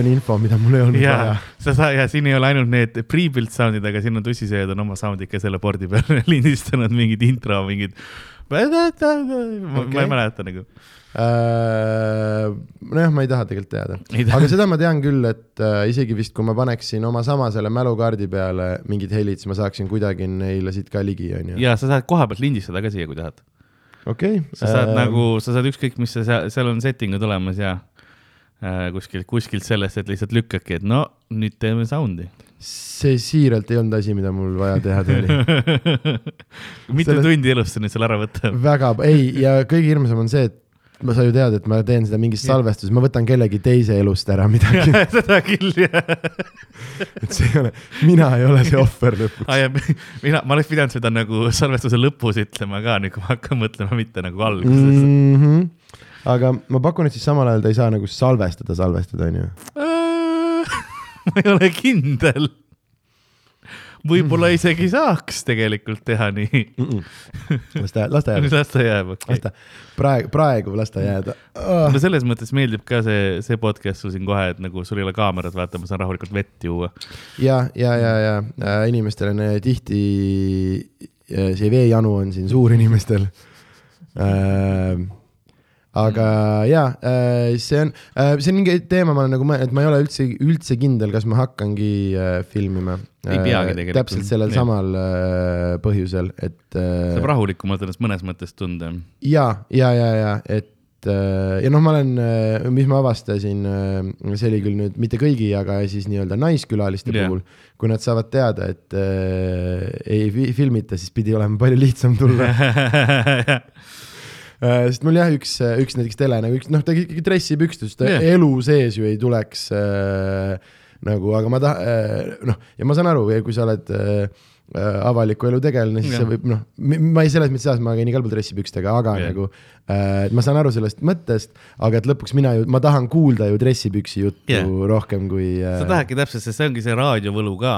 on info, mida mul ei olnud ja vaja. sa saa- ja siin ei ole ainult need pre-built sound'id, aga siin on tussisööjad on oma sound'id ka selle board'i peal lindistanud mingid intro, mingid. ma ma ei mäleta nagu. Äh, nojah, ma ei taha tegelikult teada, aga seda ma tean küll, et äh, isegi vist, kui ma paneksin oma sama selle mälukaardi peale mingid helid, siis ma saaksin kuidagi neile siit ka ligi, onju. ja sa saad koha pealt lindistada ka siia, kui tahad. okei. sa saad äh... nagu, sa saad ükskõik, mis sa seal, seal on setting'ud olemas ja kuskilt, kuskilt sellest, et lihtsalt lükkadki, et no nüüd teeme sound'i. see siiralt ei olnud asi, mida mul vaja teha oli. mitu Selle- tundi elust see nüüd seal ära võtab? väga, ei, ja kõige hirmsam on see, et ma sa ju tead, et ma teen seda mingis salvestuses, ma võtan kellegi teise elust ära midagi, seda küll jah. et see ei ole, mina ei ole see ohver lõpuks. ah,. mina, ma oleks pidanud seda nagu salvestuse lõpus ütlema ka, nüüd kui ma hakkan mõtlema, mitte nagu alguses. Mm -hmm. Aga ma pakun, et siis samal ajal ta ei saa nagu salvestada, salvestada, onju. ma ei ole kindel. võib-olla isegi saaks tegelikult teha nii. las ta, las ta jääb, las ta jääb, okei las. ta, praegu, praegu las ta jääda oh.. no selles mõttes meeldib ka see, see podcast sul siin kohe, et nagu sul ei ole kaamerat, vaata, ma saan rahulikult vett juua. ja, ja, ja, ja äh, inimestel on äh, tihti äh, see veejanu on siin suur inimestel äh,. Aga ja äh,, see on äh,, see on mingi teema, ma olen nagu mõelnud, et ma ei ole üldse, üldse kindel, kas ma hakkangi äh, filmima. Ei peagi tegelikult. täpselt sellel Jah. samal põhjusel, et saab rahulikumalt ennast mõnes mõttes tunda. ja, ja, ja, ja et ja noh, ma olen, mis ma avastasin, see oli küll nüüd mitte kõigi, aga siis nii-öelda naiskülaliste yeah. puhul, kui nad saavad teada, et äh, ei fi- filmita, siis pidi olema palju lihtsam tulla. sest mul jah, üks, üks näiteks tele nagu üks, noh, ta ikkagi dressipükstes, ta Jah. yeah. elu sees ju ei tuleks äh, nagu, aga ma tahan äh,, noh, ja ma saan aru, kui sa oled äh, äh, avaliku elu tegelane, siis Jah. see võib noh, ma ei selles mõttes ma käin igal pool dressipükstega, aga yeah. nagu äh, ma saan aru sellest mõttest, aga et lõpuks mina ju, ma tahan kuulda ju dressipüksi juttu yeah. rohkem kui äh, sa tahadki täpselt, sest see ongi see raadiovõlu ka,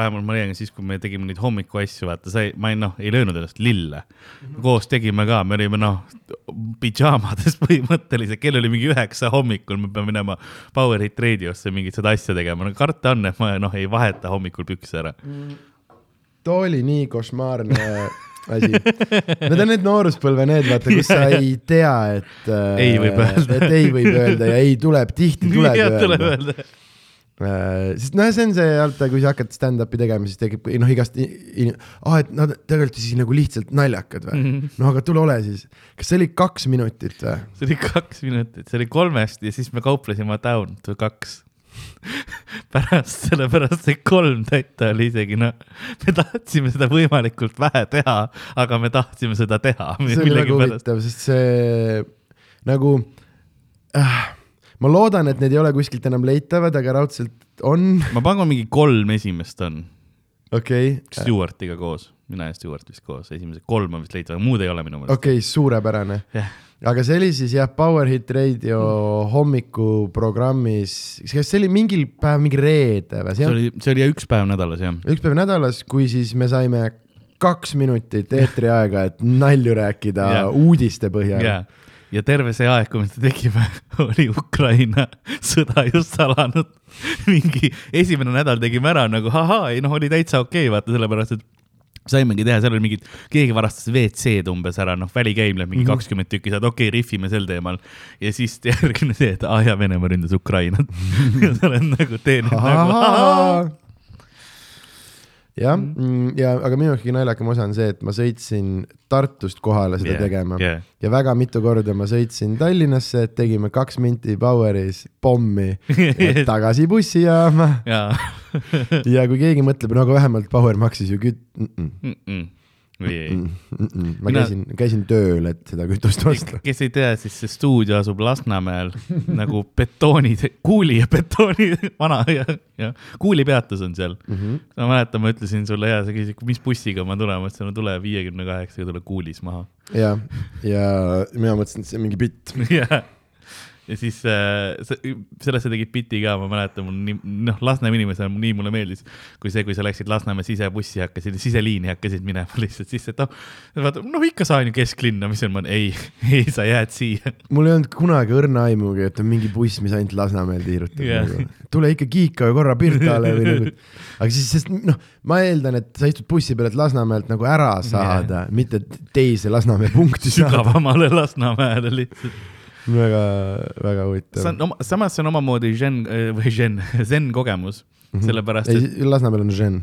vähemalt ma leian siis, kui me tegime neid hommikuasju, vaata, sa ei, ma ei noh, ei löönud ennast lille. koos tegime ka, me olime noh, pidžaamades põhimõtteliselt, kell oli mingi üheksa hommikul, me peame minema Power Hit Radiosse mingit seda asja tegema, no karta on, et ma noh, ei vaheta hommikul pükse ära. Too oli nii košmaarne asi. Need on need nooruspõlve need, vaata, kus sa ei tea, et äh, Ei võib öelda. et ei võib öelda ja ei tuleb, tihti tuleb tuleb öelda. öelda. Äh, sest noh, see on see, vaata, kui sa hakkad stand-up'i tegema, siis tekib noh, igast, aa, et nad tegelikult siis nagu lihtsalt naljakad või? no aga tule ole siis. kas see oli kaks minutit või? see oli kaks minutit, see oli kolmest ja siis me kauplesime down to kaks. pärast, sellepärast see kolm täita oli isegi noh, me tahtsime seda võimalikult vähe teha, aga me tahtsime seda teha. see oli väga huvitav, sest see nagu äh,, ma loodan, et need ei ole kuskilt enam leitavad, aga raudselt on, ma pakun mingi kolm esimest on, okei okay., Stewartiga koos, mina ja Stewart vist koos, esimesed kolm on vist leitavad, muud ei ole minu meelest. okei okay,, suurepärane. jah, aga see oli siis jah, Power Hit Radio hommikuprogrammis, kas see oli mingil päev, mingi reede või? see oli, see oli üks päev nädalas jah. üks päev nädalas, kui siis me saime kaks minutit eetriaega, et nalju rääkida yeah. uudiste põhjal ja, ja terve see aeg, kui me seda tegime, oli Ukraina sõda just alanud. mingi esimene nädal tegime ära nagu ahaa, ei noh, oli täitsa okei okay,, vaata sellepärast, et saimegi teha, seal oli mingid, keegi varastas WC-d umbes ära, noh, välikäimlad mingi Mhm. kakskümmend tükki, saad okei okay,, rihvime sel teemal. ja siis järgmine see, et aa ah, jaa, Venemaa ründas Ukrainat. ja sa oled nagu, teen nagu jah, ja aga minu jaoks kõige naljakam osa on see, et ma sõitsin Tartust kohale seda yeah, tegema. yeah. ja väga mitu korda ma sõitsin Tallinnasse, et tegime kaks minti Poweris pommi ja tagasi bussijaama. Jaa. ja kui keegi mõtleb, no aga vähemalt Power maksis ju küt- mm, -mm, või ei mm, mm, mm. ma Mina- käisin, käisin tööl, et seda kütust osta. kes ei tea, siis see stuudio asub Lasnamäel nagu betooni, kuuli ja betooni vana ja, ja kuulipeatus on seal mm. -hmm. ma mäletan, ma ütlesin sulle ja sa küsisid, mis bussiga ma tulen, ma ütlesin, no tule viiekümne kaheksaga, tule kuulis maha. ja, ja mina mõtlesin, et see on mingi bitt. ja, ja siis äh, se- sellest sa tegid biti ka, ma mäletan, mul nii, noh, Lasnamäe inimesena nii mulle meeldis, kui see, kui sa läksid Lasnamäe sisebussi, hakkasid, siseliini hakkasid minema lihtsalt sisse, et noh, vaata, noh ikka saan ju kesklinna, mis on, ma ei, ei, sa jääd siia. mul ei olnud kunagi õrna aimugi, et on mingi buss, mis ainult Lasnamäel tiirutab yeah.. tule ikka kiika korra Pirtale või nagu, aga siis, sest noh, ma eeldan, et sa istud bussi peal, et Lasnamäelt nagu ära saada yeah., mitte teise Lasnamäe punkti saada. sügavamale Lasnamäele lihtsalt. väga, väga see huvitav on. oma, samas see on omamoodi žen või žen, zen kogemus, sellepärast et Lasnamäel on žen.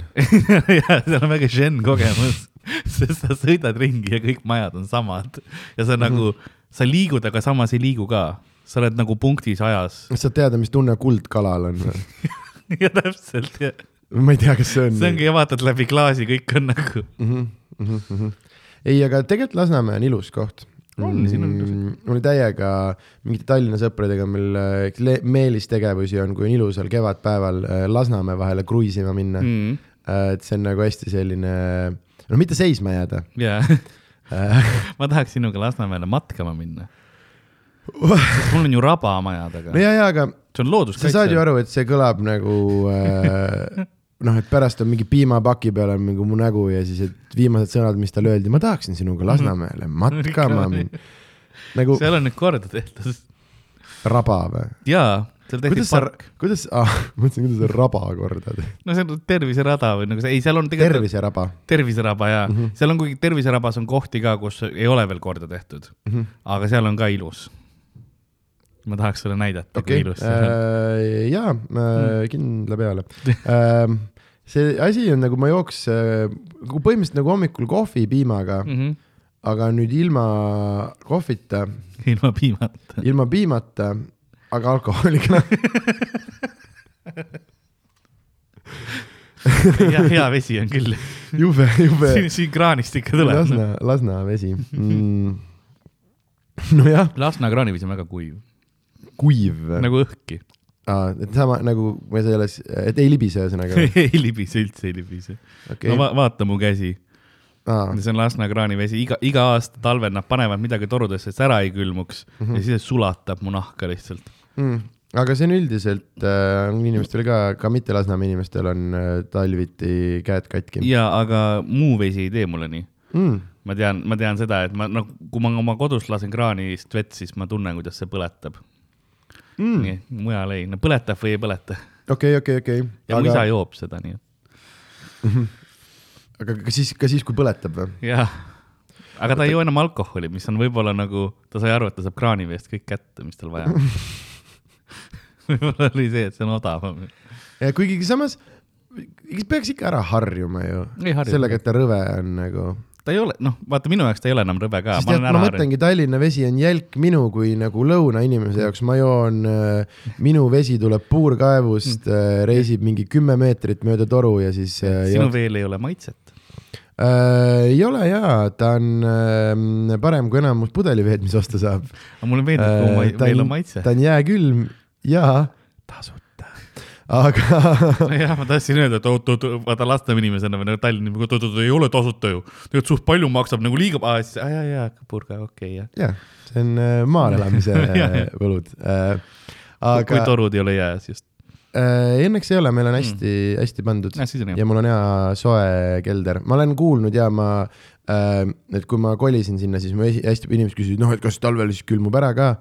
jah, see on väga žen kogemus, sest sa sõidad ringi ja kõik majad on samad ja sa nagu, sa liigud, aga samas ei liigu ka. sa oled nagu punktis ajas. sa tead, mis tunne kuldkalal on või? ja täpselt, ja ma ei tea, kas see on. see ongi, vaatad läbi klaasi, kõik on nagu, mm. -hmm, mm -hmm. ei, aga tegelikult Lasnamäe on ilus koht. On, siin on ilus. mul oli täiega mingite Tallinna sõpradega, meil äh, le- meelistegevusi on, kui on ilusal kevadpäeval äh, Lasnamäe vahele kruiisima minna mm.. mm, et see on nagu hästi selline, no mitte seisma jääda äh. ma tahaks sinuga Lasnamäele matkama minna. sest mul on ju raba maja taga no, ja, ja aga see on sa looduskaitse. saad ju aru, et see kõlab nagu äh, noh, et pärast on mingi piimapaki peal on mingi mu nägu ja siis, et viimased sõnad, mis talle öeldi, ma tahaksin sinuga Lasnamäele matkama minna. nagu seal on nüüd korda tehtud. raba või? jaa, seal tehti kuidas park., kuidas ah, mõtlesin, kuidas sa raba korda teed. no see on terviserada või nagu see, ei, seal on tegelikult terviseraba terviseraba ja mm Mhm. -hmm. seal on, kuigi terviserabas on kohti ka, kus ei ole veel korda tehtud, mm. -hmm. aga seal on ka ilus. Ma tahaks sulle näidata okay., okei kui ilus see on. äh,, jaa äh,, kindla peale äh,. see asi on nagu ma jooks nagu põhimõtteliselt nagu hommikul kohvi piimaga, Mm -hmm. aga nüüd ilma kohvita, ilma piimata. ilma piimata, aga alkoholiga. hea, hea vesi on küll. jube, jube siin, siin kraanist ikka tuleb. Lasna, Lasna vesi mm.. nojah, Lasna kraanivesi on väga kuiv, kuiv nagu.... õhki. et sama nagu, saa jälle, et ei libise ühesõnaga. ei libise, üldse ei libise okay.. okei no va vaata mu käsi, Aa, see on Lasna kraanivesi, iga, iga aasta talvel nad panevad midagi torudesse, et see ära ei külmuks mm -hmm. ja siis sulatab mu nahka lihtsalt. mm. aga see on üldiselt äh, inimestel ka, ka mitte Lasnamäe inimestel on äh, talviti käed katki ja aga muu vesi ei tee mulle nii. mm.. ma tean, ma tean seda, et ma noh, kui ma oma kodus lasen kraanist vett, siis ma tunnen, kuidas see põletab mm.. mujal ei, no põletab või ei põleta. okei, okei, okei. ja mu isa aga, joob seda, nii et aga ka siis, ka siis, kui põletab või? jah. aga ta ei joo enam alkoholi, mis on võib-olla nagu, ta sai aru, et ta saab kraaniveest kõik kätte, mis tal vaja on. võib-olla oli see, et see on odavam. kuigi samas, peaks ikka ära harjuma ju sellega, et ta rõve on nagu. Ta ei ole, noh, vaata minu jaoks ta ei ole enam rõve ka. tead, ma mõtlengi, Tallinna vesi on jälk minu kui nagu lõunainimese jaoks, ma joon äh,, minu vesi tuleb puurkaevust äh,, reisib mingi kümme meetrit mööda toru ja siis äh, sinu joob- veel ei ole maitset. äh,. ei ole jaa, ta on äh, parem kui enamus pudeliveed, mis osta saab aga mulle meeldib, kui ma- äh,. veel on maitse. ta on jääkülm ja tasuta, aga jah, ma tahtsin öelda, et oot-oot, vaata Lasnamäe inimesena või nagu Tallinna oot-oot, ei ole tasuta ju. tegelikult suht palju maksab nagu liiga, aa siis, aa jaa, jaa, purga, okei okay,, jah. jah, see on äh, maal elamise äh, võlud äh,. aga... kui torud ei ole jääs just. äh, õnneks ei ole, meil on hästi mm., hästi pandud hea. ja mul on hea soe kelder, ma olen kuulnud ja ma äh,, et kui ma kolisin sinna, siis mu esi- hästi inimesed küsisid, noh, et kas talvel siis külmub ära ka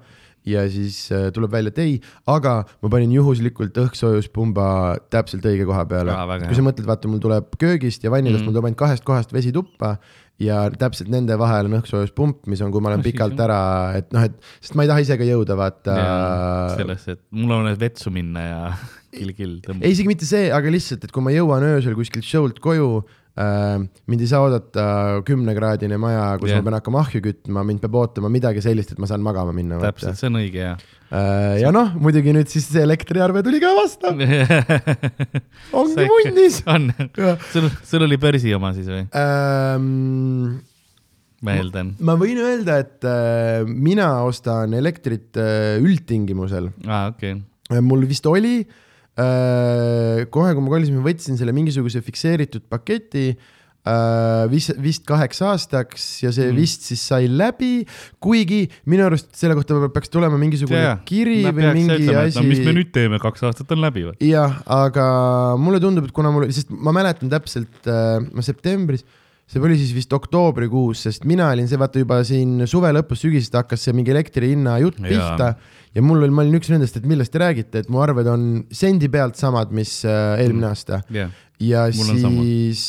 ja siis äh, tuleb välja, et ei, aga ma panin juhuslikult õhksoojuspumba täpselt õige koha peale kui sa mõtled, vaata, mul tuleb köögist ja vannilast mm., mul tuleb ainult kahest kohast vesi tuppa ja täpselt nende vahel on õhksoojuspump, mis on, kui ma olen No pikalt jah. ära, et noh, et sest ma ei taha ise ka jõuda, vaata. sellesse, et mul on vaja vetsu minna ja kill-kill ei, tõmbada. isegi mitte see, aga lihtsalt, et kui ma jõuan öösel kuskilt show'lt koju mind ei saa oodata kümnekraadine maja, kus Jah. yeah. ma pean hakkama ahju kütma, mind peab ootama midagi sellist, et ma saan magama minna. täpselt, see on õige ja. Äh, ja noh, muidugi nüüd siis see elektriarve tuli ka vastu, ongi munnis. on, sul, sul oli börsi oma siis või? Ähm, ma eeldan. ma võin öelda, et äh, mina ostan elektrit äh, üldtingimusel aa, okei okay.. Äh, mul vist oli äh,, kohe kui ma kolisin, võtsin selle mingisuguse fikseeritud paketi, äh, vist, vist kaheks aastaks ja see mm. vist siis sai läbi, kuigi minu arust selle kohta peaks tulema mingisugune kiri või mingi asi no mis me nüüd teeme, kaks aastat on läbi või? jah, aga mulle tundub, et kuna mul, sest ma mäletan täpselt äh,, ma septembris, see oli siis vist oktoobrikuus, sest mina olin see vaata juba siin suve lõpus, sügisest hakkas see mingi elektri hinna jutt pihta ja mul oli, ma olin üks nendest, et millest te räägite, et mu arved on sendi pealt samad, mis äh, eelmine Mm. aasta. Jah, ja siis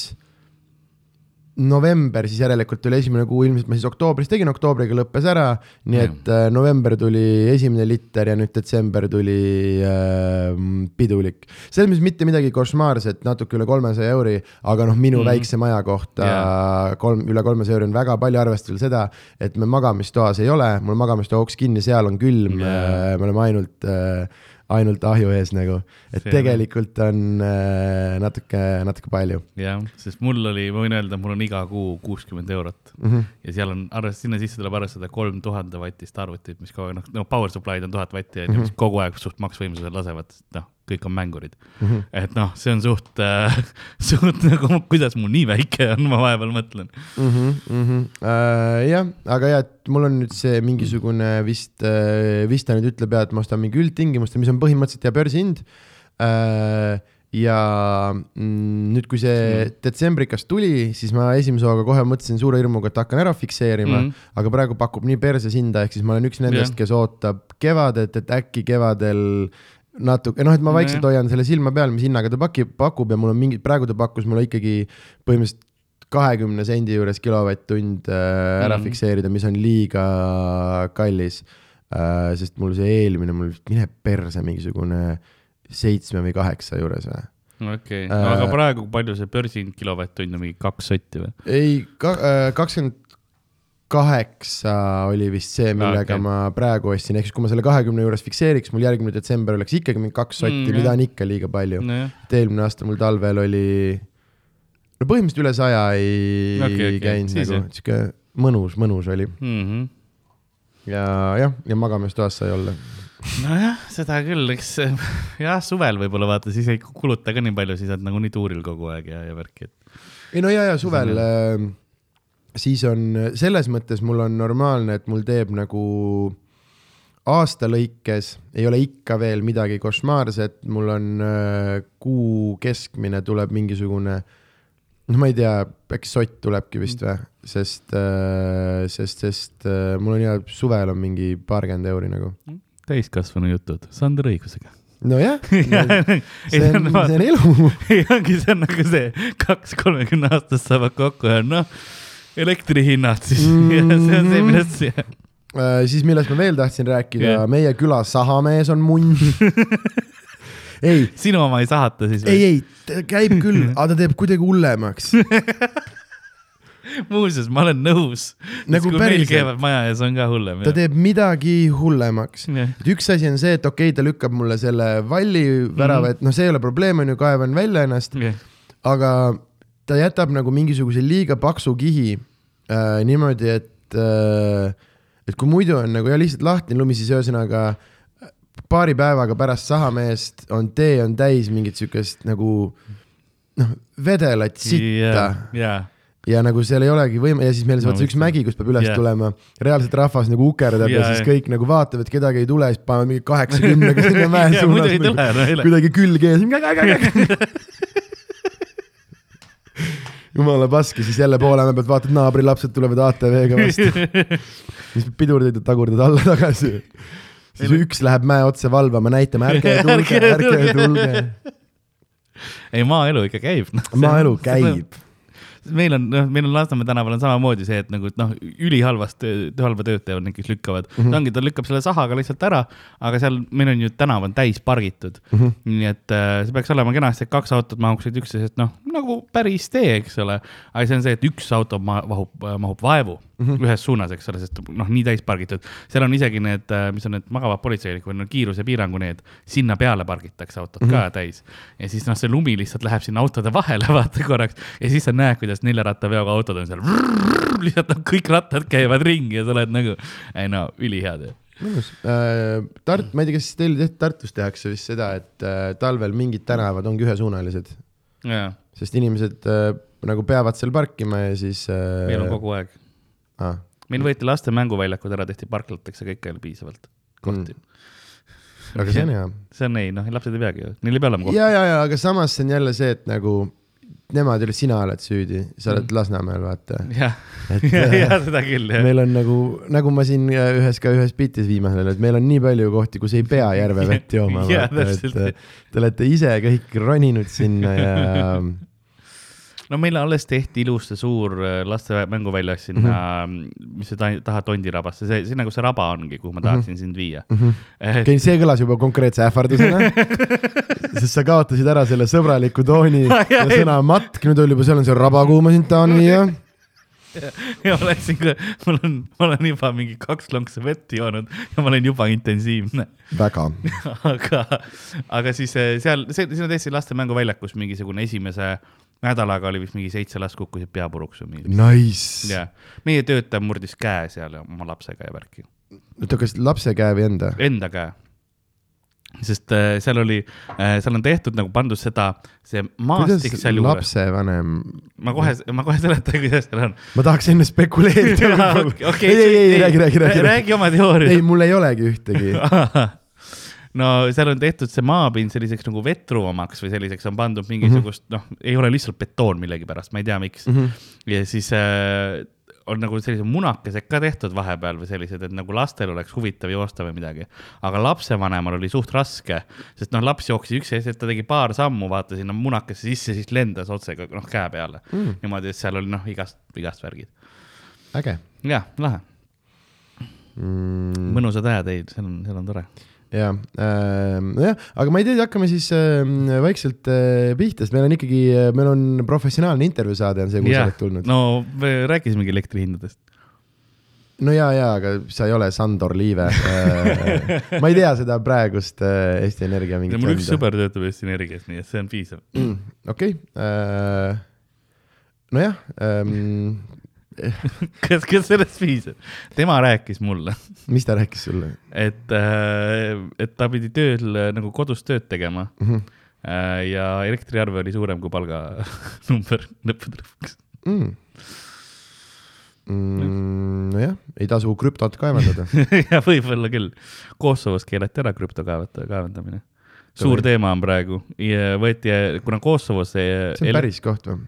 november siis järelikult oli esimene kuu, ilmselt ma siis oktoobris tegin, oktoobriga lõppes ära, nii et äh, november tuli esimene liter ja nüüd detsember tuli äh, pidulik. selles mõttes mitte midagi košmaarset, natuke üle kolmesaja euri, aga noh, minu mm. väikse maja kohta Jaa. kolm, üle kolmesaja euri on väga palju, arvestada seda, et me magamistoas ei ole, mul magamistoa uks kinni, seal on külm yeah., me oleme ainult äh, ainult ahju ees nagu, et See- tegelikult on äh, natuke, natuke palju jah, sest mul oli, ma võin öelda, mul on iga kuu kuuskümmend eurot mm. -hmm. ja seal on arvestada, sinna sisse tuleb arvestada kolm tuhande vatist arvutit, mis kogu aeg, noh, no power supply'd on tuhat vatti, Mhm. mis kogu aeg suht maksvõimsusel lasevad, noh, kõik on mängurid Mm -hmm. et noh, see on suht äh, suht nagu, kuidas mul nii väike on, ma vahepeal mõtlen. Mm -hmm, mm -hmm. Uh, jah, aga jah, et mul on nüüd see mingisugune vist uh,, vist ta nüüd ütleb ja, et ma ostan mingi üldtingimustel, mis on põhimõtteliselt ja börsihind uh,. ja mm, nüüd, kui see detsembrikas tuli, siis ma esimese hooga kohe mõtlesin suure hirmuga, et hakkan ära fikseerima mm, Mhm. -hmm. aga praegu pakub nii perses hinda, ehk siis ma olen üks nendest, Jah. kes ootab kevadet, et äkki kevadel natuke, noh, et ma vaikselt Nojah. hoian selle silma peal, mis hinnaga ta pakib, pakub ja mul on mingi, praegu ta pakkus mulle ikkagi põhimõtteliselt kahekümne sendi juures kilovatt-tund äh, ära mm. Fikseerida, mis on liiga kallis äh,. sest mul see eelmine, mul mine perse mingisugune seitsme või kaheksa juures või? okei okay., no Äh, aga praegu palju see börsihind kilovatt-tund on, mingi kaks sotti või? ei, kakskümmend kaheksa oli vist see, millega okay. ma praegu ostsin, ehk siis kui ma selle kahekümne juures fikseeriks, mul järgmine detsember oleks ikkagi mingi kaks sotti Mm, mm,, mida on ikka liiga palju. nojah, et eelmine aasta mul talvel oli, no põhimõtteliselt üle saja ei okei, okay, käinud nagu sihuke mõnus, mõnus oli Mhm. ja jah, ja magamistoas sai olla. nojah, seda küll, eks jah, suvel võib-olla vaata, siis ei kuluta ka nii palju, siis oled nagunii tuuril kogu aeg ja, ja värki, et ei no ja, ja suvel äh, siis on selles mõttes mul on normaalne, et mul teeb nagu aasta lõikes ei ole ikka veel midagi košmaarset, mul on äh, kuu keskmine tuleb mingisugune, noh, ma ei tea, äkki sott tulebki vist või, sest äh,, sest, sest äh, mul on hea, suvel on mingi paarkümmend euri nagu. täiskasvanu jutud, Sander õigusega. nojah, see see on, see on elu. ei ongi, see on nagu see, kaks kolmekümne aastast saavad kokku ja noh, elektrihinnad siis mm, -hmm. see on see, millest see Äh, siis millest ma veel tahtsin rääkida Jah. yeah., meie küla sahamees on munn. ei, sinu oma ei sahata siis ei, ei, ta käib küll, aga ta teeb kuidagi hullemaks. muuseas, ma olen nõus. Nagu päriselt. käivad maja ees, on ka hullem. ta teeb midagi hullemaks. jah, et üks asi on see, et okei okay,, ta lükkab mulle selle valli värava, et noh, see ei ole probleem, on ju, kaevan välja ennast, aga ta jätab nagu mingisuguse liiga paksu kihi äh, niimoodi, et äh,, et kui muidu on nagu ja lihtsalt lahtine lumi, siis ühesõnaga paari päevaga pärast sahameest on tee on täis mingit siukest nagu noh, vedelat sitta. ja, ja nagu seal ei olegi võime ja siis meil on no, üks mägi, kus peab üles yeah. tulema, reaalselt rahvas nagu ukerdab ja, Jaa, ja siis kõik nagu vaatavad, kedagi ei tule, siis panevad mingi kaheksakümnega sinna mäe ja muidu ei suunas tule, no kuidagi külge ees. jumala pask ja siis jälle Poolemäe pealt vaatad, naabrilapsed tulevad ATV-ga vastu, siis pidurdid ja tagurdad alla tagasi. siis Meil- üks läheb mäe otsa valvama, näitama, ärge tulge, Ärge tulge. ei, maaelu ikka käib no,. maaelu käib. meil on, noh, meil on Lasnamäe tänaval on samamoodi see, et nagu et noh, ülihalvast, halba tööd teevad need, kes lükkavad mm. Mhm. -hmm. ongi, ta lükkab selle sahaga lihtsalt ära, aga seal meil on ju tänav on täis pargitud mm. Mhm. -hmm. nii et äh, see peaks olema kenasti, et kaks autot mahuksid üksteisest, noh, nagu päris tee, eks ole. aga see on see, et üks auto ma- mahub, mahub vaevu mm Mhm. -hmm. ühes suunas, eks ole, sest noh, nii täis pargitud. seal on isegi need, mis on need magavad politseinikud, no kiirusepiirangu need, sinna peale pargitakse autod mm -hmm. ka täis. ja siis noh, see lumi lihtsalt läheb sinna autode vahele, vaata korraks ja siis sa näed, kuidas neljarattaveoga autod on seal. lihtsalt kõik rattad käivad ringi ja sa oled nagu, ei no ülihea töö. mõnus. Tart-, ma ei tea, kas teil tehti Tartus tehakse vist seda, et äh, talvel mingid tänavad ongi ühesuunalised, jaa, sest inimesed äh, nagu peavad seal parkima ja siis äh, meil on kogu aeg. ah,. meil võeti laste mänguväljakud ära, tehti parklateks ja kõike oli piisavalt kohti mm.. aga see on hea. see on ei, noh, lapsed ei peagi ju, neil ei pea olema kohti. ja, ja, ja aga samas see on jälle see, et nagu nemad ei ole, sina oled süüdi, sa oled Mm. Lasnamäel, vaata. jah, äh, seda küll, jah. meil on nagu, nagu ma siin äh, ühes ka ühes bitis viimasel, et meil on nii palju kohti, kus ei pea jooma, vaata, et täpselt. äh, te olete ise kõik roninud sinna ja no meil alles tehti ilus see suur äh, laste mänguväljas sinna mm, -hmm. mis see ta- taha tondirabasse, see, sinna, kus see raba ongi, kuhu ma tahaksin mm -hmm. sind viia. okei okay,, see kõlas juba konkreetse ähvardusena. sest sa kaotasid ära selle sõbraliku tooni ja sõna matk, nüüd oli juba, seal on see raba, kuhu ma sind tahan viia. ja ma läksin, mul on, ma olen juba mingi kaks lonksu vett joonud ja ma olen juba intensiivne. väga. aga, aga siis eh, seal, see, siin on täiesti laste mänguväljakus mingisugune esimese nädalaga oli vist mingi seitse last kukkusid pea puruks või mingi. Nice. ja meie töötaja murdis käe seal oma lapsega ja värki, oota, kas lapse käe või enda? enda käe. sest äh, seal oli äh,, seal on tehtud nagu pandud seda, see maastik seal juures. lapsevanem, ma kohe, ma kohe seletan, kuidas seal on. ma tahaks enne spekuleerida. okei, ei, ei, ei, räägi, räägi, räägi. räägi oma teooria ei, mul ei olegi ühtegi. no seal on tehtud see maapind selliseks nagu vetruvamaks või selliseks on pandud mingisugust mm, -hmm. noh, ei ole lihtsalt betoon millegipärast, ma ei tea, miks mm. -hmm. ja siis äh, on nagu sellised munakesed ka tehtud vahepeal või sellised, et nagu lastel oleks huvitav joosta või midagi. aga lapsevanemal oli suht raske, sest noh, laps jooksis üks hetk, ta tegi paar sammu, vaata sinna munakesse sisse, siis lendas otse noh käe peale mm.. niimoodi, et seal oli noh, igast, igast värgid. äge jah, lahe, mm,. mõnusad ajad, ei, seal on, seal on tore. Ja äh,, nojah, aga ma ei tea, hakkame siis äh, vaikselt äh, pihta, sest meil on ikkagi, meil on professionaalne intervjuu saade on see, kuhu sa oled tulnud. no me rääkisimegi elektrihindadest. no ja, ja, aga sa ei ole Sandor Liive äh,. ma ei tea seda praegust äh, Eesti Energia mingit mul üks sõber töötab Eesti Energias, nii et see on piisav. mm,. okei äh,, nojah ähm,, kas, kas sellest piisab? tema rääkis mulle, mis ta rääkis sulle et, et ta pidi tööl äh, nagu kodus tööd tegema mm? -hmm. ja elektriarve oli suurem kui palganumber lõppude lõpuks. Mm. Mm, nojah, ei tasu krüptot kaevandada. ja võib-olla küll. Kosovos keelati ära krüptokaevata, kaevandamine. suur teema on praegu ja võeti, kuna Kosovos see on päris koht või?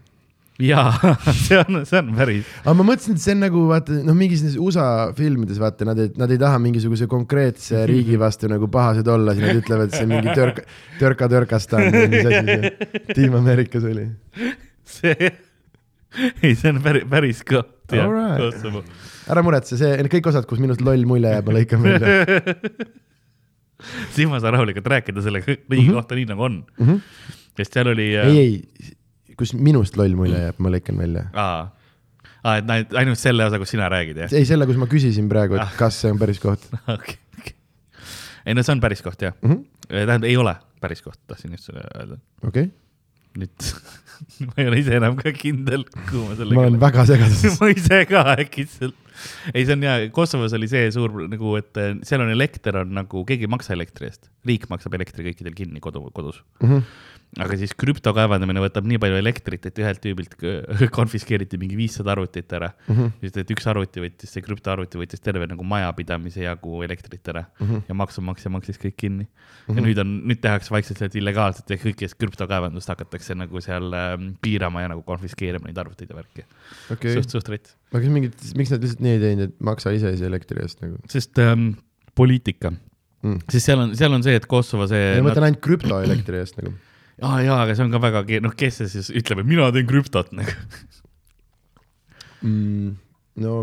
Jaa, see on, see on päris. aga ma mõtlesin, et see on nagu vaata noh, mingis USA filmides vaata, nad ei, nad ei taha mingisuguse konkreetse riigi vastu nagu pahased olla, siis nad ütlevad, et see mingi törka, törka Törkastan või mis asi see Team Ameerikas oli. see, ei, see on päris, päris koht jah. Kosovo. ära muretse, see, kõik osad, kus minust loll mulje jääb, ma lõikan välja siis ma saan rahulikult rääkida selle riigi kohta nii nagu on, mm. -hmm. sest seal oli. ei, ei, kus minust loll mulje jääb, ma lõikan välja. aa, aa, et ainult- selle osa, kus sina räägid jah? ei, selle, kus ma küsisin praegu, et kas see on päris koht okei. ei no see on päris koht jah mm. -hmm. tähendab, ei ole päris koht, tahtsin just seda öelda. okei okay., nüüd ma ei ole ise enam ka kindel, kuhu ma ma olen sellega. väga segaduses. ma ise ka äkitselt. ei, see on hea, Kosovos oli see suur nagu, et eh, seal on elekter on nagu, keegi ei maksa elektri eest, riik maksab elektri kõikidel kinni kodu, kodus. Mm -hmm. aga siis krüpto kaevandamine võtab nii palju elektrit, et ühelt tüübilt konfiskeeriti mingi viissada arvutit ära mm. Mhm. -hmm. sest et üks arvuti võttis, see krüptoarvuti võttis terve nagu majapidamise jagu elektrit ära mm Mhm. -hmm. ja maksumaksja maksis kõik kinni mm. -hmm. ja nüüd on, nüüd tehakse vaikselt sealt illegaalselt ja kõike krüptokaevandust hakatakse nagu seal ähm, piirama ja nagu konfiskeerima neid arvuteid ja värki okay.. suht, suht rets, aga kas mingid, miks nad lihtsalt nii ei teinud, et maksa ise siis elektri eest nagu sest ähm, poliitika, mm.? sest seal on, seal on see, et Kosovo see. ma mõtlen ainult krüptoelektri eest nagu. aa jaa, aga see on ka väga, noh, kes see siis ütleb, et mina teen krüptot nagu. mm,. no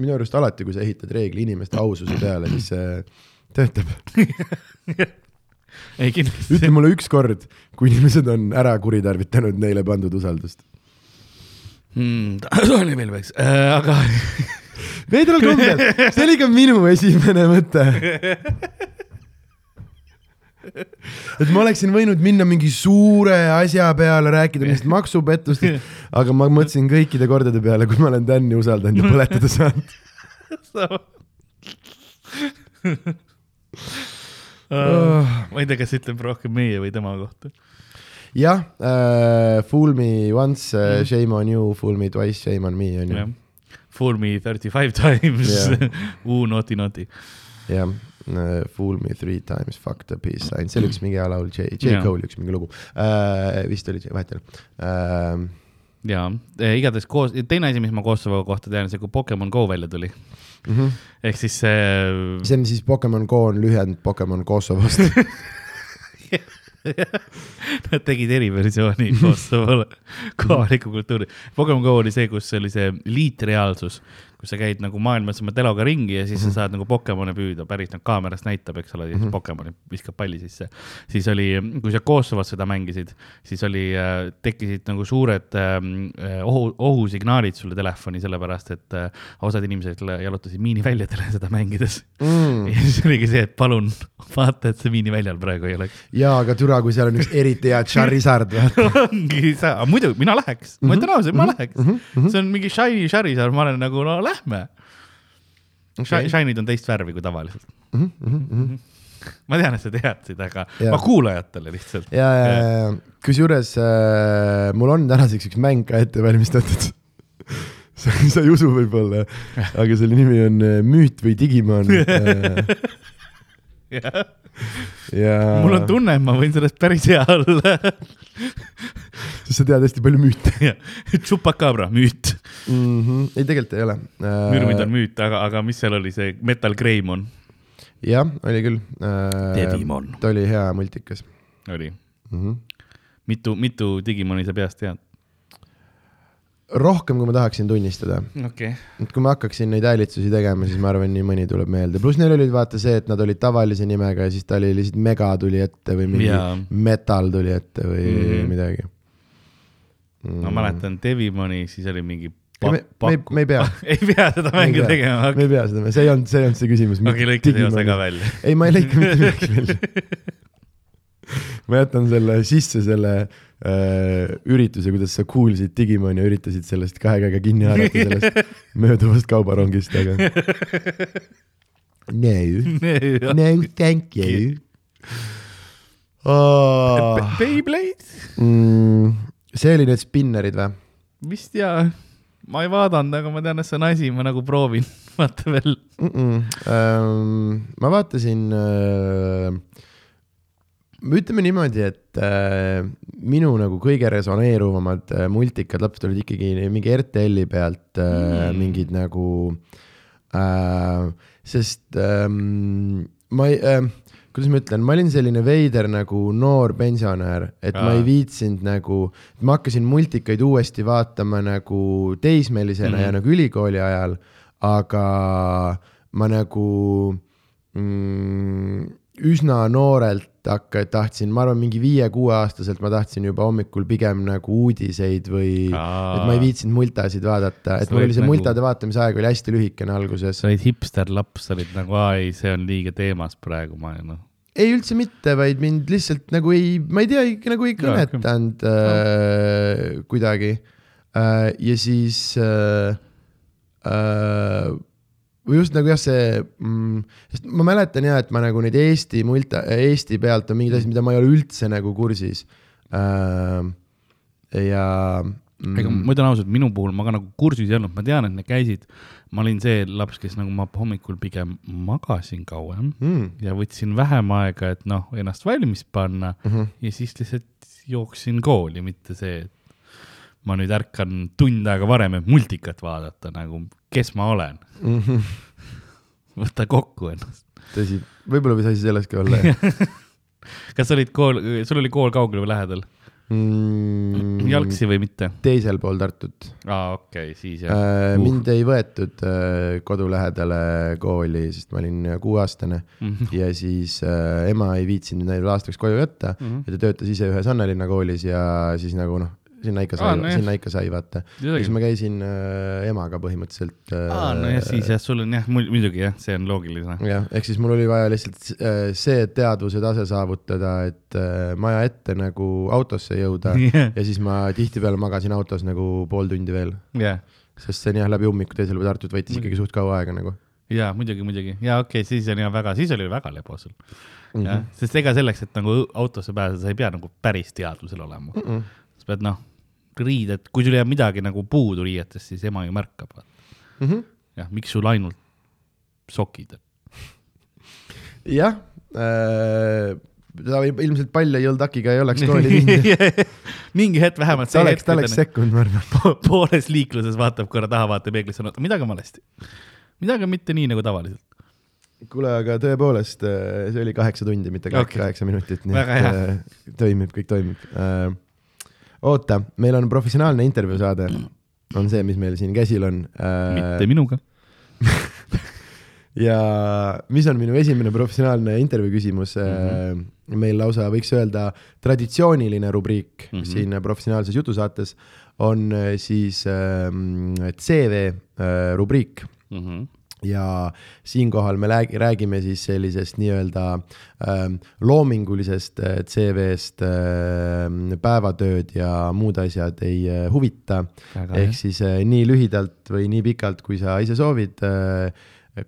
minu arust alati, kui sa ehitad reegli inimeste aususe peale, siis see töötab. ei kindlasti. ütle mulle ükskord, kui inimesed on ära kuritarvitanud neile pandud usaldust. Tony Milbeks äh,, aga veidral kombel, see oli ka minu esimene mõte. et ma oleksin võinud minna mingi suure asja peale, rääkida mingist maksupettustest, aga ma mõtlesin kõikide kordade peale, kui ma olen Tänni usaldanud ja põletada saanud. uh, ma ei tea, kas ütleb rohkem meie või tema kohta. Jah äh,, fool me once uh, Mm. mm., shame on you, fool me twice, shame on me on ju. Fool me thirty five times Jah. Uu naughty naughty. jah uh,, fool me three times, fuck the peace sign, see oli üks mingi hea laul, J, J Jaa. Cole üks mingi lugu uh,, vist oli, vahet ei ole uh,. ja igatahes koos, teine asi, mis ma Kosovo kohta tean, see, kui Pokemon Go välja tuli, Mm -hmm. ehk siis see see on siis Pokemon Go on lühend Pokemon Kosovost Nad tegid eriversiooni Kosovole kohaliku kultuuri. Pokemon Go oli see, kus oli see liitreaalsus, kus sa käid nagu maailmas oma teloga ringi ja siis sa saad nagu Pokemone püüda, päris nagu kaamerast näitab, eks ole, siis Pokemoni viskab palli sisse. siis oli, kui sa Kosovos seda mängisid, siis oli, tekkisid nagu suured ähm, äh, ohu, ohusignaalid sulle telefoni, sellepärast et äh, osad inimesed jalutasid miiniväljadele seda mängides mm.. ja siis oligi see, et palun vaata, et see miiniväljal praegu ei oleks. jaa, aga türa, kui seal on üks eriti hea Charizard, ongi muidu mina läheks, ma ütlen ausalt, ma läheks. Mhm, see on mingi shiny Charizard, ma olen nagu no lähme. Shiny'd on teist värvi kui tavaliselt. Mhm, ma tean, et sa teadsid, aga yeah. ma kuulajatele lihtsalt. ja, ja, ja kusjuures äh, mul on tänaseks üks mäng ka ette valmistatud sa, sa ei usu võib-olla, aga selle nimi on äh, Müüt või Digimon äh. ja mul on tunne, et ma võin sellest päris hea olla. sest sa tead hästi palju müüte Chupacabra, müüt. mm. -hmm. ei, tegelikult ei ole äh,. mürmid on müüt, aga, aga mis seal oli, see Metal Greymon jah, oli küll äh,. Devimon. ta oli hea multikas oli. mm. -hmm. mitu, mitu Digimoni sa peast tead? rohkem, kui ma tahaksin tunnistada okay.. et kui ma hakkaksin neid häälitsusi tegema, siis ma arvan, nii mõni tuleb meelde, pluss neil olid vaata see, et nad olid tavalise nimega ja siis ta oli lihtsalt mega tuli ette või mingi Jaa. metal tuli ette või mm Mhm. -hmm. midagi mm. ma. mäletan Devimoni, siis oli mingi. Ei, me- me ei- me ei pea. ei pea seda mängu tegema, me ei pea seda, see ei olnud, see ei olnud see küsimus. okei, lõika see osa ka välja. ei, ma ei lõika mitte midagi välja. ma jätan selle sisse, selle äh, ürituse, kuidas sa kuulsid Digimoni ja üritasid sellest kahe käega kinni haarata sellest mööduvast kaubarongist, aga. no, no thank you oh.. Beyblade? Mm, see oli need spinnerid või? vist jaa, ma ei vaadanud, aga ma tean, et see on asi, ma nagu proovin, vaata veel. Mm -mm. Um, ma vaatasin uh,, ütleme niimoodi, et uh, minu nagu kõige resoneeruvamad uh, multikad lapsed olid ikkagi mingi RTL-i pealt uh, Mm. mingid nagu uh,, sest um, ma ei uh, kuidas ma ütlen, ma olin selline veider nagu noor pensionär, et Aa. ma ei viitsinud nagu, ma hakkasin multikaid uuesti vaatama nagu teismelisena mm Mhm. -hmm. ja nagu ülikooli ajal, aga ma nagu mm, üsna noorelt hakka-, tahtsin, ma arvan, mingi viie-kuueaastaselt ma tahtsin juba hommikul pigem nagu uudiseid või, et ma ei viitsinud multasid vaadata, et mul oli see nagu- multade vaatamise aeg oli hästi lühikene alguses sa. olid hipsterlaps, sa olid nagu, ai, see on liiga teemas praegu, ma noh. ei üldse mitte, vaid mind lihtsalt nagu ei, ma ei tea, nagu ei kõnetanud äh, kuidagi äh,. ja siis äh, äh, just nagu jah, see mm,, sest ma mäletan ja, et ma nagu neid Eesti multa, Eesti pealt on mingid asjad, mida ma ei ole üldse nagu kursis äh,. ja mm, ega ma ütlen ausalt, minu puhul ma ka nagu kursis ei olnud, ma tean, et need käisid. ma olin see laps, kes nagu ma hommikul pigem magasin kauem mm, ja võtsin vähem aega, et noh, ennast valmis panna mm -hmm. ja siis lihtsalt jooksin kooli, mitte see, et ma nüüd ärkan tund aega varem, et multikat vaadata nagu, kes ma olen, Mm -hmm. võta kokku ennast. tõsi, võib-olla võis asi selles ka olla jah kas sa olid kool, sul oli kool kaugel või lähedal mm,. jalgsi või mitte? teisel pool Tartut aa, okei okay,, siis jah Äh, Uh. mind ei võetud äh, kodu lähedale kooli, sest ma olin äh, kuueaastane Mhm. ja siis äh, ema ei viitsinud neil aastaks koju jätta Mhm. ja ta töötas ise ühes Annelinna koolis ja siis nagu noh, sinna ikka sai ah,, nojah. sinna ikka sai vaata. ja siis ma käisin äh, emaga põhimõtteliselt äh,. aa, nojah, siis jah, sul on jah, muidugi jah, see on loogiline. jah, ehk siis mul oli vaja lihtsalt äh, see teadvuse tase saavutada, et äh, maja ette nagu autosse jõuda jah, ja siis ma tihtipeale magasin autos nagu pool tundi veel, jah, sest see on jah, läbi ummiku teisel pool Tartut võttis ikkagi suht kaua aega nagu ja muidugi, muidugi ja okei okay,, siis on ja väga, siis oli väga lebo sul mm. -hmm. jah, sest ega selleks, et nagu autosse pääseda, sa ei pea nagu päris teadvusel olema mm. -mm. sa pead noh, riided, kui sul jääb midagi nagu puudu riietest, siis ema ju märkab. mm. -hmm. jah, miks sul ainult sokid jah äh,, ta ilmselt palja jõldakiga ei oleks kooli viinud. mingi hetk vähemalt ta oleks, ta oleks sekkunud, ma arvan. po- pooles liikluses vaatab korra taha, vaatab peeglisse, oota, midagi on valesti. midagi on mitte nii nagu tavaliselt. kuule, aga tõepoolest, see oli kaheksa tundi, mitte Okei. okay. kaheksa minutit, nii et äh, toimib, kõik toimib äh,. oota, meil on professionaalne intervjuu saade, on see, mis meil siin käsil on mitte äh,. minuga. ja mis on minu esimene professionaalne intervjuu küsimus mm. -hmm. meil lausa võiks öelda traditsiooniline rubriik mm. -hmm. siin professionaalses jutusaates on äh, siis äh, CV äh, rubriik Mhm. Ja siinkohal me räägi- räägime siis sellisest nii-öelda ähm, loomingulisest äh, CV-st äh,, päevatööd ja muud asjad ei äh, huvita. Ehk siis äh, nii lühidalt või nii pikalt, kui sa ise soovid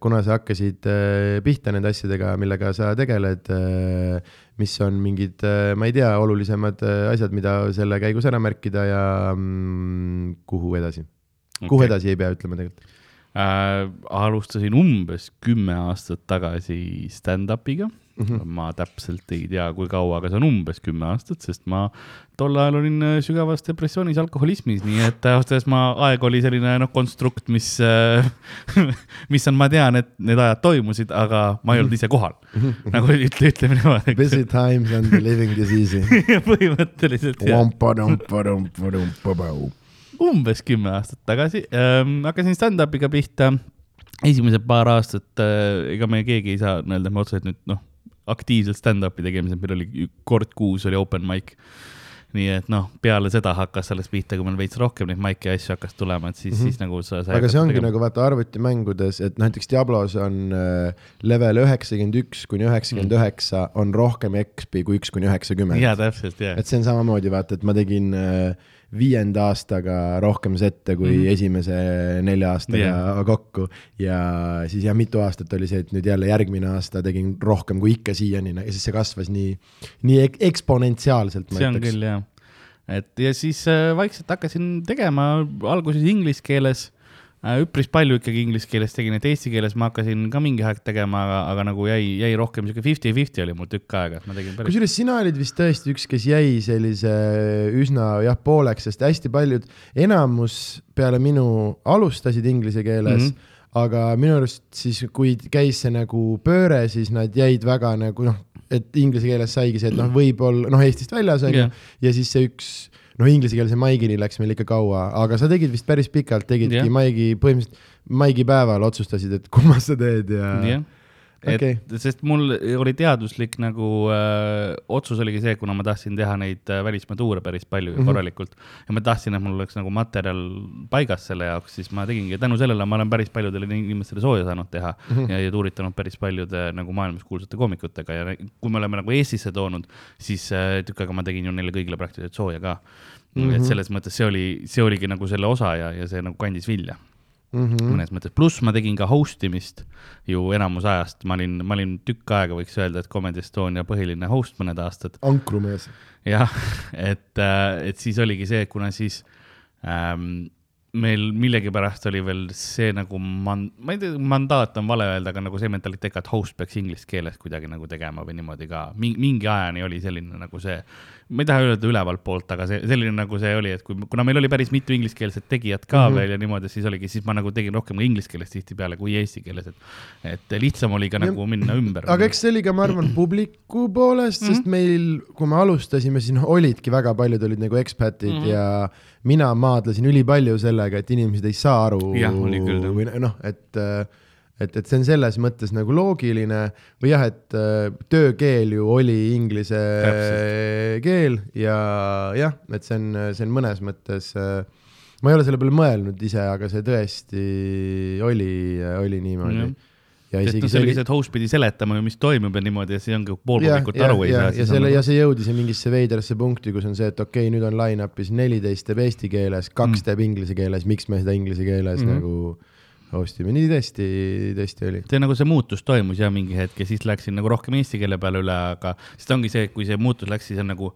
kuna sa hakkasid pihta nende asjadega, millega sa tegeled mis on mingid ma ei tea, olulisemad asjad, mida selle käigus ära märkida ja mm, kuhu edasi okay., kuhu edasi ei pea ütlema tegelikult. äh,. alustasin umbes kümme aastat tagasi stand-up'iga mm. -hmm. ma täpselt ei tea, kui kaua, aga see on umbes kümme aastat, sest ma tol ajal olin äh, sügavas depressioonis, alkoholismis, nii et ausalt öeldes ma, aeg oli selline noh, konstrukt, mis, mis on, ma tean, et need ajad toimusid, aga ma ei olnud ise kohal. nagu ütle, ütleme niimoodi. Busy times and the living is easy. põhimõtteliselt jah. Umbes kümme aastat tagasi ähm, hakkasin stand-up'iga pihta. esimesed paar aastat äh,, ega me keegi ei saa öelda, et me otseselt nüüd noh, aktiivselt stand-up'i tegemisel, meil oli kord kuus oli open mic. nii et noh, peale seda hakkas alles pihta, kui meil veits rohkem neid ja asju hakkas tulema, et siis mm, -hmm. siis nagu sa. Mhm. aga see ongi nagu vaata arvutimängudes, et näiteks Diablos on äh, level üheksakümmend üks kuni üheksakümmend üheksa on rohkem XP kui üks kuni üheksakümmend. jaa, täpselt jah. et see on samamoodi vaata, et ma tegin äh, viienda aastaga rohkem sette kui mm. -hmm. esimese nelja aastaga yeah. kokku ja siis jah, mitu aastat oli see, et nüüd jälle järgmine aasta tegin rohkem kui ikka siiani ja siis see kasvas nii, nii ek- eksponentsiaalselt, see on küll jah. et ja siis äh, vaikselt hakkasin tegema alguses inglise keeles. Üpris palju ikkagi inglise keeles tegin, et eesti keeles ma hakkasin ka mingi aeg tegema, aga, aga nagu jäi, jäi rohkem sihuke fifty-fifty oli mul tükk aega, et ma tegin päris. kusjuures sina olid vist tõesti üks, kes jäi sellise üsna jah pooleks, sest hästi paljud, enamus peale minu alustasid inglise keeles mm. -hmm. aga minu arust siis, kui käis see nagu pööre, siis nad jäid väga nagu noh, et inglise keeles saigi see, et noh, võib-olla noh, Eestist väljas on ju Jah. ja siis see üks noh, inglise keelse maigini läks meil ikka kaua, aga sa tegid vist päris pikalt, tegidki Jah. maigi, põhimõtteliselt maigi päeval otsustasid, et kumma sa teed ja Okei. Okay. sest mul oli teaduslik nagu äh, otsus oligi see, kuna ma tahtsin teha neid äh, välismaa tuure päris palju ja Mhm. korralikult ja ma tahtsin, et mul oleks nagu materjal paigas selle jaoks, siis ma tegingi ja tänu sellele ma olen päris paljudele inimestele sooja saanud teha mm. -hmm. ja, ja tuuritanud päris paljude nagu maailmas kuulsate koomikutega ja kui me oleme nagu Eestisse toonud, siis äh, tükk aega ma tegin ju neile kõigile praktiliselt sooja ka mm. -hmm. et selles mõttes see oli, see oligi nagu selle osa ja, ja see nagu kandis vilja mm -hmm. mõnes mõttes, pluss ma tegin ka host imist ju enamus ajast, ma olin, ma olin tükk aega, võiks öelda, et Comedy Estonia põhiline host mõned aastad. ankrumees jah, et, et siis oligi see, kuna siis ähm, meil millegipärast oli veel see nagu man-, ma ei tea, mandaat on vale öelda, aga nagu see mentaliteet et host peaks inglise keeles kuidagi nagu tegema või niimoodi ka. mingi, mingi ajani oli selline nagu see, ma ei taha öelda ülevalt poolt, aga see selline nagu see oli, et kui, kuna meil oli päris mitu ingliskeelset tegijat ka mm. -hmm. veel ja niimoodi, siis oligi, siis ma nagu tegin rohkem inglise keeles tihtipeale kui eesti keeles, et, et lihtsam oli ka Ja- nagu minna ümber. aga eks see oli ka, ma arvan, publiku poolest, sest meil, kui me alustasime, siis noh, olidki väga paljud olid nagu ekspatid mm. -hmm. ja mina maadlesin ülipalju sellega, et inimesed ei saa aru Jah, oli küll, või noh, et et, et see on selles mõttes nagu loogiline või jah, et äh, töökeel ju oli inglise Täpselt. keel ja jah, et see on, see on mõnes mõttes äh, ma ei ole selle peale mõelnud ise, aga see tõesti oli, oli niimoodi Jah. ja et isegi noh, see oligi see, et host pidi seletama ju, mis toimub ja niimoodi ja see ongi pool ja, publikut ja, aru ei ja, saa. ja selle ja see jõudis mingisse veidrasse punkti, kus on see, et okei okay,, nüüd on line-up'is neliteist teeb eesti keeles, kaks Mm. mm. teeb inglise keeles, miks me seda inglise keeles mm. -hmm. nagu host ima, nii tõesti, tõesti oli. see nagu see muutus toimus ja mingi hetk ja siis läksin nagu rohkem eesti keele peale üle, aga siis ongi see, kui see muutus läks, siis on nagu,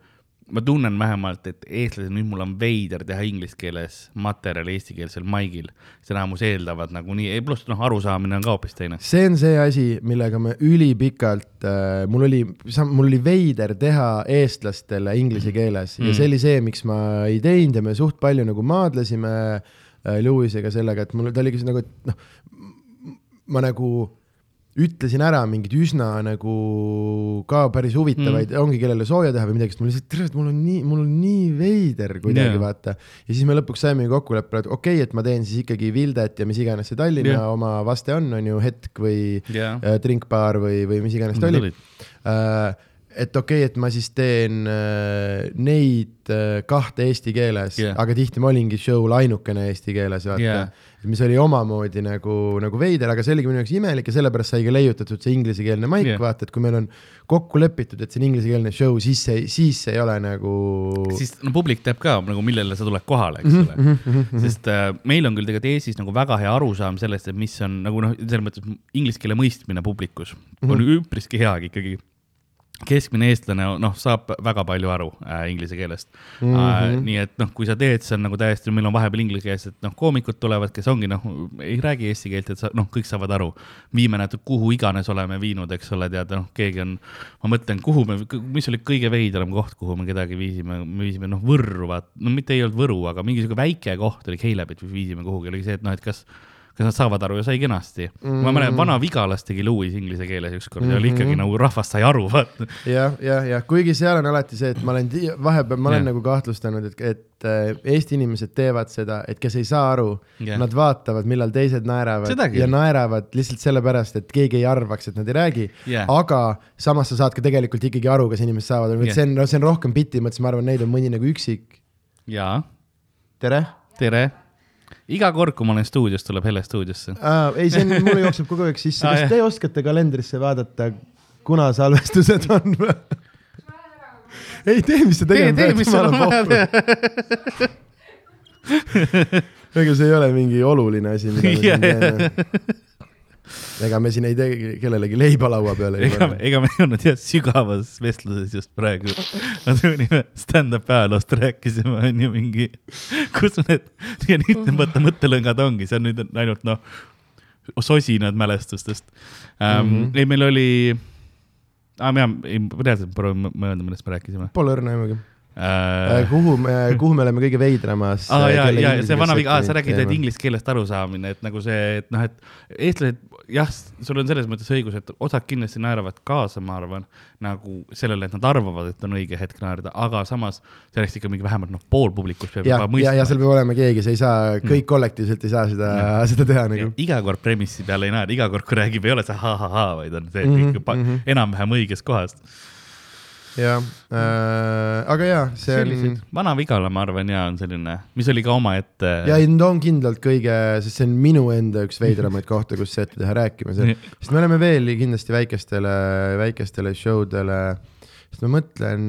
ma tunnen vähemalt, et eestlased, nüüd mul on veider teha inglise keeles materjali eestikeelsel maigil. see enamus eeldavad nagunii, pluss noh, arusaamine on ka hoopis teine. see on see asi, millega me ülipikalt äh,, mul oli, mul oli veider teha eestlastele inglise keeles mm. ja see oli see, miks ma ei teinud ja me suht palju nagu maadlesime äh, Lewisega sellega, et mul, ta oli nagu, et noh, ma nagu ütlesin ära mingeid üsna nagu ka päris huvitavaid mm., ongi kellele sooja teha või midagi, sest mul lihtsalt, tere, mul on nii, mul on nii veider kuidagi yeah. vaata. ja siis me lõpuks saime kokkuleppele, et okei okay,, et ma teen siis ikkagi Vildet ja mis iganes see Tallinna yeah. oma vaste on, on ju hetk või Jaa. äh, drinkbaar või, või mis iganes ta oli. Et okei okay,, et ma siis teen äh, neid äh, kahte eesti keeles yeah., aga tihti ma olingi show'l ainukene eesti keeles, vaata yeah.. mis oli omamoodi nagu, nagu veider, aga see oligi minu jaoks imelik ja sellepärast saigi leiutatud see inglisekeelne maik yeah., vaata, et kui meil on kokku lepitud, et see on inglisekeelne show, siis see, siis see ei ole nagu. siis no publik teab ka nagu, millele sa tuled kohale, eks ole. sest äh, meil on küll tegelikult Eestis nagu väga hea arusaam sellest, et mis on nagu noh, selles mõttes inglise keele mõistmine publikus on üpriski hea ikkagi keskmine eestlane noh, saab väga palju aru äh, inglise keelest mm. -hmm. Äh, nii et noh, kui sa teed, see on nagu täiesti, meil on vahepeal inglisekeelsed noh, koomikud tulevad, kes ongi noh, ei räägi eesti keelt, et sa noh, kõik saavad aru. viime nad kuhu iganes oleme viinud, eks ole, tead noh, keegi on, ma mõtlen, kuhu me, mis oli kõige veidram koht, kuhu me kedagi viisime, me viisime noh, Võrru, vaat, no mitte ei olnud Võru, aga mingisugune väike koht oli Keilabit viisime kuhugi, oli see, et noh, et kas kas nad saavad aru ja sai kenasti mm. -hmm. ma mäletan, Vana-Vigalas tegi Louis inglise keeles ükskord mm -hmm. ja oli ikkagi nagu rahvas sai aru, vaata. jah, jah, jah, kuigi seal on alati see, et ma olen vahepeal, ma olen Jah. nagu kahtlustanud, et, et äh, Eesti inimesed teevad seda, et kes ei saa aru Jah. nad vaatavad, millal teised naeravad ja naeravad lihtsalt sellepärast, et keegi ei arvaks, et nad ei räägi Jah. aga samas sa saad ka tegelikult ikkagi aru, kas inimesed saavad aru, et see on, see on rohkem biti mõttes, ma arvan, neid on mõni nagu üksik. jaa, tere tere. Iga kord, kui ma olen stuudios, tuleb Hele stuudiosse. ah,. ei, see on, mul jookseb kogu aeg sisse, kas jah. te oskate kalendrisse vaadata, kuna salvestused on ei tee, mis sa tegema on vaja teha. ega see ei ole mingi oluline asi, mida me siin teeme. Ega me siin ei tee kellelegi leiba laua peale ega, ega me ei olnud jah sügavas vestluses just praegu. me tulime stand-up ajaloost rääkisime, on ju mingi, kus need, ja nüüd need mõtte, mõttelõngad ongi, see on nüüd ainult noh, sosinad mälestustest um,. Mm. -hmm. ei, meil oli ah,, ma ei, reaalselt proovin mõelda, millest me rääkisime Pole õrna aimugi. uh,. kuhu me, kuhu me oleme kõige veidramas? aa ja, ja see vana viga, sa räägid, et inglise keelest arusaamine, et nagu see, et noh, et eestlased, jah, sul on selles mõttes õigus, et osad kindlasti naeravad kaasa, ma arvan, nagu sellele, et nad arvavad, et on õige hetk naerda, aga samas sellest ikka mingi vähemalt noh, pool publikust peab ja juba, ja, ja mõistma seal. peab olema keegi, sa ei saa, kõik kollektiivselt ei saa seda, seda teha nagu. iga kord premissi peale ei naera, iga kord, kui räägib, ei ole see ha-ha-ha, vaid on see, et Mhm, ikka pa- mhm. enam-vähem õigest kohast. Jah äh,, aga jaa, see on Vana-Vigala, ma arvan, ja on selline, mis oli ka omaette. ja ei, ta on kindlalt kõige, sest see on minu enda üks veidramaid kohti, kus ette teha rääkimas, sest me oleme veel kindlasti väikestele, väikestele show dele, sest ma mõtlen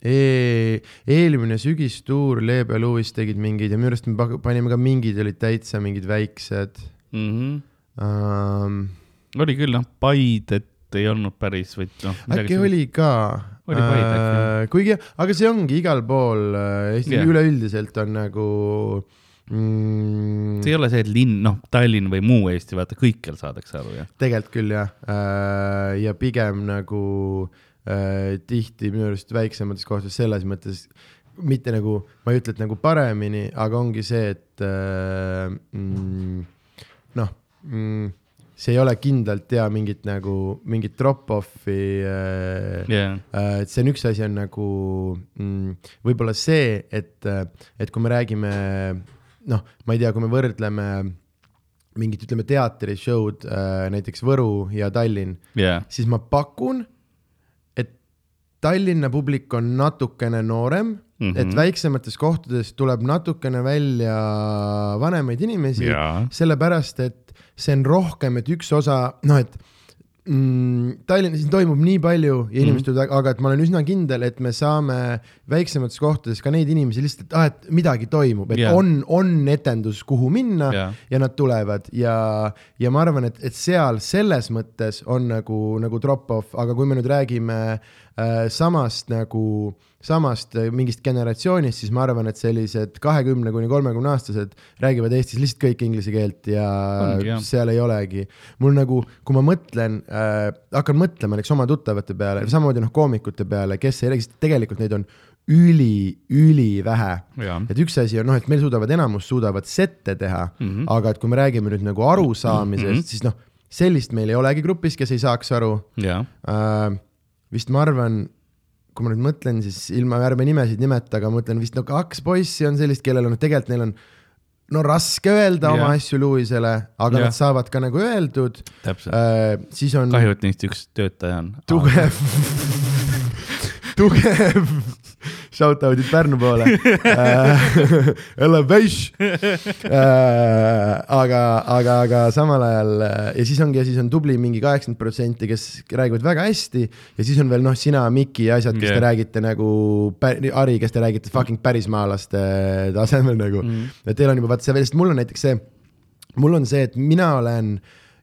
e, eelmine sügistuur Leebe ja Lewis tegid mingeid ja minu arust me pa- panime ka mingid olid täitsa mingid väiksed mm. -hmm. um,. oli küll noh, Paidet ei olnud päris või noh. äkki oli ka Oli Paide äkki, äh,, kuigi, aga see ongi igal pool äh, Eestis Jah. yeah. üleüldiselt on nagu mm, see ei ole see, et linn, noh, Tallinn või muu Eesti, vaata kõikjal saadakse aru, jah. tegelikult küll jah äh,, ja pigem nagu äh, tihti minu arust väiksemates kohtades selles mõttes mitte nagu, ma ei ütle, et nagu paremini, aga ongi see, et äh, mm, noh mm,, see ei ole kindlalt tea mingit nagu mingit drop-off'i äh, jah, Äh, et see on üks asi on nagu mm, võib-olla see, et, et kui me räägime noh, ma ei tea, kui me võrdleme mingit, ütleme teatrishow'd äh, näiteks Võru ja Tallinn, jah, siis ma pakun, et Tallinna publik on natukene noorem mm, Mhm. -hmm. et väiksemates kohtades tuleb natukene välja vanemaid inimesi sellepärast et see on rohkem, et üks osa, noh, et mm, Tallinnas toimub nii palju ja inimesed Mhm. tulevad mm,, aga et ma olen üsna kindel, et me saame väiksemates kohtades ka neid inimesi lihtsalt, et ah, et midagi toimub, et yeah. on, on etendus, kuhu minna Jaa. ja nad tulevad ja, ja ma arvan, et, et seal selles mõttes on nagu, nagu drop-off, aga kui me nüüd räägime äh, samast nagu, samast äh, mingist generatsioonist, siis ma arvan, et sellised kahekümne kuni kolmekümne aastased räägivad Eestis lihtsalt kõik inglise keelt ja Ongi, jah. seal ei olegi. mul nagu, kui ma mõtlen äh,, hakkan mõtlema näiteks oma tuttavate peale, samamoodi noh, koomikute peale, kes ei räägi, tegelikult neid on üli, ülivähe et üks asi on noh, et meil suudavad, enamus suudavad sette teha mm. -hmm. aga et kui me räägime nüüd nagu arusaamisest mm. -hmm. siis noh, sellist meil ei olegi grupis, kes ei saaks aru äh,. Vist ma arvan, kui ma nüüd mõtlen, siis ilma, ärme nimesid nimeta, aga ma mõtlen vist no kaks poissi on sellist, kellel on tegelikult neil on no raske öelda yeah. oma asju Louisele, aga yeah. nad saavad ka nagu öeldud äh,. siis on kahju, et neist üks töötaja on. tugev, tugev, shout out'id Pärnu poole äh. Elevation äh,. aga, aga, aga samal ajal äh, ja siis ongi, ja siis on tubli mingi kaheksakümmend protsenti, kes räägivad väga hästi ja siis on veel noh, sina, Miki ja asjad, kes yeah. Te räägite nagu, Ari, kes te räägite fucking pärismaalaste tasemel nagu mm.. et teil on juba vaata see, sest mul on näiteks see, mul on see, et mina olen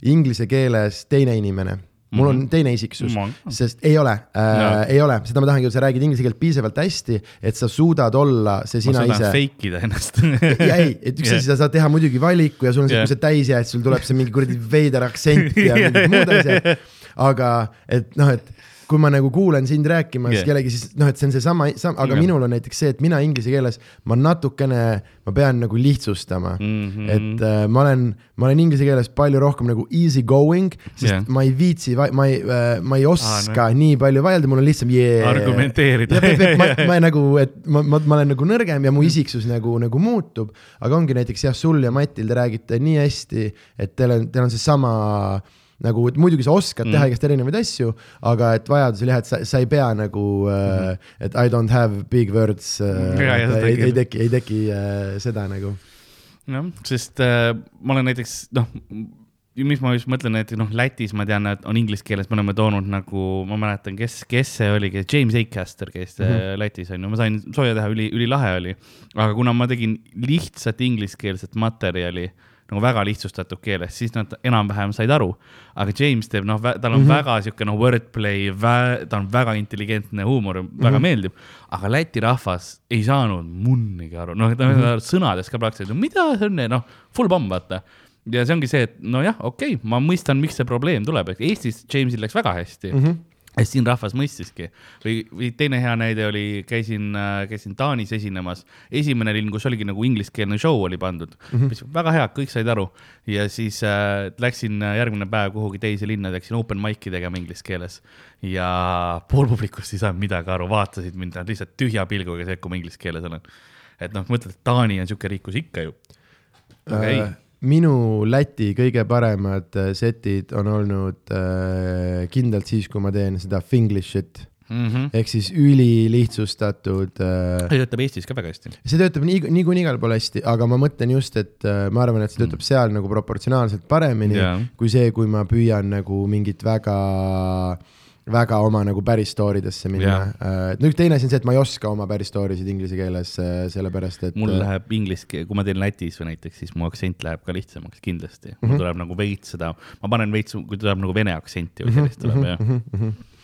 inglise keeles teine inimene mul on teine isiksus Ma-, sest ei ole äh, ei ole, seda ma tahangi, sa räägid inglise keelt piisavalt hästi, et sa suudad olla see ma sina suudan ise. fake ida ennast. ja ei, et üks asi, sa saad teha muidugi valiku ja sul on see yeah., kui sa täis jääd, sul tuleb see mingi kuradi veider aktsent ja mingid muud asjad. aga et noh, et kui ma nagu kuulen sind rääkimas yeah. kellegi, siis noh, et see on seesama, aga Jah. yeah. minul on näiteks see, et mina inglise keeles, ma natukene, ma pean nagu lihtsustama mm. -hmm. et äh, ma olen, ma olen inglise keeles palju rohkem nagu easy going, sest yeah. ma ei viitsi, ma ei äh,, ma ei oska ah, nii palju vaielda, mul on lihtsam yeah. Argumenteerida. ma, ma nagu, et ma, ma, ma olen nagu nõrgem ja mu isiksus nagu, nagu muutub, aga ongi näiteks jah, sul ja Matil te räägite nii hästi, et teil on, teil on seesama nagu, et muidugi sa oskad mm. teha igast erinevaid asju, aga et vajadusel jah, et sa, sa ei pea nagu mm, -hmm. äh, et I don't have big words äh, seda ei, küll. ei teki, ei teki äh, seda nagu. jah, sest äh, ma olen näiteks noh, mis ma just mõtlen, et noh, Lätis ma tean, et on inglise keeles, me oleme toonud nagu, ma mäletan, kes, kes see oli, James Acaster käis mm Mhm. -hmm. Lätis on ju, ma sain sooja teha, üli, ülilahe oli. aga kuna ma tegin lihtsat ingliskeelset materjali nagu väga lihtsustatud keeles, siis nad enam-vähem said aru. aga James teeb noh, tal on mm -hmm. väga sihuke noh, wordplay, ta on väga intelligentne huumor, väga mm -hmm. meeldib. aga Läti rahvas ei saanud munnigi aru, noh, ta mm -hmm. sõnadest ka praktiliselt, no mida see on, noh, full pomm, vaata ja see ongi see, et nojah, okei okay,, ma mõistan, miks see probleem tuleb, et Eestis Jamesil läks väga hästi mm. -hmm ja siin rahvas mõistiski. Või, või teine hea näide oli, käisin, käisin Taanis esinemas, esimene linn, kus oligi nagu ingliskeelne show oli pandud. Mm, -hmm. väga hea, kõik said aru. Ja siis äh, läksin järgmine päev kuhugi teise linna, läksin open mic'i tegema inglise keeles. Ja pool publikust ei saanud midagi aru, vaatasid mind lihtsalt tühja pilguga, see, kui ma inglise keeles olen. et noh, mõtled, et Taani on sihuke riik, kus ikka ju. aga ei. Äh, minu Läti kõige paremad äh, setid on olnud äh, kindlalt siis, kui ma teen seda Finglishit mm. -hmm. ehk siis ülilihtsustatud äh, see töötab Eestis ka väga hästi. see töötab nii, niikuinii igal pool hästi, aga ma mõtlen just, et äh, ma arvan, et see töötab seal nagu proportsionaalselt paremini Jaa. kui see, kui ma püüan nagu mingit väga väga oma nagu päris story desse minna Jaa.. no üks teine asi on see, et ma ei oska oma päris story sid inglise keeles, sellepärast et mul äh, läheb inglise keel, kui ma teen Lätis või näiteks, siis mu aktsent läheb ka lihtsamaks kindlasti mm. Mhm. -hmm. mul tuleb nagu veits seda, ma panen veits, kui tuleb nagu vene aktsenti või sellist tuleb Mhm, jah. Äh,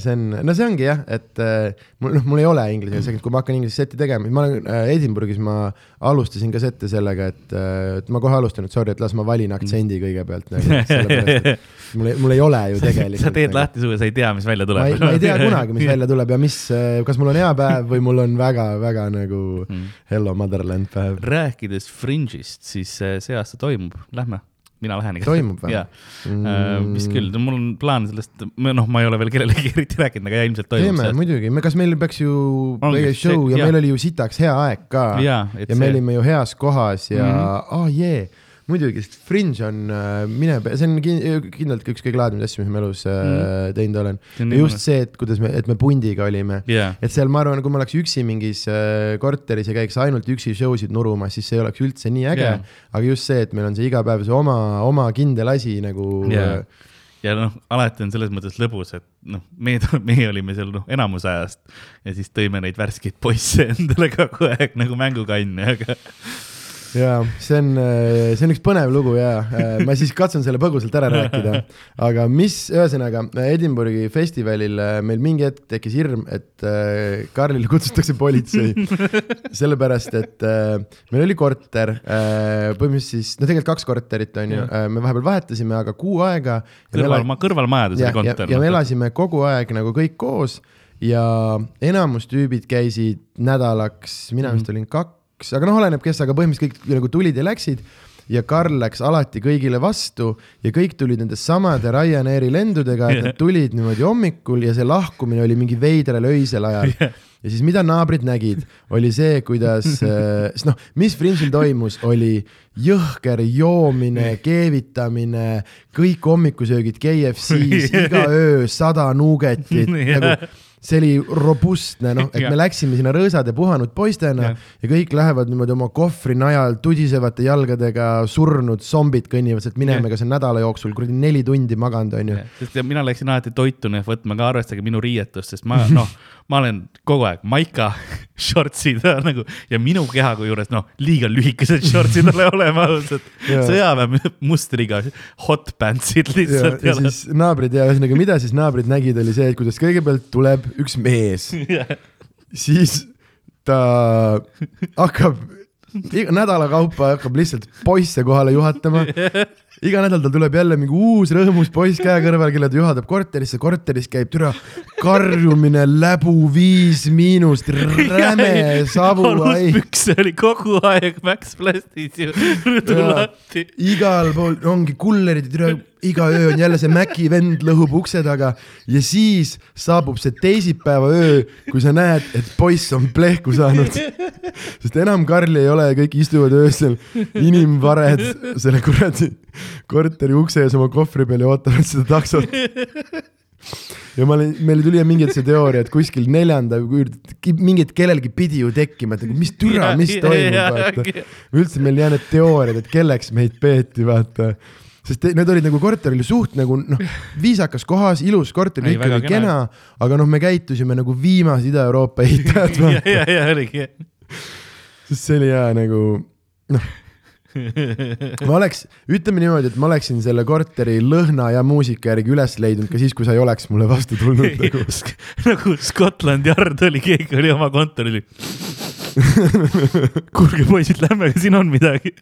see on, no see ongi jah, et äh, mul, noh, mul ei ole inglise keeles, kui ma hakkan inglise setti tegema, ma olen äh, Edinburgh'is, ma alustasin ka sette sellega, et äh,, et ma kohe alustan, et sorry, et las ma valin aktsendi kõigepealt nagu, mul ei, mul ei ole ju tegelikult. sa teed lahti suve, sa ei tea, mis välja tuleb ma ei tea kunagi, mis välja tuleb ja mis, kas mul on hea päev või mul on väga-väga nagu Mm. hello motherland päev. rääkides Fringe'ist, siis äh, see aasta toimub, lähme, mina lähen. Toimub või? jaa, vist küll, mul on plaan sellest, noh, ma ei ole veel kellelegi eriti rääkinud, aga ja ilmselt toimub teeme see. muidugi, me, kas meil peaks ju meie see- show ja jaa. meil oli ju sitaks hea aeg ka ja me see- olime ju heas kohas ja mm. -hmm. oh jee, muidugi, sest Fringe on äh, mine, see on kin- kindlalt üks kõige lahedamaid asju, mis ma elus äh, Mhm. teinud olen. Just see, et kuidas me, et me pundiga olime jaa, et seal ma arvan, kui ma oleks üksi mingis äh, korteris ja käiks ainult üksi show sid nurumas, siis see ei oleks üldse nii äge yeah.. aga just see, et meil on see iga päev see oma, oma kindel asi nagu yeah. ja noh, alati on selles mõttes lõbus, et noh, meie, meie olime seal noh, enamus ajast ja siis tõime neid värskeid poisse endale kogu aeg nagu mängukanne, aga ja see on, see on üks põnev lugu ja ma siis katsun selle põgusalt ära rääkida. aga mis, ühesõnaga Edinburghi festivalil äh, meil mingi hetk tekkis hirm, et äh, Karlile kutsutakse politsei. sellepärast, et äh, meil oli korter, põhimõtteliselt siis, no tegelikult kaks korterit on ju, me vahepeal vahetasime, aga kuu aega. kõrval, kõrvalmajades ja, oli ja, kontor. ja me elasime kogu aeg nagu kõik koos ja enamus tüübid käisid nädalaks, mina vist Mhm. olin kaks, aga noh, oleneb kes, aga põhimõtteliselt kõik nagu tulid ja läksid. Ja Karl läks alati kõigile vastu ja kõik tulid nende samade Ryanairi lendudega, et nad tulid niimoodi hommikul ja see lahkumine oli mingi veidral öisel ajal. ja siis mida naabrid nägid, oli see, kuidas, sest noh, mis Fringe'il toimus, oli jõhker joomine, keevitamine, kõik hommikusöögid KFC-s, iga öö sada nuugetit. Jah. nagu see oli robustne, noh, et me läksime sinna rõõsade puhanud poistena Jah. ja kõik lähevad niimoodi oma kohvri najal tudisevate jalgadega, surnud zombid kõnnivad sealt minema, ega see nädala jooksul kuradi neli tundi maganud, onju. sest ja mina läksin alati toituna võtma ka arvestage minu riietust, sest ma noh, ma olen kogu aeg maika, shortsid nagu ja minu kehaga juures noh, liiga lühikesed shortsid ole olema ausalt. Sõjaväe mustriga hot pantsid ja, lihtsalt. ja siis naabrid ja ühesõnaga, mida siis naabrid nägid, oli see, et kuidas kõigepealt tuleb üks mees, siis ta hakkab nädala kaupa hakkab lihtsalt poisse kohale juhatama. Iga nädal tal tuleb jälle mingi uus rõõmus poiss käe kõrval, kelle ta juhatab korterisse, korteris käib türa karjumine, läbu viis miinust, räme savu, aluspükse oli kogu aeg Max Plastis ju rõdulatti. igal pool ongi kullerid, iga öö on jälle see Maci vend lõhub ukse taga ja siis saabub see teisipäeva öö, kui sa näed, et poiss on plehku saanud. sest enam Karli ei ole, kõik istuvad öösel inimvared selle kuradi korteri ukse ees oma kohvri peal ja ootavad seda taksot. ja ma olin, meil tuli mingi see teooria, et kuskil neljanda, mingit kellelgi pidi ju tekkima, et nagu mis türa, mis toimub, vaata. üldse meil ei jäänud teooriad, et kelleks meid peeti, vaata sest need olid nagu korter oli suht nagu noh, viisakas kohas, ilus korter, kõik oli kena. aga noh, me käitusime nagu viimased Ida-Euroopa ehitajad, ja, ja, ja oligi. sest see oli jaa nagu noh, ma oleks, ütleme niimoodi, et ma oleksin selle korteri lõhna ja muusika järgi üles leidnud ka siis, kui sa ei oleks mulle vastu tulnud nagu. nagu Scotland Yard oli, keegi oli oma kontoril. kuulge poisid, lähme, siin on midagi.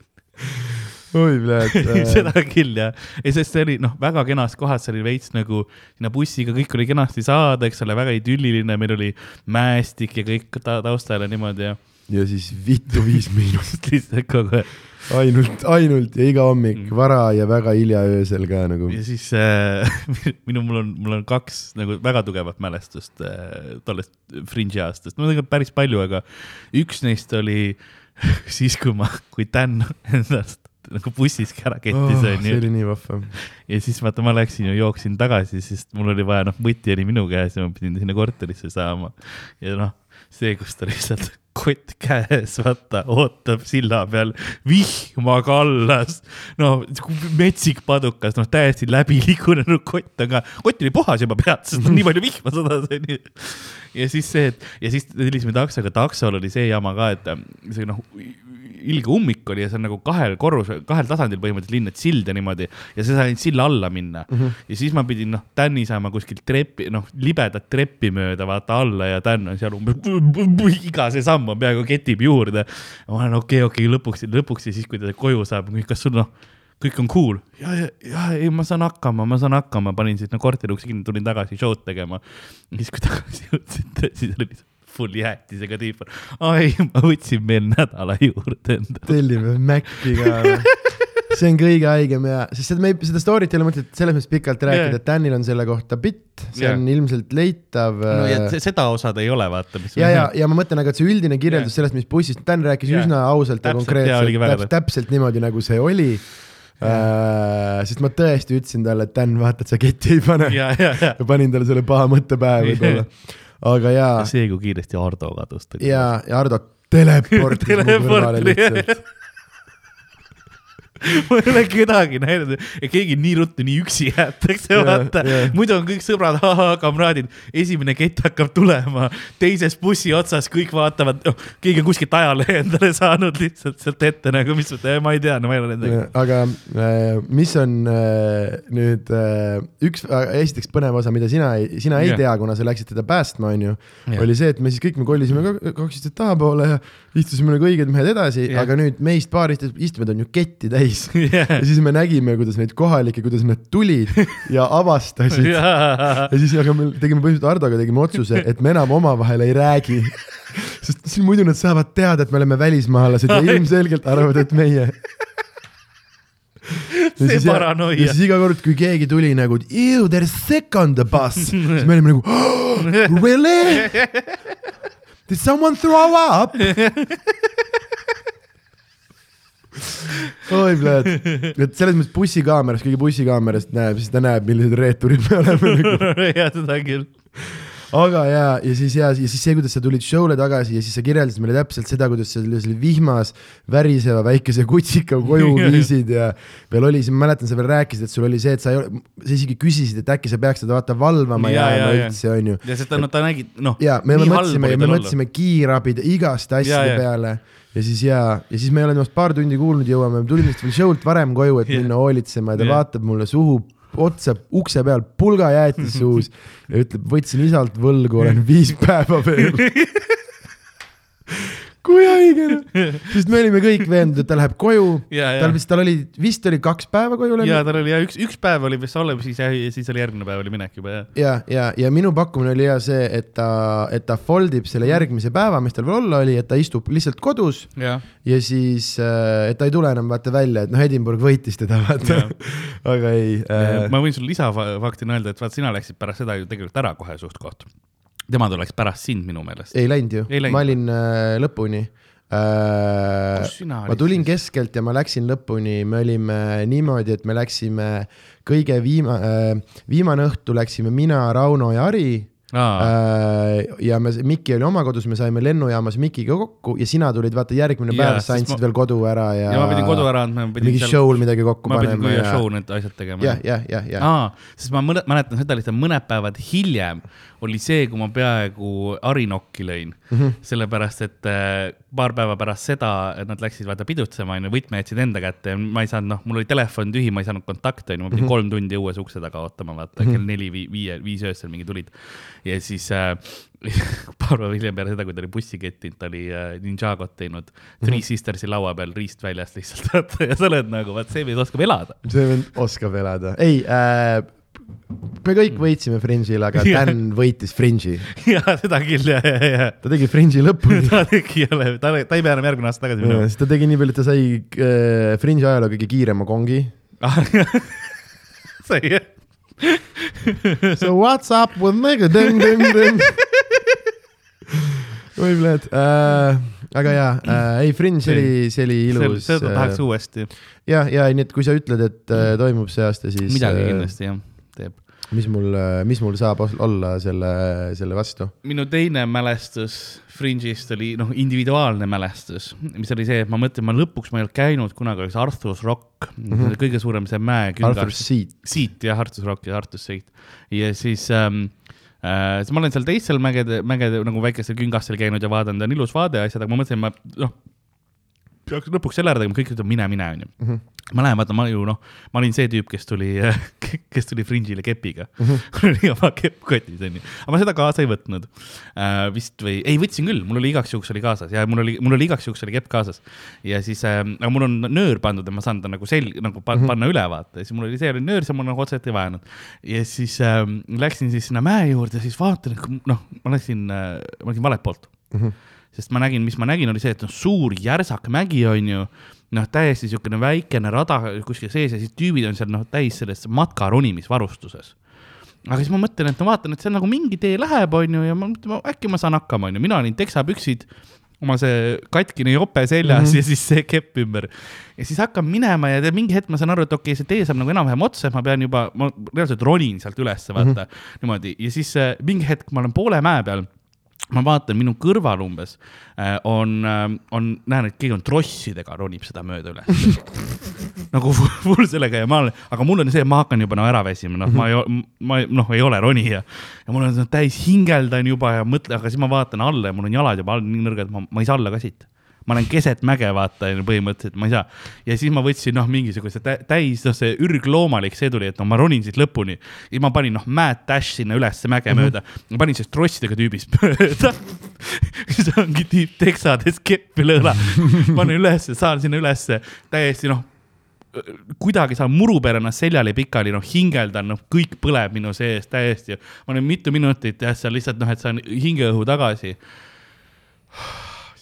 oi, pljääd. seda küll jah, ei sest see oli noh, väga kenas kohas, see oli veits nagu sinna bussiga, kõik oli kenasti saada, eks ole, väga idülliline, meil oli mäestik ja kõik ta taustal ja niimoodi ja ja siis vittu viis miinust, lihtsalt kogu aeg. ainult, ainult ja iga hommik Mm. vara ja väga hilja öösel ka nagu. ja siis äh, minu, mul on, mul on kaks nagu väga tugevat mälestust äh, tollest Fringe'i aastast, no tegelikult päris palju, aga üks neist oli siis, kui ma, kui Dan endast nagu bussiski ära kettis oh, onju see oli nii vahva. ja siis vaata, ma läksin ju jooksin tagasi, sest mul oli vaja, noh, võti oli minu käes ja ma pidin sinna korterisse saama. ja noh, see, kus ta lihtsalt kott käes, vaata, ootab silla peal, vihma kallas. no metsik padukas, noh, täiesti läbi ligunenud kott, aga kott oli puhas juba pealt, sest nii palju vihma sadas, onju. ja siis see, et ja siis tellisime taksoga, taksol oli see jama ka, et see noh, ilge ummik oli ja see on nagu kahel korrusel, kahel tasandil põhimõtteliselt linn, et sild ja niimoodi ja sa said silla alla minna mm. -hmm. ja siis ma pidin noh, Tänni saama kuskilt trepi, noh, libedat treppi mööda vaata alla ja Tän on seal umbes, iga see samm on peaaegu ketib juurde. ma olen okei okay,, okei okay,, lõpuks, lõpuks ja siis, kui ta koju saab, kas sul noh, kõik on cool. ja, ja, ja ei, ma saan hakkama, ma saan hakkama, panin sinna korteri ukse kinni, tulin tagasi show'd tegema. siis, kui tagasi jõudsin, siis oli lihtsalt full jäätisega tüüp. ai, ma võtsin veel nädala juurde endale. tellime Maci ka. see on kõige haigem ja, sest seda me ei, seda story't ei ole mõtet selles mõttes pikalt rääkida yeah., et Danil on selle kohta bitt, see Jaa. on ilmselt leitav no ja äh, se- seda osa ta ei ole, vaata, ja, ja, ja ma mõtlen, aga et see üldine kirjeldus Jaa. sellest, mis bussist, Dan rääkis Jaa. üsna ausalt ja Täpselt, oligi konkreetselt, väga täpselt, niimoodi, nagu see oli. Äh, sest ma tõesti ütlesin talle, et Dan, vaata, et sa ketti ei pane ja, ja, ja. ja panin talle selle paha mõtte pähe võib-olla. aga jaa, see, kui kiiresti Ardo kadus. ja, ja Ardo teleportis mu kõrvale lihtsalt. ma ei ole kedagi näinud, et keegi nii ruttu nii üksi jäetakse, vaata jah.. muidu on kõik sõbrad, kamraadid, esimene kett hakkab tulema, teises bussi otsas kõik vaatavad, noh, keegi on kuskilt ajalehe endale saanud lihtsalt sealt ette nagu, mis, ma ei tea, no ma ei ole nendega. aga äh, mis on äh, nüüd äh, üks, esiteks põnev osa, mida sina ei, sina ei Jah. tea, kuna sa läksid teda päästma, onju, oli see, et me siis kõik me kollisime ka- kaks istet tahapoole ja istusime nagu õiged mehed edasi, aga nüüd meist paarist istumed on ju ketti täis Jah. ja siis me nägime, kuidas neid kohalikke, kuidas nad tulid ja avastasid ja siis, aga me tegime põhimõtteliselt Hardoga tegime otsuse, et me enam omavahel ei räägi. sest siis muidu nad saavad teada, et me oleme välismaalased ja ilmselgelt arvavad, et meie. See paranoia. ja siis iga kord, kui keegi tuli nagu ew, there is sick on the bus, siis me olime nagu oh, really? Did someone throw up? oi, pljat, et selles mõttes bussikaameras, keegi bussikaamerast näeb, siis ta näeb, millised reeturid me oleme nagu ja seda küll. aga ja, ja siis ja, ja siis see, kuidas sa tulid show'le tagasi ja siis sa kirjeldasid meile täpselt seda, kuidas sa selle vihmas väriseva väikese kutsika koju viisid ja veel oli, ma mäletan, sa veel rääkisid, et sul oli see, et sa ei ole, sa isegi küsisid, et äkki sa peaks teda vaata valvama Ja, jääma ja. üldse, onju. ja sest ta, no ta nägi, noh. ja me me mõtlesime me mõtlesime kiirabide igaste asjade Ja, ja. peale ja siis ja, ja siis me ei ole temast paar tundi kuulnud, jõuame, tulime vist veel show'lt varem koju, et Jah. minna hoolitsema ja ta Jah. vaatab mulle suhu otsa ukse peal pulga jäätis suus ja ütleb, võtsin isalt võlgu, olen viis päeva veel. kui haige sest me olime kõik veendunud, et ta läheb koju, Ja, ja. tal vist, tal oli, vist oli kaks päeva koju ja läinud. tal oli ja üks, üks päev oli vist olla, siis, siis oli järgmine päev oli minek juba jah. ja, ja, ja minu pakkumine oli hea see, et ta, et ta fold ib selle järgmise päeva, mis tal veel olla oli, et ta istub lihtsalt kodus ja siis, et ta ei tule enam vaata välja, et noh, Edinburgh võitis teda vaata aga ei äh,. ma võin sulle lisafaktina öelda, et vaat sina läksid pärast seda ju tegelikult ära kohe suht-koht. Tema tuleks pärast sind minu meelest. ei läinud ju ma olin äh, lõpuni äh, ma tulin siis? keskelt ja ma läksin lõpuni, me olime niimoodi, et me läksime kõige viima- äh,, viimane õhtu läksime mina, Rauno ja Ari äh,. ja me, Mikki oli oma kodus, me saime lennujaamas Mikiga kokku ja sina tulid vaata järgmine päev, sa andsid ma- veel kodu ära ja. ja ma pidin kodu ära andma, mingi show'l midagi kokku ma pidin panema ja, show need asjad tegema. jah, jah, jah, jah. aa, sest ma mõne, mäletan seda lihtsalt mõned päevad hiljem oli see, kui ma peaaegu Arinokki lõin mm. Mhm. -hmm. sellepärast, et äh, paar päeva pärast seda nad läksid vaata pidutsema onju, võtme jätsid enda kätte ja ma ei saanud, noh, mul oli telefon tühi, ma ei saanud kontakte onju, ma Mhm. pidin mm -hmm. kolm tundi õues ukse taga ootama, vaata mm -hmm. kell neli, viie, viis öösel mingi tulid. ja siis äh, paar päeva hiljem peale seda, kui ta oli bussi kettinud, ta oli äh, Ninjagot teinud Three Mhm. Sistersi laua peal riist väljast lihtsalt, vaata ja sa oled nagu, vaat see mees oskab elada. see vend oskab elada, ei äh,, me kõik võitsime Fringe'il, aga Jah. Dan võitis Fringe'i, ja seda küll ja, ja, ja ta tegi Fringe'i lõpuni. ta tegi jälle, ta, ta ei pea enam järgmine aasta tagasi minema. siis ta tegi nii palju, et ta sai äh, Fringe'i ajaloo kõige kiirema kongi. sai jah? So what's up with nigga ding ding ding. oi, bled äh,, aga jaa äh,, ei Fringe oli, see oli ilus. seda tahaks uuesti. ja, ja nii, et kui sa ütled, et äh, toimub see aasta, siis midagi äh, kindlasti jah, teeb. mis mul, mis mul saab olla selle, selle vastu? minu teine mälestus Fringe'ist oli noh, individuaalne mälestus, mis oli see, et ma mõtlen, ma lõpuks ma ei olnud käinud kunagi, oli see Arthur's Rock mm, -hmm. kõige suurem see mäeküngas. Arthur Seat. siit jah, Artus Rock ja Artus Seit ja siis ähm, äh, siis ma olen seal teistel mägede, mägede nagu väikestel küngastel käinud ja vaadanud, on ilus vaade ja asjad, aga ma mõtlesin, ma noh, peaks lõpuks selle ära tegema, kõik ütlevad mine, mine onju. -hmm. ma lähen, vaata, ma ju noh, ma olin see tüüp, kes tuli, kes tuli Fringe'ile kepiga mm. -hmm. mul oli oma kepp kotis onju, aga ma seda kaasa ei võtnud äh, vist või, ei võtsin küll, mul oli igaks juhuks oli kaasas ja mul oli, mul oli igaks juhuks oli kepp kaasas ja siis äh,, aga mul on nöör pandud ja ma saan ta nagu sel-, nagu pa, mm -hmm. panna üle vaata ja siis mul oli see oli nöör, see mul nagu otseselt ei vajanud. ja siis äh, läksin siis sinna mäe juurde, siis vaatan, noh, ma läksin äh,, ma läksin valet poolt mm. -hmm. Sest ma nägin, mis ma nägin, oli see, et noh, suur järsak mägi on ju noh, täiesti niisugune väikene rada kuskil sees ja siis tüübid on seal noh, täis selles matkaronimisvarustuses aga siis ma mõtlen, et ma vaatan, et seal nagu mingi tee läheb, onju, ja ma mõtlen, äkki ma saan hakkama, onju, mina olin teksapüksid, oma see katkine jope seljas mm -hmm. ja siis see kepp ümber. ja siis hakkan minema ja mingi hetk ma saan aru, et okei okay,, see tee saab nagu enam-vähem otsa, et ma pean juba, ma reaalselt ronin sealt ülesse, vaata mm -hmm. niimoodi ja siis äh, mingi hetk ma olen poole mäe peal ma vaatan minu kõrval umbes äh, on, on, näen, et keegi on trossidega ronib seda mööda üles nagu full sellega ja ma olen, aga mul on see, ma hakkan juba no ära väsima, noh, ma ei, ma noh, ei ole ronija. Ja mul on täis hingeldan juba ja mõtlen, aga siis ma vaatan alla ja mul on jalad juba all nii nõrgad, ma, ma ei saa alla ka siit ma olen keset mäge, vaata, põhimõtteliselt ma ei saa. ja siis ma võtsin, noh, mingisuguse täis, noh, see ürgloomulik, see tuli, et no ma ronin siit lõpuni. ja ma panin, noh, Mad Dash sinna ülesse mäge mm -hmm. mööda. ma panin sellest trossidega tüübist mööda siis ongi tüüp teksades keppi lõõla. panen ülesse, saan sinna ülesse, täiesti, noh kuidagi saan muru peal ennast seljali pikali, noh, hingeldan, noh, kõik põleb minu sees täiesti. ma olen mitu minutit jah, seal lihtsalt noh, et saan hingeõhu tagasi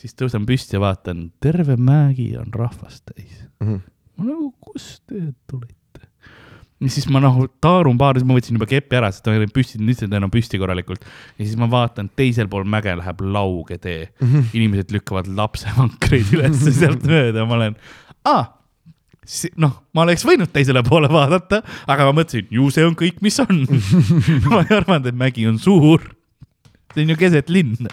siis tõusen püsti ja vaatan, terve mägi on rahvast täis mm. -hmm. ma nagu, kust te tulite? ja siis ma noh, taarun paar, siis ma võtsin juba kepi ära, sest ma olin püsti, lihtsalt enam püsti korralikult. ja siis ma vaatan, teisel pool mäge läheb lauge tee mm. -hmm. inimesed lükkavad lapsevankreid üles sealt mööda, ma olen, aa noh, ma oleks võinud teisele poole vaadata, aga ma mõtlesin, ju see on kõik, mis on ma ei arvanud, et mägi on suur. see on ju keset linna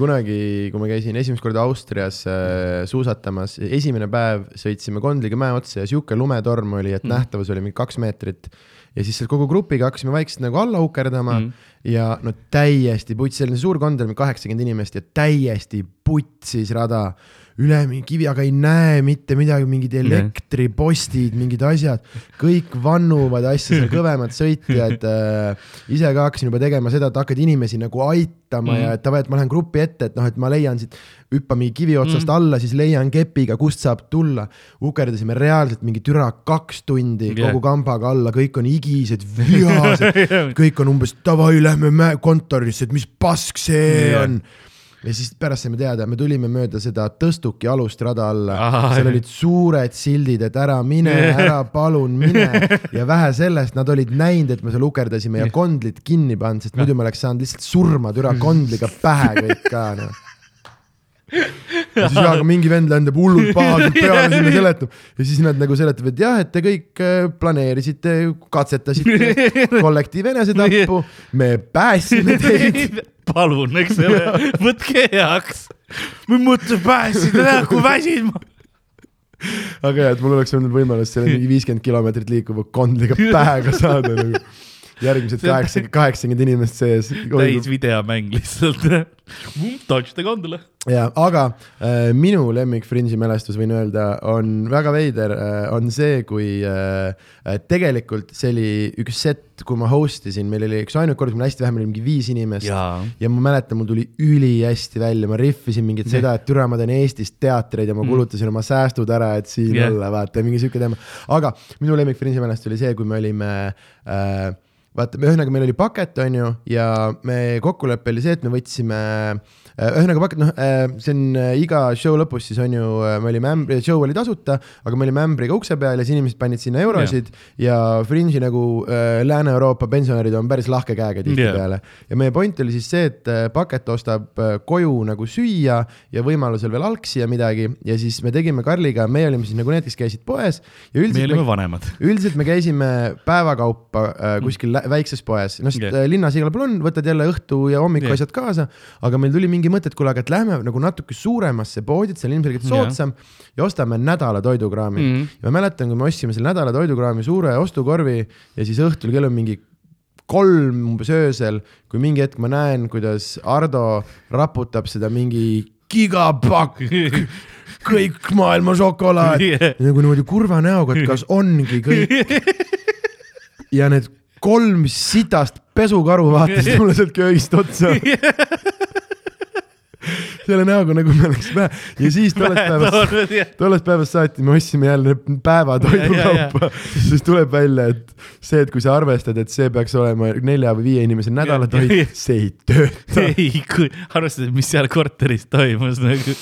kunagi, kui ma käisin esimest korda Austrias äh, suusatamas, esimene päev sõitsime Kondliga mäe otsa ja sihuke lumetorm oli, et mm. nähtavus oli mingi kaks meetrit. ja siis kogu grupiga hakkasime vaikselt nagu alla ukerdama mm. ja no täiesti putsis, selline suur kondel, kaheksakümmend inimest ja täiesti putsis rada üle mingi kivi, aga ei näe mitte midagi, mingid elektripostid, mingid asjad, kõik vannuvad asja seal kõvemad sõitjad äh,. ise ka hakkasin juba tegema seda, et hakkad inimesi nagu aitama mm. ja et davai, et ma lähen grupi ette, et noh, et ma leian siit, hüppan mingi kivi otsast mm. alla, siis leian kepiga, kust saab tulla. ukerdasime reaalselt mingi türa kaks tundi yeah. kogu kambaga alla, kõik on higised, vihased kõik on umbes davai, lähme kontorisse, et mis pask see yeah. on ja siis pärast saime teada, me tulime mööda seda Tõstuki alust rada alla, seal olid suured sildid, et ära mine, ära palun mine. Ja vähe sellest, nad olid näinud, et me seal ukerdasime ja kondlid kinni pannud, sest muidu me oleks saanud lihtsalt surma türa kondliga pähe kõik ka noh. Ja siis jah, aga mingi vend lendab hullult pahaselt peale sinna seletab ja siis nad nagu seletavad, et jah, et te kõik äh, planeerisite, katsetasite kollektiiv enesetappu, me päästsime teid palun, eks ole, võtke heaks. ma mõtlesin, päästsid, näe kui väsin ma aga jah, et mul oleks olnud võimalus selle mingi viiskümmend kilomeetrit liikuva kondliga pähe ka saada nagu järgmised kaheksakümmend, kaheksakümmend inimest sees. täis videomäng lihtsalt Touch the gondola. ja, aga äh, minu lemmik Fringe'i mälestus, võin öelda, on väga veider äh,, on see, kui äh, tegelikult see oli üks set, kui ma host isin, meil oli üks ainuke kord, kui meil hästi vähe, meil oli mingi viis inimest ja, ja ma mäletan, mul tuli ülihästi välja, ma rihvisin mingit seda, et türa, ma teen Eestis teatreid ja ma mm. kulutasin oma säästud ära, et siin yeah. olla, vaata, mingi sihuke teema. aga minu lemmik Fringe'i mälestus oli see, kui me olime äh, vaata, ühesõnaga meil oli paket, on ju, ja me kokkulepe oli see, et me võtsime äh, ühesõnaga paket, noh, äh, see on äh, iga show lõpus siis on ju, me olime ämbri, show oli tasuta, aga me olime ämbriga ukse peal ja siis inimesed panid sinna eurosid ja, ja Fringe'i nagu äh, Lääne-Euroopa pensionärid on päris lahke käega tihtipeale yeah.. ja meie point oli siis see, et paket ostab koju nagu süüa ja võimalusel veel algsi ja midagi ja siis me tegime Karliga, meie olime siis nagu need, kes käisid poes. me olime vanemad. üldiselt me käisime päevakaupa äh, kuskil väikses poes, noh yeah. linnas igal pool on, võtad jälle õhtu ja hommiku yeah. asjad kaasa. aga meil tuli mingi mõte, et kuule, aga et lähme nagu natuke suuremasse poodi, et see on ilmselgelt soodsam yeah. ja ostame nädala toidukraami mm. -hmm. ja ma mäletan, kui me ostsime selle nädala toidukraami suure ostukorvi ja siis õhtul kell on mingi kolm umbes öösel, kui mingi hetk ma näen, kuidas Ardo raputab seda mingi gigapakk kõik maailma šokolaad yeah. nagu niimoodi kurva näoga, et kas ongi kõik. ja need kolm sitast pesukaru vaatasid mulle sealt köögist otsa selle näoga nagu me oleks päev ja siis tollest päevast, tollest päevast saati me ostsime jälle päeva toidukaupa, siis tuleb välja, et see, et kui sa arvestad, et see peaks olema nelja või viie inimese nädalatoit, see ei tööta. ei, arvestades, mis seal korteris toimus nagu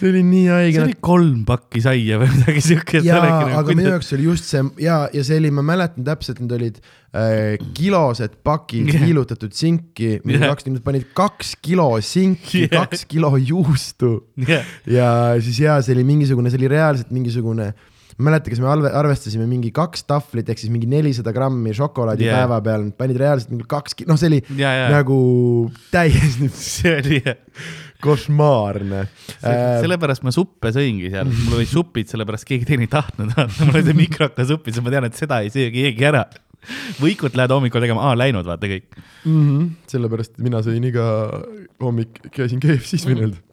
see oli nii haige. oli kolm pakki saia või midagi siukest. jaa, nagu aga minu jaoks oli just see ja, ja see oli, ma mäletan täpselt, need olid äh, kilosed pakid yeah. kiilutatud sinki, mida yeah. kaks inimest panid kaks kilo sinki yeah., kaks kilo juustu yeah. ja siis jaa, see oli mingisugune, see oli reaalselt mingisugune mäleta, kas me arve- arvestasime mingi kaks tahvlit ehk siis mingi nelisada grammi šokolaadi yeah. päeva peal, nad panid reaalselt mingi kaks, noh, see oli ja, ja, nagu täiesti see oli jah. košmaarne. Äh, sellepärast ma suppe sõingi seal, mul olid supid, sellepärast keegi teine ei tahtnud, vaata, mul oli see mikrokasupp ja siis ma tean, et seda ei söö keegi ära. võikud lähed hommikul tegema, aa läinud vaata kõik. mm -hmm, sellepärast mina sõin iga hommik, käisin KFC-s või nii-öelda.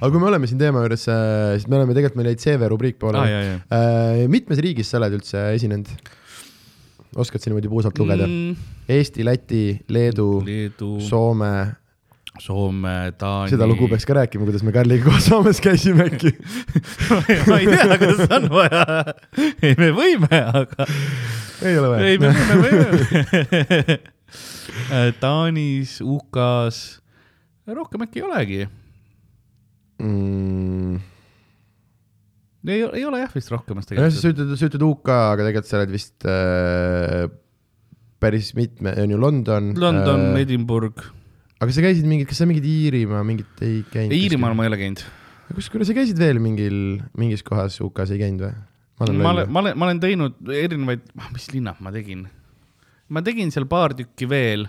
aga kui me oleme siin teema juures, siis me oleme tegelikult, meil jäid CV rubriik pooleli. ja. mitmes riigis sa oled üldse esinenud? oskad sa niimoodi puusalt lugeda mm.? Eesti, Läti, Leedu, Leedu, Soome, Soome, Taani. seda lugu peaks ka rääkima, kuidas me Karliga koos Soomes käisime äkki. ma ei tea, kuidas on vaja. ei, me võime, aga. ei ole ei, me vaja. võime, võime. Taanis, UK-s, rohkem äkki ei olegi. Mm. ei, ei ole jah vist rohkemas nojah, tegelikult. sa ütled, sa ütled UK, aga tegelikult sa oled vist äh, päris mitme, on ju London. London, Edinburgh. Aga sa käisid mingit, kas sa mingit Iirimaa mingit ei käinud? Iirimaal ma ei ole käinud. kus, kuule, sa käisid veel mingil, mingis kohas UK-s ei käinud või? ma olen, ma olen, ma olen teinud erinevaid, mis linnad ma tegin? ma tegin seal paar tükki veel,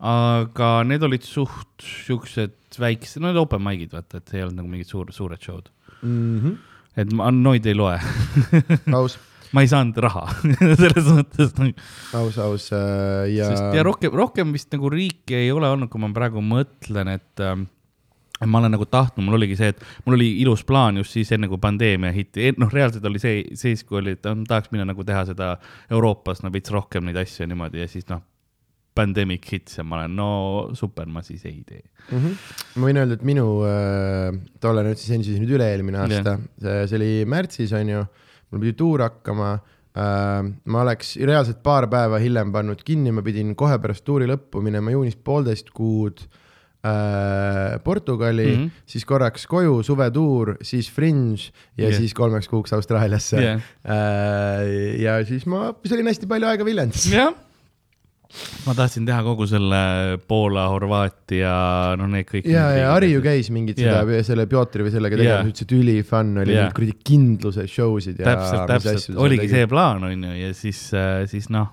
aga need olid suht siuksed väiksed, no need open mic'id, vaata, et ei olnud nagu mingid suur, suured show'd. mm. -hmm. et ma noid ei loe, aus, ma ei saanud raha selles mõttes no,. aus, aus äh, ja. ja rohkem, rohkem vist nagu riiki ei ole olnud, kui ma praegu mõtlen, et ähm, ma olen nagu tahtnud, mul oligi see, et mul oli ilus plaan just siis enne, kui pandeemia hitti, noh, reaalselt oli see siis, kui oli, et tahaks minna nagu teha seda Euroopas no veits rohkem neid asju ja niimoodi ja siis noh, pandemic hits ja ma olen, no super, ma siis ei tee. mm. -hmm. ma võin öelda, et minu äh, tollane nüüd siis endiselt nüüd üle-eelmine aasta yeah., see oli märtsis on ju, mul pidi tuur hakkama äh,. ma oleks reaalselt paar päeva hiljem pannud kinni, ma pidin kohe pärast tuuri lõppu minema juunis poolteist kuud äh, Portugali mm. -hmm. siis korraks koju, suvetuur, siis Fringe ja yeah. siis kolmeks kuuks Austraaliasse Yeah. äh,. ja siis ma, siis olin hästi palju aega Viljandis. jah. Ma tahtsin teha kogu selle Poola, Horvaatia, no need kõik. ja, ja Harri ju käis mingit Jaa. seda, selle Piotri või sellega tegemas, ütles, et ülifun oli yeah. kuradi kindluse show sid ja. täpselt, täpselt, oligi see plaan, on ju, ja siis, siis noh,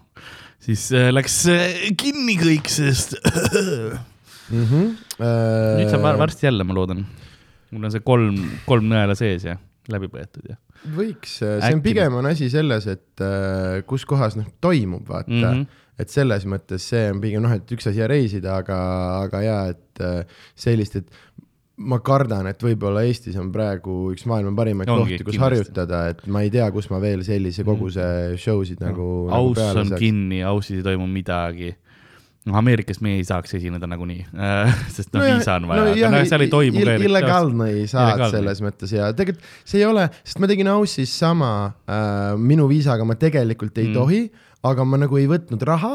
siis äh, läks äh, kinni kõik, sest mm. -hmm. nüüd saab var- varsti jälle, ma loodan. mul on see kolm, kolm nõela sees ja läbi põetud ja. võiks, see Äkki on pigem on asi selles, et äh, kus kohas noh toimub, vaata mm. -hmm. Et selles mõttes see on pigem noh, et üks asi on reisida, aga, aga ja et äh, sellist, et ma kardan, et võib-olla Eestis on praegu üks maailma parimaid kohti, kus kindlasti. harjutada, et ma ei tea, kus ma veel sellise koguse show sid nagu, nagu aus peale on saaks. kinni, ausis ei toimu midagi. noh, Ameerikas me ei saaks esineda nagunii, sest noh, Nojah, viisa on vaja, nojah, aga noh, seal ei toimu ill- ka. illegaalne ei saa selles mõttes ja tegelikult see ei ole, sest ma tegin Aussis sama äh,, minu viisaga ma tegelikult ei Mm. mm. tohi, aga ma nagu ei võtnud raha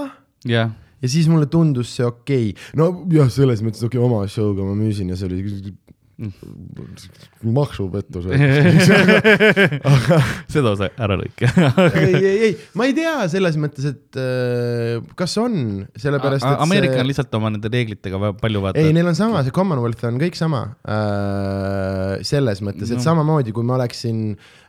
jah, ja siis mulle tundus see okei okay.. no jah, selles mõttes okei okay,, oma show'ga ma müüsin ja see oli maksupettus. seda osa ära lõika. ei, ei, ei, ma ei tea selles mõttes, et äh, kas on, sellepärast et Ameerika see... on lihtsalt oma nende reeglitega palju vaata. ei, neil on sama, see Commonwealth on kõik sama äh,. selles mõttes, et no. samamoodi, kui ma oleksin äh,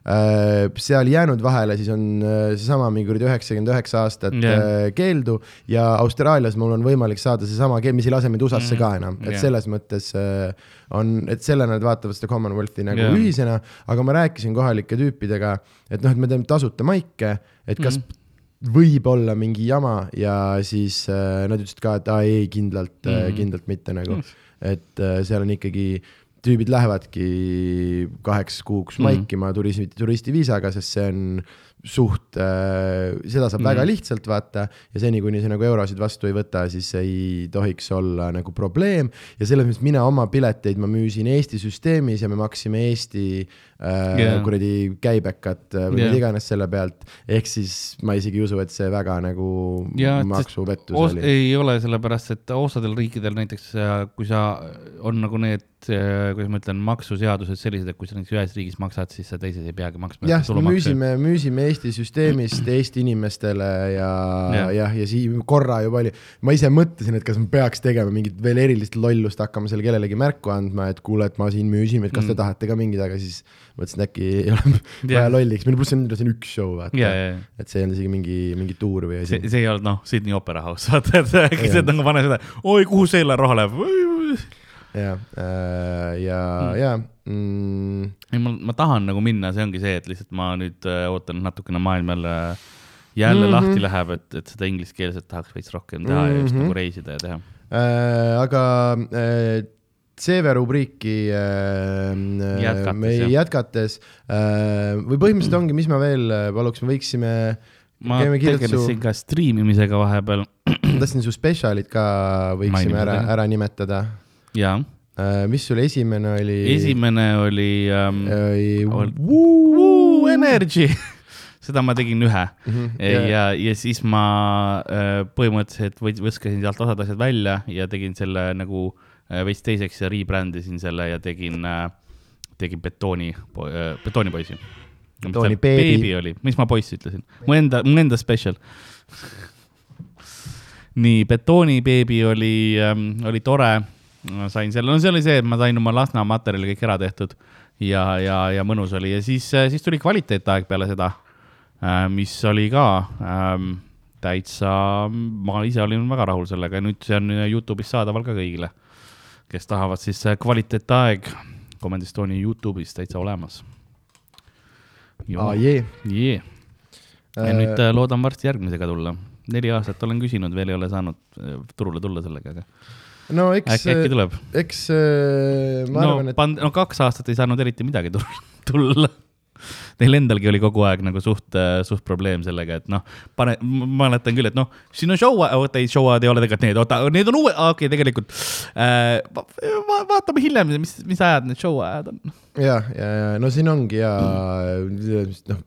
seal jäänud vahele, siis on äh, seesama mingi kuradi üheksakümmend üheksa aastat yeah. äh, keeldu ja Austraalias mul on võimalik saada seesama keel, mis ei lase mind USA-sse Mhm. ka enam, et Jah. selles mõttes äh, on, et sellena nad vaatavad seda Commonwealthi nagu yeah. ühisena, aga ma rääkisin kohalike tüüpidega, et noh, et me teeme tasuta maike, et kas mm. -hmm. võib olla mingi jama ja siis äh, nad ütlesid ka, et aa ei, kindlalt mm. -hmm. kindlalt mitte nagu Mm. et äh, seal on ikkagi, tüübid lähevadki kaheks kuuks Mhm. mm. maikima turisti, turistiviisaga, sest see on suht äh,, seda saab mm. Mhm. väga lihtsalt vaata ja seni, kuni sa nagu eurosid vastu ei võta, siis ei tohiks olla nagu probleem ja selles mõttes mina oma pileteid ma müüsin Eesti süsteemis ja me maksime Eesti äh. Yeah. kuradi käibekat äh, või Jaa. mida iganes selle pealt, ehk siis ma isegi ei usu, et see väga nagu et maksupettus oli. ei ole, sellepärast et osadel riikidel näiteks, kui sa, on nagu need, kuidas ma ütlen, maksuseadused sellised, et kui sa näiteks ühes riigis maksad, siis sa teises ei peagi maksma. jah, me müüsime, müüsime Eesti süsteemist Eesti inimestele ja Jah. jah, ja siin korra juba oli, ma ise mõtlesin, et kas ma peaks tegema mingit veel erilist lollust, hakkama seal kellelegi märku andma, et kuule, et ma siin müüsin, et kas te Mm. tahate ka mingit, aga siis mõtlesin, et äkki ei ole vaja Jah. lolliks, meil pluss on, see on üks show, vaata ja, ja, ja et see ei olnud isegi mingi, mingi tuur või asi see, see ei olnud noh, Sydney Opera House, vaata, et äkki see nagu pane seda, oi, kuhu see raha läheb. ja, ja, ja mm, ei, ma, ma tahan nagu minna, see ongi see, et lihtsalt ma nüüd äh, ootan natukene maailm jälle, jälle mm. -hmm. lahti läheb, et, et seda ingliskeelset tahaks veits rohkem teha mm -hmm. ja just Mhm. nagu reisida ja teha. äh, aga äh, CV rubriiki äh, Jätkates, me jah. jätkates äh, või põhimõtteliselt ongi, mis ma veel äh, paluks, me võiksime, ma tegelesin su- ka striimimisega vahepeal ma tahtsin su spetsialid ka võiksime ära ära nimetada ja äh,. mis sul esimene oli? esimene oli ähm, oli ol- Woo! Energy seda ma tegin ühe Mhm, ja, ja- ja, ja siis ma äh, põhimõtteliselt võt- viskasin sealt osad asjad välja ja tegin selle nagu äh, veits teiseks ja rebrand isin selle ja tegin äh,, tegin betooni, betoonipoisi. Betoonibeebi. beebi oli, mis ma poiss ütlesin, mu enda, mu enda special. nii, betoonibeebi oli ähm,, oli tore, sain selle, no see oli see, et ma sain oma Lasna materjali kõik ära tehtud ja, ja, ja mõnus oli ja siis, siis tuli kvaliteetaeg peale seda äh,, mis oli ka ähm, täitsa, ma ise olin väga rahul sellega ja nüüd see on Youtube'is saadaval ka kõigile, kes tahavad siis äh, kvaliteetaeg Comedy Estonia Youtube'is täitsa olemas. aa jee. jee, ja nüüd äh, loodan varsti järgmisega tulla. neli aastat olen küsinud, veel ei ole saanud äh, turule tulla sellega, aga no eks äkki, tuleb. eks äh, ma no arvan, et no kaks aastat ei saanud eriti midagi tulla. Neil endalgi oli kogu aeg nagu suht, suht probleem sellega, et noh, pane, ma mäletan küll, et noh, siin on show, oota ei, show'ad ei ole tegelikult need, oota, need on uued, okei okay,, tegelikult äh, va, va, vaatame hiljem, mis, mis ajad need show ajad on. ja, ja, ja no siin ongi ja noh,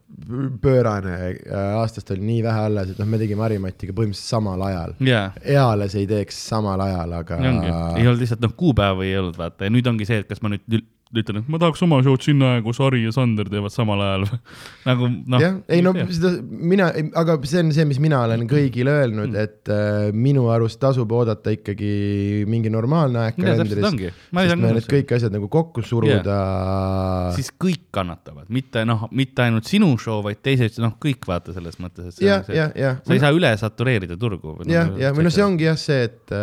pöörane äh, aastast oli nii vähe alles, et noh, me tegime Harimatiga põhimõtteliselt samal ajal. jaa eales ei teeks samal ajal, aga ei olnud lihtsalt noh, kuupäeva ei olnud vaata ja nüüd ongi see, et kas ma nüüd ütlen, et ma tahaks oma show'd sinna aega, kus Harri ja Sander teevad samal ajal nagu noh. jah, ei no seda mina, aga see on see, mis mina olen kõigile öelnud, Mm. et äh, minu arust tasub oodata ikkagi mingi normaalne aeg kalendris, sest me need kõik asjad nagu kokku suruda siis kõik kannatavad, mitte noh, mitte ainult sinu show, vaid teised, noh, kõik vaata selles mõttes, et jah on, see, jah, jah. sa ei saa üle satureerida turgu. jah, ja või noh, see ongi jah see, et,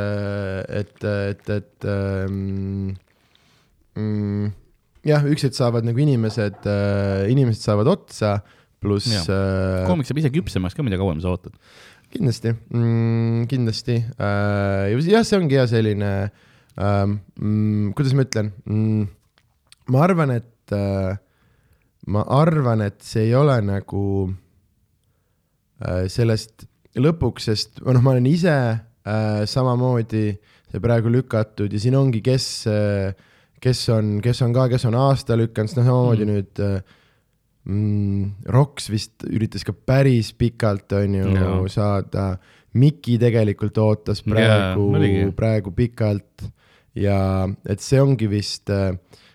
et, et, et ähm, mm, jah, üks hetk saavad nagu inimesed, inimesed saavad otsa, pluss äh, koomik saab ise küpsemaks ka, mida kauem sa ootad. kindlasti mm,, kindlasti äh,. jah, see ongi hea selline ähm,, mm, kuidas ma ütlen mm,, ma arvan, et äh, ma arvan, et see ei ole nagu äh, sellest lõpuks, sest noh, ma olen ise äh, samamoodi praegu lükatud ja siin ongi, kes äh,, kes on, kes on ka, kes on aasta lükanud, sest noh, samamoodi mm. nüüd äh, mm, Roks vist üritas ka päris pikalt, on ju Jaa. saada. Miki tegelikult ootas praegu oligi. praegu pikalt ja et see ongi vist,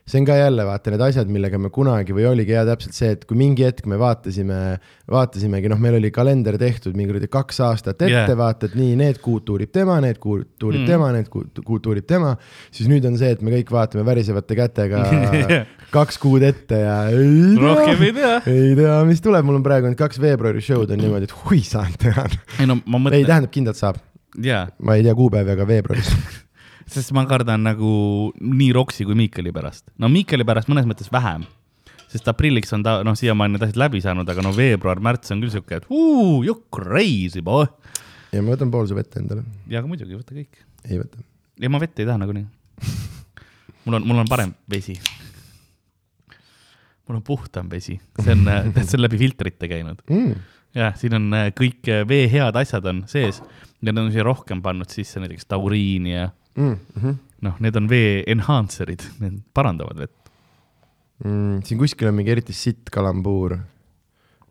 see on ka jälle vaata need asjad, millega me kunagi või oligi ja täpselt see, et kui mingi hetk me vaatasime, vaatasimegi, noh, meil oli kalender tehtud mingi kuradi kaks aastat ette yeah., vaata, et nii need kuud tuurib tema, need kuud tuurib Mm. tema, need kuud, kuud tuurib tema, siis nüüd on see, et me kõik vaatame värisevate kätega kaks kuud ette ja ei rohkem tea, ei tea. ei tea, mis tuleb, mul on praegu need kaks veebruari show'd on niimoodi, et hui saan teha. ei no ma ei, mõtlen, tähendab kindlalt saab, jaa, ma ei tea kuupäevi, aga veebruaris. sest ma kardan nagu nii Roksi kui Miikeli pärast. no Miikeli pärast mõnes mõttes vähem, sest aprilliks on ta noh, siiamaani need asjad läbi saanud, aga no veebruar-märts on küll siuke, et uu, you crazy boy. ja ma võtan poolse vett endale, ja aga muidugi, võta kõik. ei võta. ei, ma vett ei taha nagunii. mul on, mul on parem vesi. mul on puhtam vesi, see on, see on läbi filtrite käinud. Mm. jah, siin on äh, kõik äh, vee head asjad on sees ja nad on siia rohkem pannud sisse näiteks tauriini ja Mm -hmm. noh, need on vee enhancer'id, need parandavad vett. mm,. siin kuskil on mingi eriti sitt kalambuur,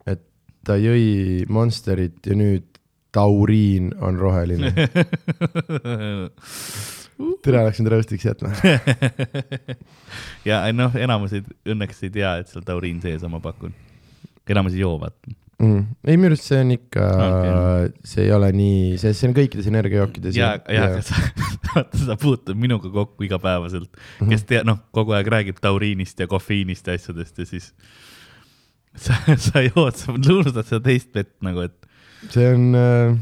et ta jõi Monsterit ja nüüd tauriin on roheline. tere, läksin roastiks jätma. ja noh, enamus õnneks ei tea, et seal tauriin sees on, ma pakun. enamus ei joo, vaata. mm.. ei, minu arust see on ikka okay., see ei ole nii, see, see on kõikides energiajookides. ja, ja, vaata, sa puutud minuga kokku igapäevaselt, Mhm. kes tea-, noh, kogu aeg räägib tauriinist ja kofeiinist ja asjadest ja siis sa, sa jood, sa luurustad seda teist vett nagu, et see on äh,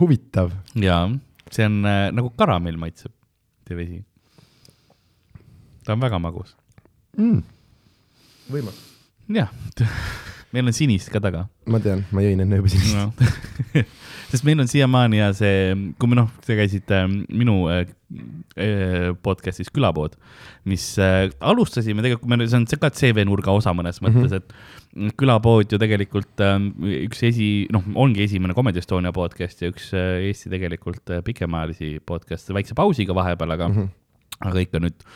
huvitav. jaa, see on äh, nagu karamell maitseb, see vesi. ta on väga magus. mm.. võimas. jah, meil on sinist ka taga ma tean, ma jõin enne juba sinist no. sest meil on siiamaani ja see, kui me noh, te käisite minu äh, äh, podcast'is Külapood, mis äh, alustasime tegelikult, see on ka CV nurga osa mõnes mõttes mm, -hmm. et külapood ju tegelikult üks esi, noh, ongi esimene Comedy Estonia podcast ja üks Eesti tegelikult pikemaajalisi podcast'e, väikse pausiga vahepeal, aga mm, -hmm. aga ikka nüüd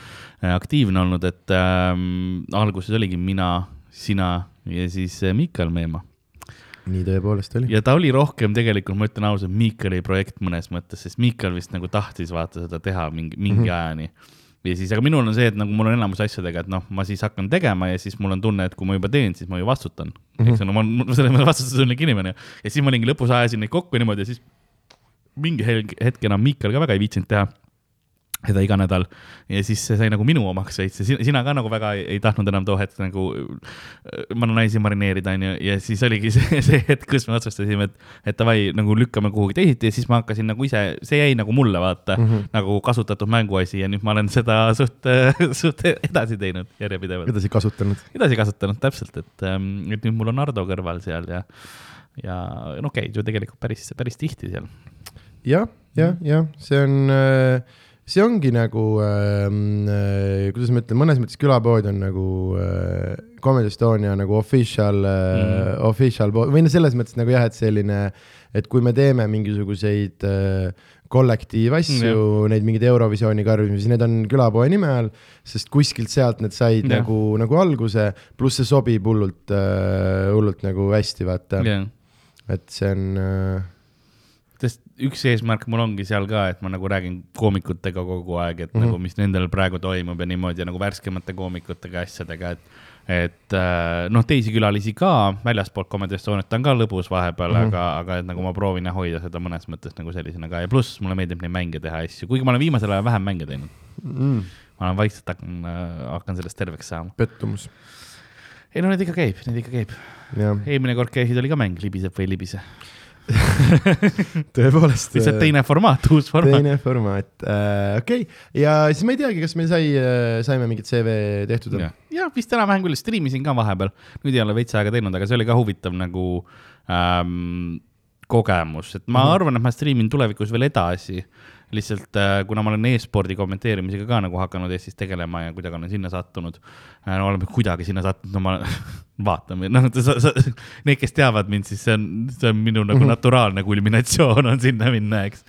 aktiivne olnud, et ähm, alguses oligi mina, sina ja siis äh, Miikal Meemaa nii tõepoolest oli. ja ta oli rohkem tegelikult, ma ütlen ausalt, Miikali projekt mõnes mõttes, sest Miikal vist nagu tahtis vaata seda teha mingi, mingi mm -hmm. ajani. ja siis, aga minul on see, et nagu mul on enamus asjadega, et noh, ma siis hakkan tegema ja siis mul on tunne, et kui ma juba teen, siis ma ju vastutan mm. -hmm. eks ole, ma olen selles mõttes vastutustundelik inimene ja siis ma olingi lõpus ajasin neid kokku niimoodi ja siis mingi hetk enam Miikal ka väga ei viitsinud teha seda iga nädal. Ja siis see sai nagu minu omaks veits. Ja sina, ka nagu väga ei, ei tahtnud enam too hetk nagu äh, ma naisi marineerida, onju, ja siis oligi see, see hetk, kus me otsustasime, et, et davai, nagu lükkame kuhugi teisiti. Ja siis ma hakkasin nagu ise, see jäi nagu mulle vaata mm, -hmm. nagu kasutatud mänguasi. Ja nüüd ma olen seda suht, suht edasi teinud järjepidevalt, edasi kasutanud. edasi kasutanud täpselt, et, et nüüd mul on Ardo kõrval seal ja, ja noh, käid ju tegelikult päris, päris tihti seal. jah, jah, jah, see on, see ongi nagu äh,, kuidas ma ütlen, mõnes mõttes külapood on nagu äh, Comedy Estonia nagu official mm., official pood või no selles mõttes nagu jah, et selline, et kui me teeme mingisuguseid äh, kollektiivasju mm,, neid mingeid Eurovisiooni karjumisi, need on külapoe nime all, sest kuskilt sealt need said Jah. nagu, nagu alguse, pluss see sobib hullult äh,, hullult nagu hästi, vaata yeah., Yeah. et see on äh, sest üks eesmärk mul ongi seal ka, et ma nagu räägin koomikutega kogu aeg, et mm. -hmm. nagu mis nendel praegu toimub ja niimoodi ja nagu värskemate koomikutega asjadega, et et äh, noh, teisi külalisi ka väljaspoolt Comedy Estoniat on ka lõbus vahepeal mm. -hmm. aga, aga et nagu ma proovin jah hoida seda mõnes mõttes nagu sellisena ka ja pluss mulle meeldib neid mänge teha ja asju, kuigi ma olen viimasel ajal vähem mänge teinud. mm, ma olen vaikselt hakkan äh,, hakkan sellest terveks saama. pettumus, ei no need ikka käib, need ikka käib. eelmine kord käisid, oli ka mäng Libiseb või ei libise. tõepoolest. lihtsalt teine formaat, uus formaat. teine formaat äh,, okei okay., ja siis ma ei teagi, kas meil sai, saime mingit CV tehtud jah, ja vist enam-vähem küll, striimisin ka vahepeal, nüüd ei ole veits aega teinud, aga see oli ka huvitav nagu ähm, kogemus, et ma mm -hmm. arvan, et ma striimin tulevikus veel edasi. Lihtsalt äh, kuna ma olen e-spordi kommenteerimisega ka nagu hakanud Eestis tegelema ja kuidagi olen sinna sattunud äh,, oleme kuidagi sinna sattunud, no ma vaatame, noh, need, kes teavad mind, siis see on, see on minu nagu naturaalne kulminatsioon on sinna minna, eks.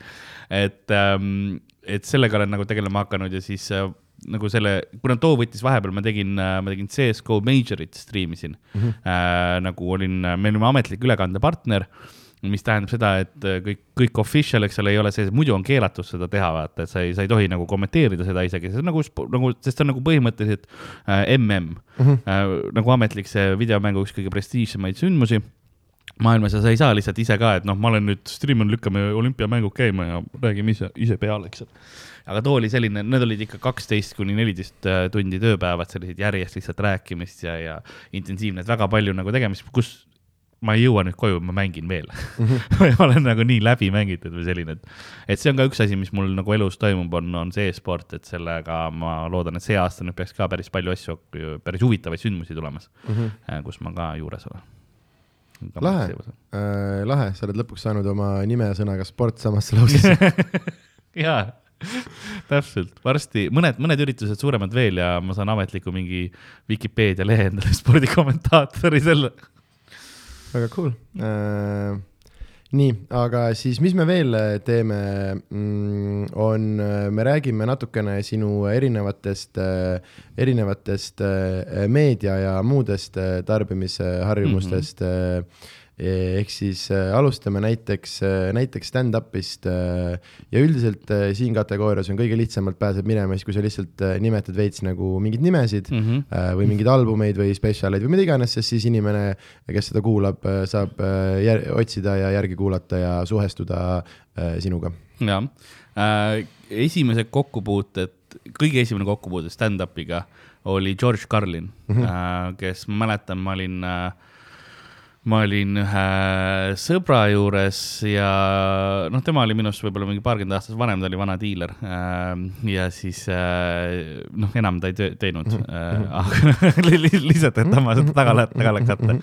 et ähm,, et sellega olen nagu tegelema hakanud ja siis äh, nagu selle, kuna too võttis vahepeal, ma tegin, ma tegin CS GO Majorit striimisin mm. -hmm. äh, nagu olin, me olime ametlik ülekandepartner, mis tähendab seda, et äh, kõik, kõik official, eks ole, ei ole see, muidu on keelatud seda teha, vaata, et sa ei, sa ei tohi nagu kommenteerida seda isegi, see on nagu, nagu, sest see on nagu põhimõtteliselt äh, mm mm, -hmm. äh, nagu ametlik see videomängu üks kõige prestiižsemaid sündmusi maailmas ja sa ei saa lihtsalt ise ka, et noh, ma olen nüüd striimer, lükkame olümpiamängud käima ja räägime ise, ise peale, eks ole. aga too oli selline, need olid ikka kaksteist kuni neliteist äh, tundi tööpäevad, sellised järjest lihtsalt rääkimist ja, ja intensiivne, et väga palju nagu tegemist, kus ma ei jõua nüüd koju, ma mängin veel mm. -hmm. ma olen nagu nii läbi mängitud või selline, et, et see on ka üks asi, mis mul nagu elus toimub, on, on see e-sport, et sellega ma loodan, et see aasta nüüd peaks ka päris palju asju, päris huvitavaid sündmusi tulemas mm, -hmm. kus ma ka juures olen. lahe, äh, lahe, sa oled lõpuks saanud oma nime ja sõnaga sport samasse lausesse jaa, täpselt, varsti mõned, mõned üritused suuremad veel ja ma saan ametliku mingi Vikipeedia lehe endale spordikommentaatori selle. Väga cool äh,. nii, aga siis, mis me veel teeme mm,, on, me räägime natukene sinu erinevatest, erinevatest äh, meedia ja muudest äh, tarbimisharjumustest mm. -hmm. Ehk siis äh, alustame näiteks äh,, näiteks stand-up'ist äh, ja üldiselt äh, siin kategoorias on kõige lihtsamalt pääseb minema siis, kui sa lihtsalt äh, nimetad veits nagu mingeid nimesid mm -hmm. äh, või mingeid albumeid või spetsialeid või mida iganes, sest siis inimene, kes seda kuulab äh,, saab äh, jär, otsida ja järgi kuulata ja suhestuda äh, sinuga. jah äh,, esimesed kokkupuuted, kõige esimene kokkupuude stand-up'iga oli George Carlin mm, -hmm. äh, kes ma mäletan, ma olin äh, ma olin ühe sõbra juures ja noh, tema oli minust võib-olla mingi paarkümmend aastat vanem, ta oli vana diiler. ja siis noh, enam ta ei teinud, aga lihtsalt, et tema seda taga, taga lükata.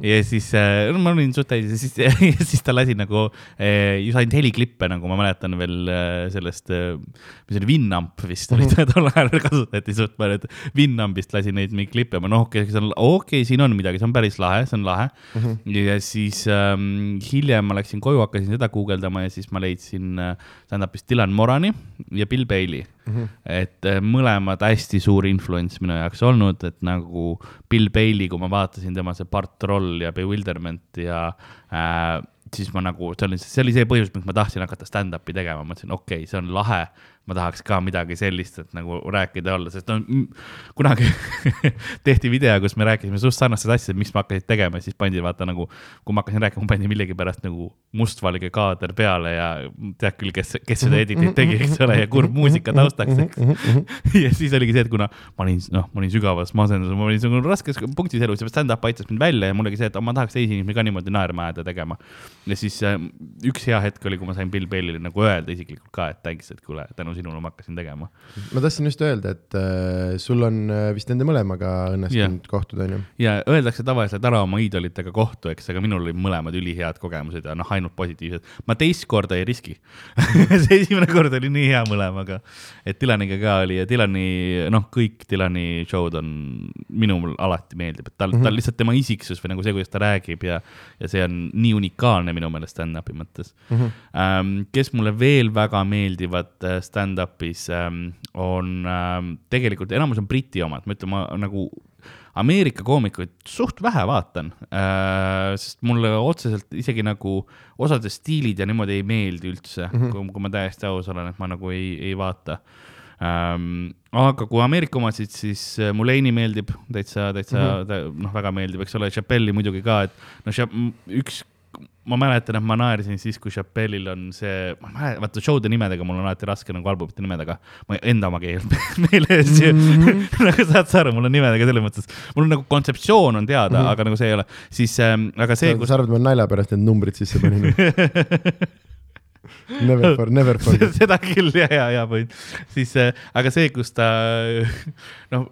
ja siis no, ma olin suht täis ja siis, ja siis ta lasi nagu just ainult heliklippe, nagu ma mäletan veel sellest, mis oli Winamp vist oli tol ajal kasutati suht palju, et Winampist lasi neid mingeid klippe, ma noh, okei okay,, okei okay,, siin on midagi, see on päris lahe, see on lahe mm. -hmm. ja siis ähm, hiljem ma läksin koju, hakkasin seda guugeldama ja siis ma leidsin äh, stand-up'ist Dylan Morani ja Bill Bailey mm. -hmm. et äh, mõlemad hästi suur influence minu jaoks olnud, et nagu Bill Bailey, kui ma vaatasin tema see Part Roll ja Bewilderment ja äh, siis ma nagu, see oli, see oli see põhjus, miks ma tahtsin hakata stand-up'i tegema, mõtlesin, okei okay,, see on lahe ma tahaks ka midagi sellist, et nagu rääkida olla, sest no kunagi tehti video, kus me rääkisime suht sarnastest asjadest, miks ma hakkasin tegema, siis pandi vaata nagu, kui ma hakkasin rääkima, pandi millegipärast nagu mustvalge kaader peale ja tead küll, kes, kes seda editit tegi, eks ole, ja kurb muusika taustaks, eks. ja siis oligi see, et kuna ma olin, noh, ma olin sügavas masenduses, ma olin nagu raskes punktis elus ja stand-up aitas mind välja ja mul oli see, et ma tahaks teisi inimesi ka niimoodi naerma ajada tegema. Ja siis äh, üks hea hetk oli, kui ma sain Bill Bellile nagu öelda isiklikult ka, et thanks, et kuule, tänu sinule ma hakkasin tegema. ma tahtsin just öelda, et äh, sul on äh, vist nende mõlemaga õnnestunud yeah. kohtuda, on ju? ja öeldakse tavaliselt ära oma iidolitega kohtu, eks, aga minul olid mõlemad ülihead kogemused ja noh, ainult positiivsed. ma teist korda ei riski see esimene kord oli nii hea mõlemaga, et Dylaniga ka oli ja Dylani, noh, kõik Dylani show'd on, minul alati meeldib, et tal mm, -hmm. tal lihtsalt tema isiksus või nagu see, kuidas ta räägib ja, ja see on nii unikaalne minu meelest stand-up'i mõttes mm. -hmm. Um, kes mulle veel väga meeldivad äh, stand-up'i Euroopis ähm, on ähm, tegelikult, enamus on Briti omad, ma ütlen, ma nagu Ameerika koomikuid suht vähe vaatan äh,, sest mulle otseselt isegi nagu osade stiilid ja niimoodi ei meeldi üldse mm, -hmm. kui, kui ma täiesti aus olen, et ma nagu ei, ei vaata ähm,. aga kui Ameerika omasid, siis äh, Mulaney meeldib täitsa, täitsa mm -hmm. noh, väga meeldib, eks ole, Chappelli muidugi ka, et noh, üks ma mäletan, et ma naersin siis, kui Chappelle'il on see, ma ei mäleta, vaata show'de nimedega mul on alati raske nagu albumite nimedega, ma enda oma keel meeles ju mm -hmm. nagu saad sa aru, mul on nimedega selles mõttes, mul on nagu kontseptsioon on teada mm, -hmm. aga nagu see ei ole, siis ähm,, aga see. Sa arvad, ma nalja pärast need numbrid sisse panin Never for, never for. seda küll ja, ja, ja point, siis äh, aga see, kus ta noh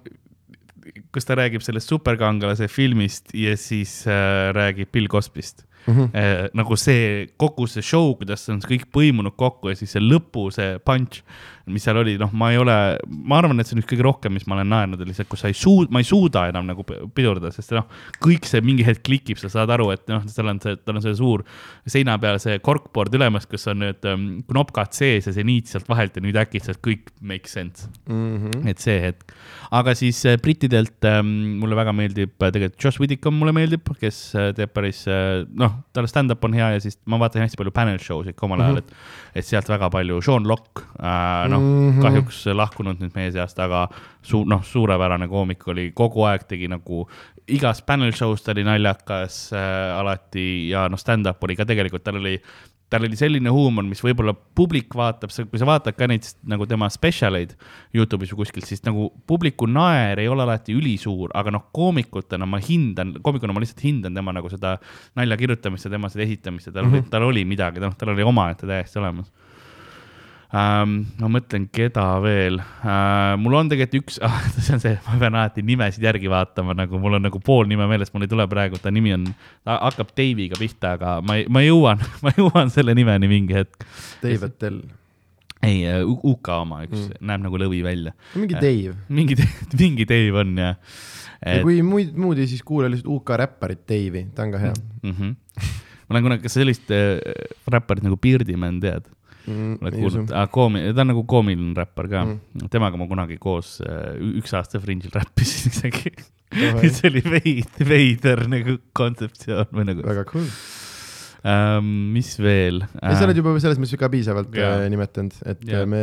kus ta räägib sellest superkangelase filmist ja siis äh, räägib Bill Cosby'st mm. -hmm. Nagu see, kogu see show, kuidas see on kõik põimunud kokku ja siis see lõpu, see punch, mis seal oli, noh, ma ei ole, ma arvan, et see on üks kõige rohkem, mis ma olen naernud, lihtsalt kus sa ei suuda, ma ei suuda enam nagu pidurdada, sest noh, kõik see mingi hetk klikib, sa saad aru, et noh, tal on see, tal on see suur seina peal see corkboard ülemas, kus on nüüd um, knopkad sees ja see niit sealt vahelt ja nüüd äkitselt kõik make sense mm. -hmm. et see hetk, aga siis äh, brittidelt ähm, mulle väga meeldib äh, tegelikult Josh Whitcomb mulle meeldib, kes äh, teeb päris noh, tal stand-up on hea ja siis ma vaatan hästi palju panel show sid ka omal ajal mm, -hmm. et, et sealt väga palju, Sean Lock äh,, mm -hmm., kahjuks lahkunud nüüd meie seast, aga su-, noh, suurepärane koomik oli, kogu aeg tegi nagu, igas panel show's ta oli naljakas äh, alati ja noh, stand-up oli ka tegelikult, tal oli tal oli selline huumor, mis võib-olla publik vaatab, kui sa vaatad ka neid nagu tema special eid Youtube'is või kuskilt, siis nagu publiku naer ei ole alati ülisuur, aga noh, koomikutena ma hindan, koomikuna ma lihtsalt hindan tema nagu seda nalja kirjutamist ja tema seda esitamist ja tal mm, -hmm. tal oli midagi, noh, tal oli omaette täiesti olemas ähm,. ma mõtlen, keda veel äh,. mul on tegelikult üks ah,, see on see, ma pean alati nimesid järgi vaatama, nagu mul on nagu pool nime meeles, mul ei tule praegu, ta nimi on, ta hakkab Dave'iga pihta, aga ma, ma jõuan, ma jõuan selle nimeni mingi hetk. Dave Attell ei, äh, UK oma üks mm., näeb nagu lõvi välja. mingi Dave. mingi, mingi Dave on jah et.... ja kui muid, muud ei, siis kuula lihtsalt UK räpparit Dave'i, ta on ka hea mm. -hmm. ma olen kunagi, kas sellist äh, räpparit nagu Beardyman tead? Mm,. oled kuulnud, koomi-, ta on nagu koomiline räppar ka mm., temaga ma kunagi koos äh, üks aasta Fringe'il räppisin isegi mis oli veid, veider nagu kontseptsioon või nagu väga cool. ähm,, mis veel ei, sa oled juba selles mõttes ka piisavalt Jaa. äh, nimetanud, et Jaa. äh, me,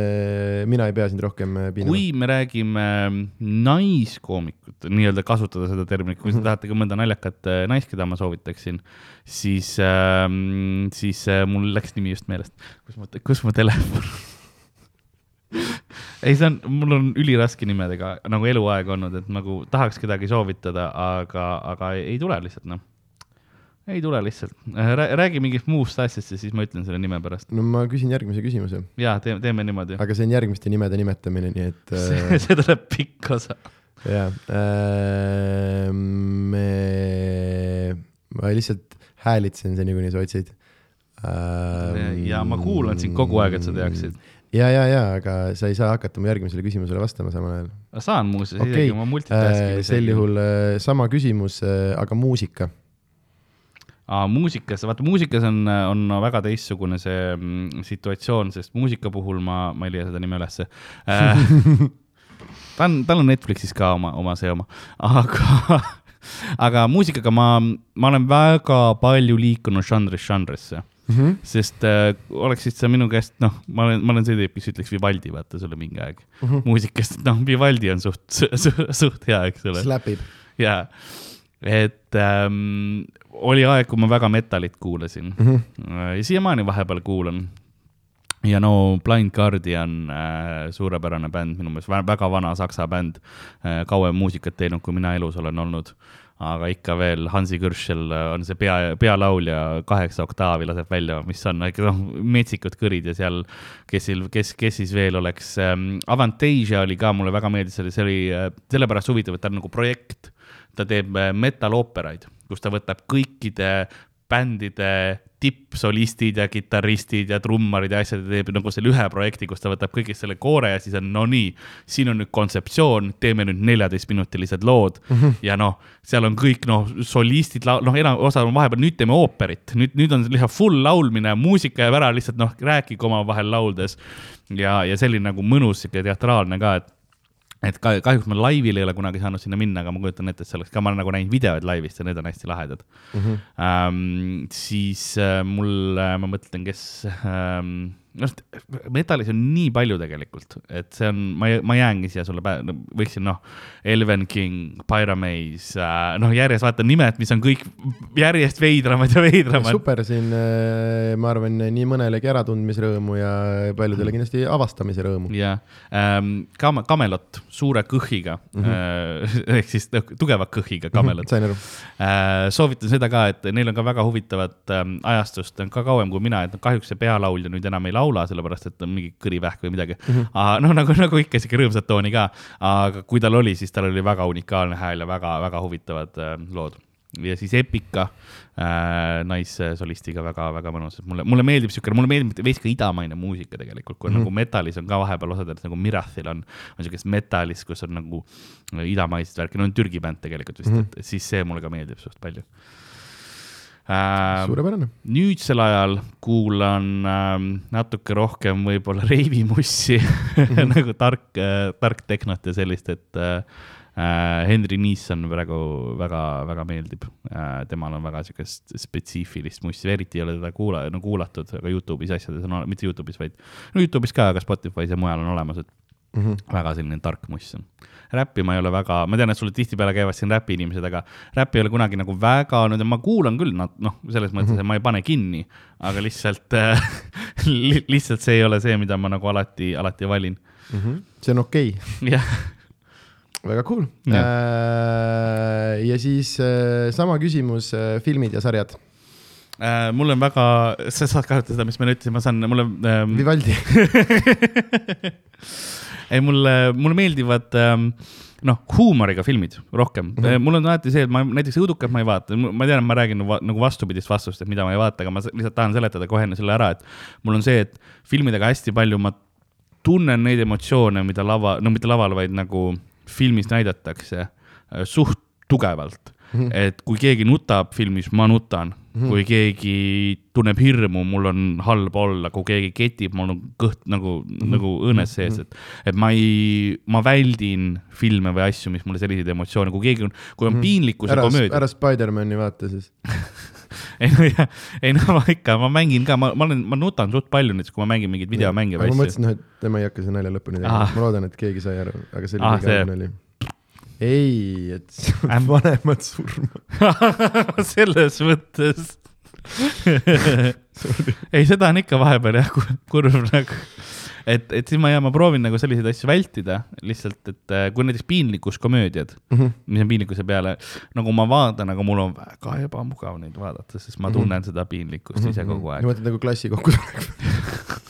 mina ei pea sind rohkem äh, piinama. kui me räägime naiskoomikut, nii-öelda kasutada seda terminit, kui te tahate ka mõnda naljakat äh, naist, keda ma soovitaksin, siis ähm,, siis äh, mul läks nimi just meelest. kus mu, kus mu telefon ei, see on, mul on üliraske nimedega nagu eluaeg olnud, et nagu tahaks kedagi soovitada, aga, aga ei, ei tule lihtsalt noh. Ei tule lihtsalt, räägi mingist muust asjast ja siis ma ütlen selle nime pärast. no ma küsin järgmise küsimuse, ja teeme, teeme niimoodi. aga see on järgmiste nimede nimetamine, nii et see äh, see tuleb pikk osa. jaa äh,, me, ma lihtsalt häälitsen seni, kuni sa otsid äh,. ja ma kuulan sind kogu aeg, et sa teaksid. ja, ja, ja, aga sa ei saa hakata mu järgmisele küsimusele vastama samal ajal. saan muuseas okei isegi, ma multitask'in äh, sel. juhul äh, sama küsimus äh,, aga muusika. aa, muusikas, vaata muusikas on, on väga teistsugune see mm, situatsioon, sest muusika puhul ma, ma ei leia seda nime ülesse äh,. ta on, tal on Netflixis ka oma, oma see oma, aga, aga muusikaga ma, ma olen väga palju liikunud žanrist žanrisse Mm -hmm. sest äh, oleksid sa minu käest, noh, ma olen, ma olen see tüüp, kes ütleks Vivaldi, vaata sulle mingi aeg mm. -hmm. muusikast, noh, Vivaldi on suht, suht, suht hea, eks ole. Slapib. jaa, et ähm, oli aeg, kui ma väga metalit kuulasin mm. -hmm. ja siiamaani vahepeal kuulan. ja no Blind Guardian äh,, suurepärane bänd, minu meelest vä- väga vana saksa bänd äh,, kauem muusikat teinud, kui mina elus olen olnud. aga ikka veel Hansi Kürschel on see pea, pealaulja, kaheksa oktaavi laseb välja, mis on ikka noh, metsikud kõrid ja seal, kes, kes, kes siis veel oleks ähm,, Avantasia oli ka, mulle väga meeldis, see oli, see oli äh, sellepärast huvitav, et ta on nagu projekt ta teeb äh, metal-ooperaid, kus ta võtab kõikide bändide tippsolistid ja kitarristid ja trummarid ja asjad ja teeb nagu selle ühe projekti, kus ta võtab kõigest selle koore ja siis on no nii, siin on nüüd kontseptsioon, teeme nüüd neljateistminutilised lood mm -hmm. ja noh, seal on kõik noh, solistid, noh, enam osa on vahepeal, nüüd teeme ooperit, nüüd, nüüd on lihtsalt full laulmine, muusika jääb ära lihtsalt noh, rääkige omavahel lauldes ja, ja selline nagu mõnus sihuke teatraalne ka, et et ka kahjuks ma laivil ei ole kunagi saanud sinna minna, aga ma kujutan ette, et see oleks ka, ma olen nagu näinud videoid laivist ja need on hästi lahedad mm. -hmm. Ähm, siis äh, mul äh,, ma mõtlen, kes ähm,, noh, metalis on nii palju tegelikult, et see on, ma, ma jäängi siia sulle pähe, võiksin noh, Elven King, Pyramaze äh,, noh, järjest vaata nimed, mis on kõik järjest veidramad ja veidramad. super siin, ma arvan, nii mõnelegi äratundmisrõõmu ja paljudele kindlasti avastamise rõõmu. jah ähm,, Kam-, Kamelot suure kõhiga mm, -hmm. ehk siis tugeva kõhiga Kamelot sain aru. Äh, soovitan seda ka, et neil on ka väga huvitavat ähm, ajastust, ka kauem kui mina, et kahjuks see pealaulja nüüd enam ei laula, sellepärast et on mingi kõrivähk või midagi mm. -hmm. aga noh, nagu, nagu ikka sihuke rõõmsat tooni ka, aga kui tal oli, siis tal oli väga unikaalne hääl ja väga-väga huvitavad äh, lood. ja siis Epika äh, naissolistiga väga-väga mõnus, mulle, mulle meeldib siukene, mulle meeldib veits ka idamaine muusika tegelikult, kui mm -hmm. nagu metalis on ka vahepeal osadel nagu Mirathil on, on siukest metalis, kus on nagu idamaist värki, no on Türgi bänd tegelikult vist mm, -hmm. et siis see mulle ka meeldib suht palju. suurepärane. nüüdsel ajal kuulan äh, natuke rohkem võib-olla reivimussi nagu tark äh,, tark tehnot ja sellist, et äh, äh, Henry Neeson praegu väga-väga meeldib äh,. temal on väga siukest spetsiifilist mussi, eriti ei ole teda kuula-, no kuulatud, aga Youtube'is asjades on, mitte Youtube'is, vaid no Youtube'is ka, aga Spotify's ja mujal on olemas, et Mm -hmm. väga selline tark muss räppi ma ei ole väga, ma tean, et sulle tihtipeale käivad siin räpi inimesed, aga räppi ei ole kunagi nagu väga, no ma kuulan küll, noh, selles mõttes, et ma ei pane kinni, aga lihtsalt äh, lihtsalt see ei ole see, mida ma nagu alati, alati valin. Mm -hmm. see on okei okay., jah, väga cool. Jah. ja siis äh, sama küsimus, filmid ja sarjad. äh, mul on väga, sa saad ka arutada seda, mis ma nüüd ütlesin, ma saan, mul on ähm, Vivaldi. ei, mulle, mulle meeldivad ähm, noh, huumoriga filmid rohkem mm. -hmm. mul on alati see, et ma näiteks õudukat ma ei vaata, ma tean, et ma räägin va, nagu vastupidist vastust, et mida ma ei vaata, aga ma lihtsalt tahan seletada kohe enne selle ära, et mul on see, et filmidega hästi palju ma tunnen neid emotsioone, mida lava, no mitte laval, vaid nagu filmis näidatakse äh, suht tugevalt -hmm. et kui keegi nutab filmis, ma nutan mm, -hmm. kui keegi tunneb hirmu, mul on halb olla, kui keegi ketib, mul on kõht nagu mm, -hmm. nagu õõnes sees, et, et ma ei, ma väldin filme või asju, mis mulle selliseid emotsioone, kui keegi on, kui on mm -hmm. piinlikkus ja komöödia. ära Spider-man'i vaata siis ei no jah, ei no ma ikka, ma mängin ka, ma, ma olen, ma nutan suht palju näiteks, kui ma mängin mingeid videomänge või asju. ma mõtlesin, noh, et tema ei hakka seda nalja lõpuni tegema, ma loodan, et keegi sai aru, aga see oli ah, liiga nali ei, et Äm... vanemad surma selles mõttes ei, seda on ikka vahepeal jah kurb nagu, et, et siis ma ja ma proovin nagu selliseid asju vältida lihtsalt, et äh, kui näiteks piinlikkus komöödiad mm, -hmm. mis on piinlikkuse peale, nagu ma vaatan, aga mul on väga ebamugav neid vaadata, sest ma mhm. tunnen mm -hmm. seda piinlikkust mm -hmm. ise kogu aeg. niimoodi nagu klassi kokkutulek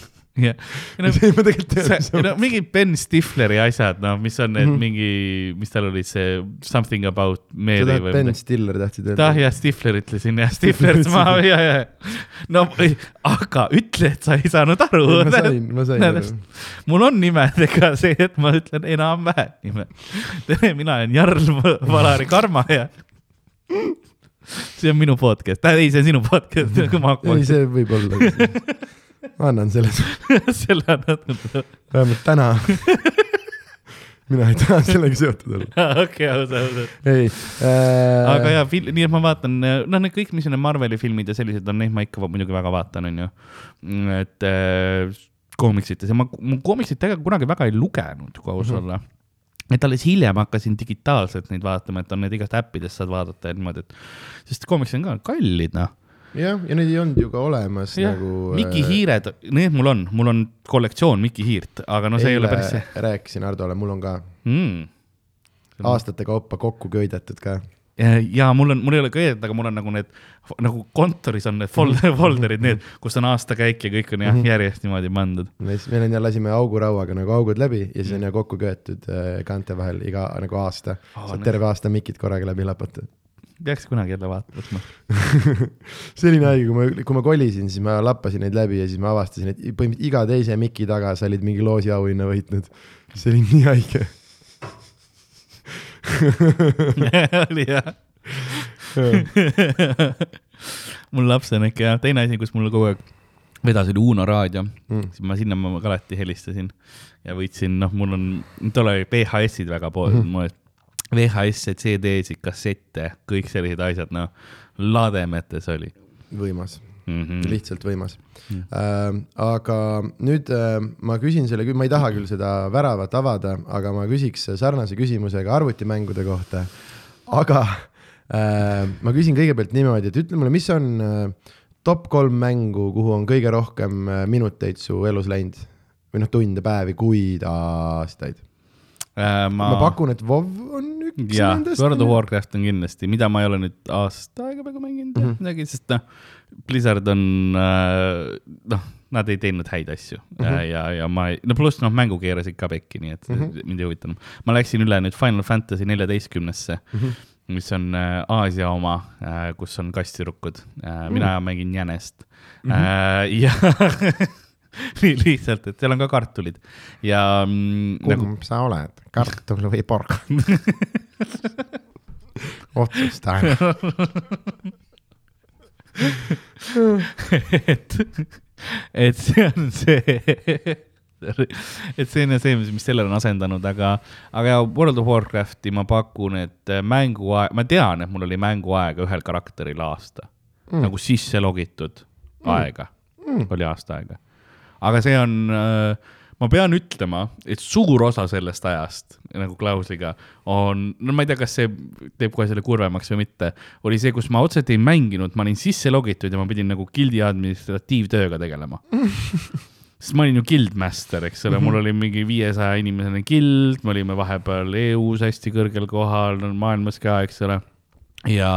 jah. No, ma ole. no mingid Ben Stifleri asjad, noh, mis on need mm -hmm. mingi, mis tal oli see Something about Mary või midagi. Ben Stiller tahtsid öelda. ah jah, Stifler ütlesin jah, Stiflerit ma, ja, ja. no aga ütle, et sa ei saanud aru. ma sain, ma sain aru. mul on nimedega see, et ma ütlen enam-vähem nime. tere, mina olen Jarl Valari Karma ja see on minu podcast, ei, see on sinu podcast. ei, see võib olla ma annan selle selle annad mulle. vähemalt täna mina ei taha sellega seotud olla. okei, ausalt, ausalt. ei äh.... aga jaa, nii et ma vaatan, noh, need kõik, mis on Marveli filmid ja sellised on, neid ma ikka muidugi väga vaatan, onju. et äh, koomiksites ja ma, ma koomiksit tegelikult kunagi väga ei lugenud, kui aus mm -hmm. olla et alles hiljem hakkasin digitaalselt neid vaatama, et on need igast äppidest saad vaadata ja niimoodi, et, sest koomiksid on ka kallid, noh jah, ja neid ei olnud ju ka olemas ja, nagu. Miki äh, hiired, need mul on, mul on kollektsioon Miki hiirt, aga no see ei ole päris see. rääkisin Hardole, mul on ka mm.. aastate kaupa kokku köidetud ka. ja mul on, mul ei ole köidetud, aga mul on nagu need, nagu kontoris on need folder, folder'id, need, kus on aastakäik ja kõik on jah, mhm. järjest niimoodi pandud. meil on ja lasime augurauaga nagu augud läbi ja siis on ja kokku köetud äh, kaante vahel iga nagu aasta oh,. saad terve aasta mikid korraga läbi lapata peaks kunagi jälle vaatama võtma see oli nii haige, kui ma, kui ma kolisin, siis ma lappasin neid läbi ja siis ma avastasin, et põhimõtteliselt iga teise miki taga sa olid mingi loosiauhinna võitnud. see oli nii haige oli jah mul lapsena ikka jah, teine asi, kus mul kogu aeg vedas, oli Uno raadio mm., siis ma sinna ma alati helistasin ja võitsin, noh, mul on, tol ajal VHS-id väga pool mm, -hmm. VHS-e, CD-sid, kassette, kõik sellised asjad, noh, lademetes oli. võimas mm, -hmm. lihtsalt võimas mm. -hmm. Äh, aga nüüd äh, ma küsin selle, ma ei taha küll seda väravat avada, aga ma küsiks sarnase küsimuse ka arvutimängude kohta. aga äh, ma küsin kõigepealt niimoodi, et ütle mulle, mis on äh, top kolm mängu, kuhu on kõige rohkem äh, minuteid su elus läinud või noh, tunde, päevi, kuid, aastaid? Ma... ma pakun, et WoW on üks ja, nendest. World of Warcraft on kindlasti, mida ma ei ole nüüd aasta aega peaaegu mänginud mm -hmm. midagi, sest noh, Blizzard on äh,, noh, nad ei teinud häid asju mm -hmm. ja, ja ma ei, no pluss noh, mängu keerasid ka pekki, nii et mm -hmm. mind ei huvitanud. ma läksin üle nüüd Final Fantasy neljateistkümnesse mm. -hmm mis on äh, Aasia oma äh,, kus on kastirukud äh,. mina mm. mängin jänest mm. -hmm. Äh, ja nii lihtsalt, et seal on ka kartulid ja mm,. kumb nagu... sa oled, kartul või porgand otsusta et, et see on see et see on see, mis selle on asendanud, aga, aga World of Warcrafti ma pakun, et mänguaeg, ma tean, et mul oli mänguaega ühel karakteril aasta mm., nagu sisse logitud mm. aega mm. oli aasta aega aga see on, äh, ma pean ütlema, et suur osa sellest ajast nagu klausliga on, no ma ei tea, kas see teeb kohe selle kurvemaks või mitte, oli see, kus ma otseselt ei mänginud, ma olin sisse logitud ja ma pidin nagu gildi administratiivtööga tegelema sest ma olin ju guildmaster, eks ole mul oli mingi viiesaja inimesene guild, me olime vahepeal EU-s hästi kõrgel kohal, maailmas ka, eks ole. ja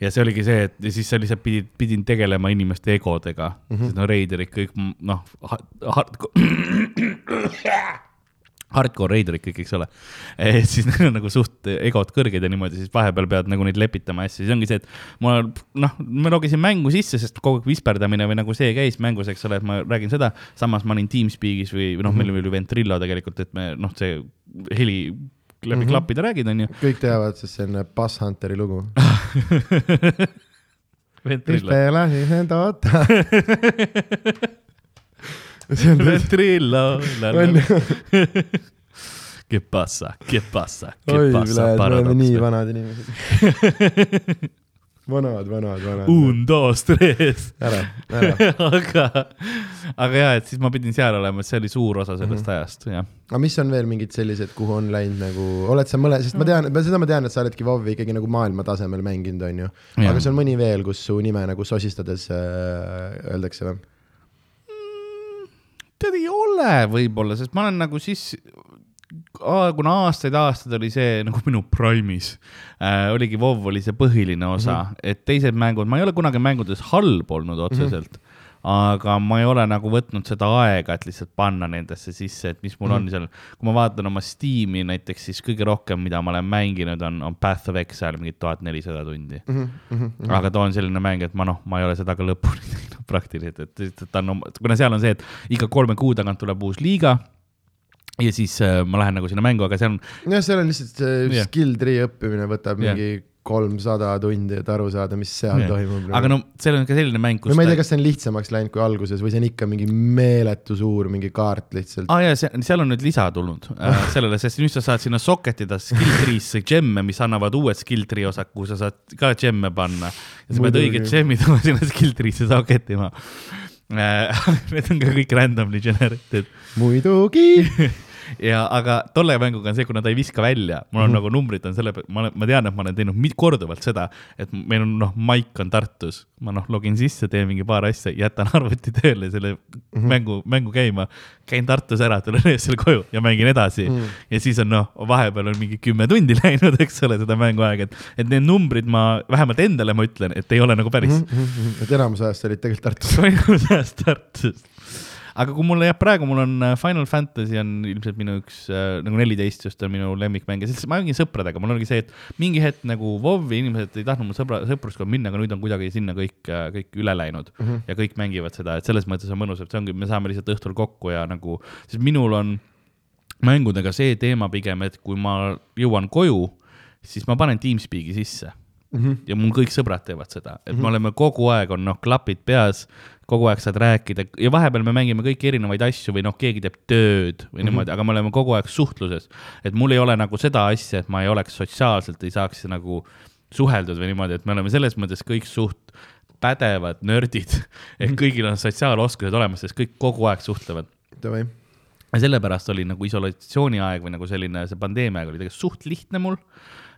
ja see oligi see, et siis sa lihtsalt pidid, pidin tegelema inimeste egodega mm, -hmm. sest no reiderid kõik noh, hardcore reiderid kõik, eks ole. et siis neil on nagu suht egod kõrged ja niimoodi, siis vahepeal pead nagu neid lepitama ja siis ongi see, et ma noh, ma logisin mängu sisse, sest kogu aeg visperdamine või nagu see käis mängus, eks ole, et ma räägin seda. samas ma olin Teamspeak'is või, või noh mm -hmm., meil oli ju Ventrilo tegelikult, et me noh, see heli läbi mm -hmm. klappide räägid, onju. kõik teavad, sest see on Buzz Hunteri lugu. ventrilla. ventrilla. on ju, Que pasa, que pasa, que oi, pasa, me oleme nii vanad inimesed. vanad, vanad, vanad. Un, dos, tres. ära, ära. aga, aga ja, et siis ma pidin seal olema, et see oli suur osa sellest mm -hmm. ajast, jah. aga mis on veel mingid sellised, kuhu on läinud nagu, oled sa mõle, sest ma tean, seda ma tean, et sa oledki WoW-i ikkagi nagu maailma tasemel mänginud, onju. Jaa. aga kas on mõni veel, kus su nime nagu sosistades äh, öeldakse või? tead, ei ole võib-olla, sest ma olen nagu siis, kuna aastaid-aastaid oli see nagu minu prime'is äh,, oligi WoW oli see põhiline osa mm, -hmm. et teised mängud, ma ei ole kunagi mängudes halb olnud otseselt mm. -hmm aga ma ei ole nagu võtnud seda aega, et lihtsalt panna nendesse sisse, et mis mul mm -hmm. on seal. kui ma vaatan oma Steam'i näiteks, siis kõige rohkem, mida ma olen mänginud, on, on Path of Exile mingi tuhat nelisada tundi. Mhm, aga ta on selline mäng, et ma noh, ma ei ole seda ka lõpuni teinud praktiliselt, et ta on, kuna seal on see, et iga kolme kuu tagant tuleb uus liiga. Ja siis äh, ma lähen nagu sinna mängu, aga see on, jah, seal on lihtsalt see Jah. skill tree õppimine võtab Jah. mingi kolmsada tundi, et aru saada, mis seal Jah. toimub. aga no seal on ka selline mäng, kus ma ei tea, kas see on lihtsamaks läinud kui alguses või see on ikka mingi meeletu suur mingi kaart lihtsalt. aa ah, jaa, see, seal on nüüd lisa tulnud äh, sellele, sest nüüd sa saad sinna socket ida skill tree'sse gemme, mis annavad uued skill tree osad, kuhu sa saad ka gemme panna. ja sa pead Muidugi. õiged gemmid oma sinna skill tree'sse socket ima. Need on ka kõik randomly generated muidugi. ja aga tolle mänguga on see, kuna ta ei viska välja, mul on mm -hmm. nagu numbrid on selle, ma ma tean, et ma olen teinud korduvalt seda, et meil on noh, maik on Tartus, ma noh, login sisse, teen mingi paar asja, jätan arvuti tööle selle mm -hmm. mängu, mängu käima, käin Tartus ära, tulen öösel koju ja mängin edasi mm. -hmm. ja siis on noh, vahepeal on mingi kümme tundi läinud, eks ole, seda mänguaega, et, et need numbrid ma vähemalt endale ma ütlen, et ei ole nagu päris mm. -hmm et enamus ajast olid tegelikult Tartus. toimus ajast Tartus. Aga kui mulle jah, praegu mul on äh, Final Fantasy on ilmselt minu üks äh, nagu neliteist just on minu lemmikmäng ja siis ma mängin sõpradega, mul ongi see, et mingi hetk nagu WoW-i inimesed ei tahtnud mul sõbra, sõpruskonda minna, aga nüüd on kuidagi sinna kõik, kõik üle läinud mm -hmm. ja kõik mängivad seda, et selles mõttes on mõnus, et see ongi, me saame lihtsalt õhtul kokku ja nagu, sest minul on mängudega see teema pigem, et kui ma jõuan koju, siis ma panen Teamspeak'i sisse mm. -hmm. ja mul kõik sõbrad teevad seda, et mm -hmm. me oleme kogu aeg on noh, klapid peas, kogu aeg saad rääkida ja vahepeal me mängime kõiki erinevaid asju või noh, keegi teeb tööd või mm -hmm. niimoodi, aga me oleme kogu aeg suhtluses. et mul ei ole nagu seda asja, et ma ei oleks sotsiaalselt, ei saaks nagu suheldud või niimoodi, et me oleme selles mõttes kõik suht pädevad nördid, et kõigil on sotsiaaloskused olemas, sest kõik kogu aeg suhtlevad ja sellepärast oli nagu isolatsiooniaeg või nagu selline see pandeemia aeg oli tegelikult suht lihtne mul.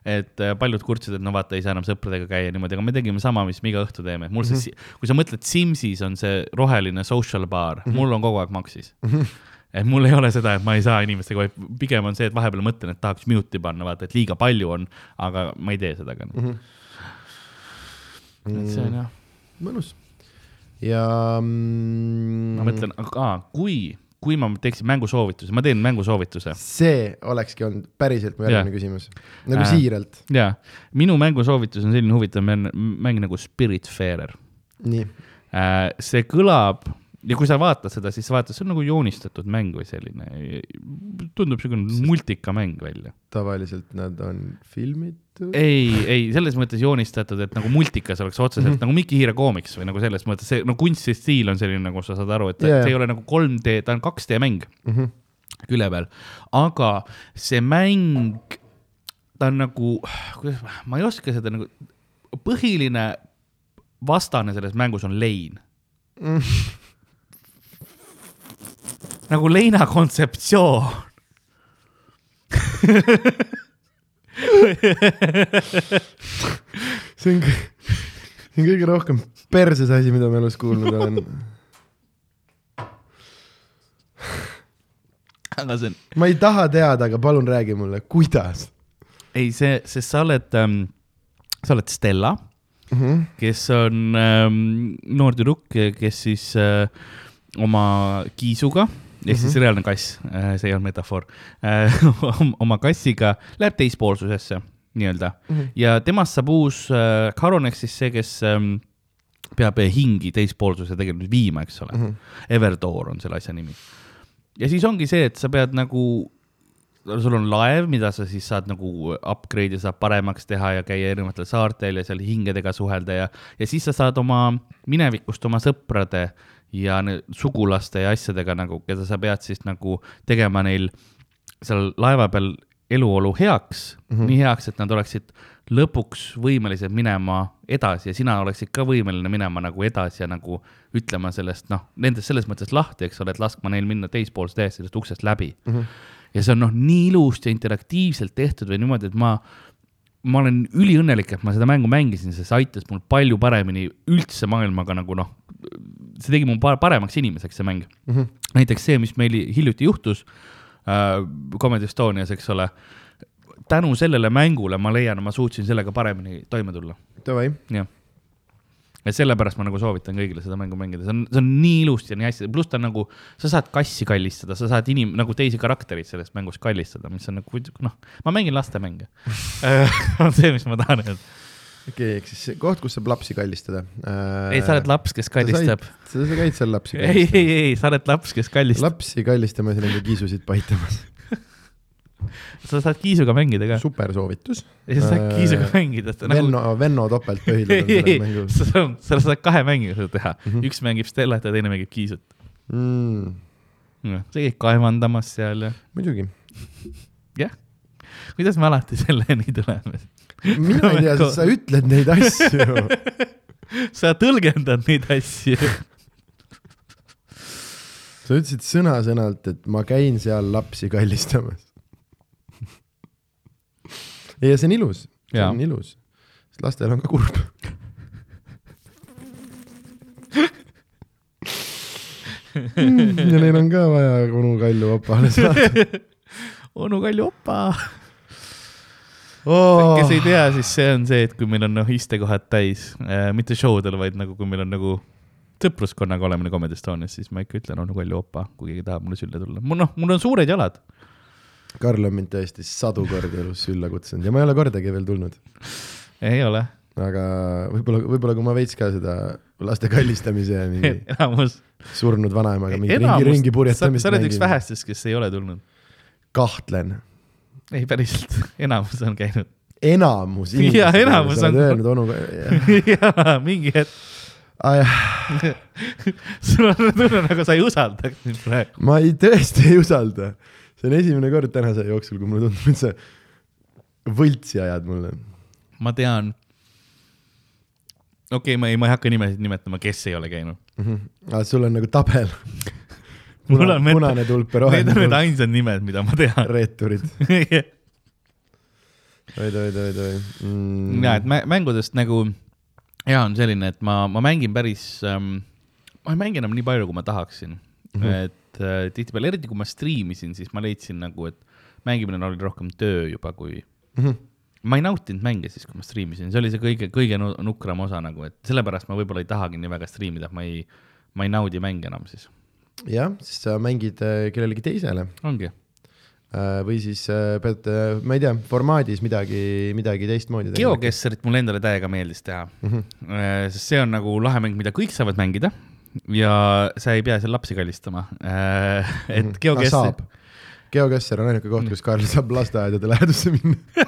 Et äh, paljud kurtsid, et no vaata, ei saa enam sõpradega käia niimoodi, aga me tegime sama, mis me iga õhtu teeme, mul see mm, -hmm. kui sa mõtled Simsis on see roheline social bar mm, -hmm. mul on kogu aeg Maxis mm. -hmm et mul ei ole seda, et ma ei saa inimestega, vaid pigem on see, et vahepeal mõtlen, et tahaks mute'i panna, vaata, et liiga palju on, aga ma ei tee seda ka mm. -hmm. et see on jah, mõnus. ja mm, ma mõtlen, aga kui, kui ma teeksin mängusoovituse, ma teen mängusoovituse see olekski olnud päriselt mu järgmine Jah. küsimus. nagu Äh. siiralt, jaa, minu mängusoovitus on selline huvitav mäng, mäng nagu Spiritfarer. nii. see kõlab ja kui sa vaatad seda, siis sa vaatad, see on nagu joonistatud mäng või selline, tundub niisugune multikamäng välja. tavaliselt nad on filmitud. ei, ei selles mõttes joonistatud, et nagu multikas oleks otseselt mm -hmm. nagu Mikki Hiire koomiks või nagu selles mõttes see no kunstistiil on selline, nagu sa saad aru, et yeah. see ei ole nagu 3D, ta on 2D mäng Mm -hmm. külje peal, aga see mäng, ta on nagu, kuidas, ma ei oska seda nagu, põhiline vastane selles mängus on lein Mm. Nagu leina kontseptsioon. see on, see on kõige rohkem perses asi, mida ma elus kuulnud olen. aga see on, ma ei taha teada, aga palun räägi mulle, kuidas ei see, sest sa oled ähm,, sa oled Stella, mm? -hmm. kes on ähm, noor tüdruk, kes siis äh, oma kiisuga ehk siis Mhm. reaalne kass, see ei olnud metafoor, oma kassiga läheb teispoolsusesse nii-öelda Mhm. ja temast saab uus äh, Karon ehk siis see, kes ähm, peab hingi teispoolsuse tegelikult viima, eks ole mm. -hmm. Everdoor on selle asja nimi. ja siis ongi see, et sa pead nagu sul on laev, mida sa siis saad nagu upgrade'ida, saad paremaks teha ja käia erinevatel saartel ja seal hingedega suhelda ja, ja siis sa saad oma minevikust oma sõprade ja sugulaste ja asjadega nagu, keda sa pead siis nagu tegema neil seal laeva peal eluolu heaks mm, -hmm. nii heaks, et nad oleksid lõpuks võimelised minema edasi ja sina oleksid ka võimeline minema nagu edasi ja nagu ütlema sellest noh, nendest selles mõttes lahti, eks ole, et laskma neil minna teispoolse täiesti sellest uksest läbi mm. -hmm. ja see on noh, nii ilusti ja interaktiivselt tehtud või niimoodi, et ma, ma olen üliõnnelik, et ma seda mängu mängisin, sest see aitas mul palju paremini üldse maailmaga nagu noh, see tegi mu pa- paremaks inimeseks, see mäng mm. -hmm. näiteks see, mis meil hiljuti juhtus äh, Comedy Estonias, eks ole, tänu sellele mängule ma leian, ma suutsin sellega paremini toime tulla, Davai, jah. Ja sellepärast ma nagu soovitan kõigile seda mängu mängida, see on, see on nii ilusti ja nii hästi, pluss ta on nagu, sa saad kassi kallistada, sa saad inim-, nagu teisi karaktereid sellest mängust kallistada, mis on nagu noh, ma mängin lastemänge on see, mis ma tahan öelda. okei okay,, ehk siis see koht, kus saab lapsi kallistada äh,. ei, sa oled laps, kes kallistab. sa, käid seal lapsi ei, ei, ei, sa oled laps, kes kallistab. lapsi kallistamas ja nende kiisusid paitamas. sa saad kiisuga mängida ka. super soovitus. ja sa saad kiisuga mängida. Venno, Venno topeltpõhilad on ei, mängus sa saad, sa saad kahe mängiga seda teha mm. -hmm. üks mängib Stellat ja teine mängib kiisut. mm,. sa käid kaevandamas seal ja, muidugi, jah. kuidas me alati selleni tuleme? mina ei tea, sa ütled neid asju. sa tõlgendad neid asju. sa ütlesid sõna-sõnalt, et ma käin seal lapsi kallistamas. Ja see on ilus, see Jaa. on ilus, sest lastel on ka kurb. ja neil on ka vaja onu Kalju opale saada onu Kalju opa. oh. kes ei tea, siis see on see, et kui meil on noh istekohad täis äh,, mitte show del, vaid nagu kui meil on nagu sõpruskonnaga olemine Comedy Estonias, siis ma ikka ütlen onu Kalju opa, kui keegi tahab mulle sülle tulla. mul noh, mul on suured jalad. Karl on mind tõesti sadu kordi elus sülla kutsunud ja ma ei ole kordagi veel tulnud. ei ole, aga võib-olla, võib-olla kui ma veits ka seda laste kallistamise ja mingi enamus. surnud vanaemaga mingi ringi, ringi sa, purjetamist sa oled üks. vähestest, kes ei ole tulnud. kahtlen, ei, päriselt, enamus on käinud. enamus Jaa, enamus sa on- oled öelnud onuga, jaa, mingi hetk, sul on tunne nagu sa ei usaldaks mind praegu. ma ei, tõesti ei usalda. See on esimene kord tänase jooksul, kui mulle tundub, et sa võltsi ajad mulle. ma tean. okei okay,, ma ei, ma ei hakka nimesid nimetama, kes ei ole käinud. aga sul on nagu tabel, mul on punane tulp ja Need roheline on need tulp. ainsad nimed, mida ma tean. reeturid, oi, oi, oi, oi mm.. ja, et mä- mängudest nagu hea on selline, et ma, ma mängin päris ähm,, ma ei mängi enam nii palju, kui ma tahaksin mm. -hmm. et äh, tihtipeale, eriti kui ma striimisin, siis ma leidsin nagu, et mängimine oli rohkem töö juba kui mm. -hmm. ma ei nautinud mänge siis, kui ma striimisin, see oli see kõige, kõige nu- nukram osa nagu, et sellepärast ma võib-olla ei tahagi nii väga striimida, et ma ei, ma ei naudi mänge enam siis. jah, siis sa mängid äh, kellelegi teisele ongi. äh, või siis äh, pead, ma ei tea, formaadis midagi, midagi teistmoodi tegema. GeoGuessarit mulle endale täiega meeldis teha mm. -hmm. sest see on nagu lahe mäng, mida kõik saavad mängida ja sa ei pea seal lapsi kallistama. et Mhm. GeoGuessar, GeoGuessr on ainuke koht, kus Karl saab lasteaedade lähedusse minna.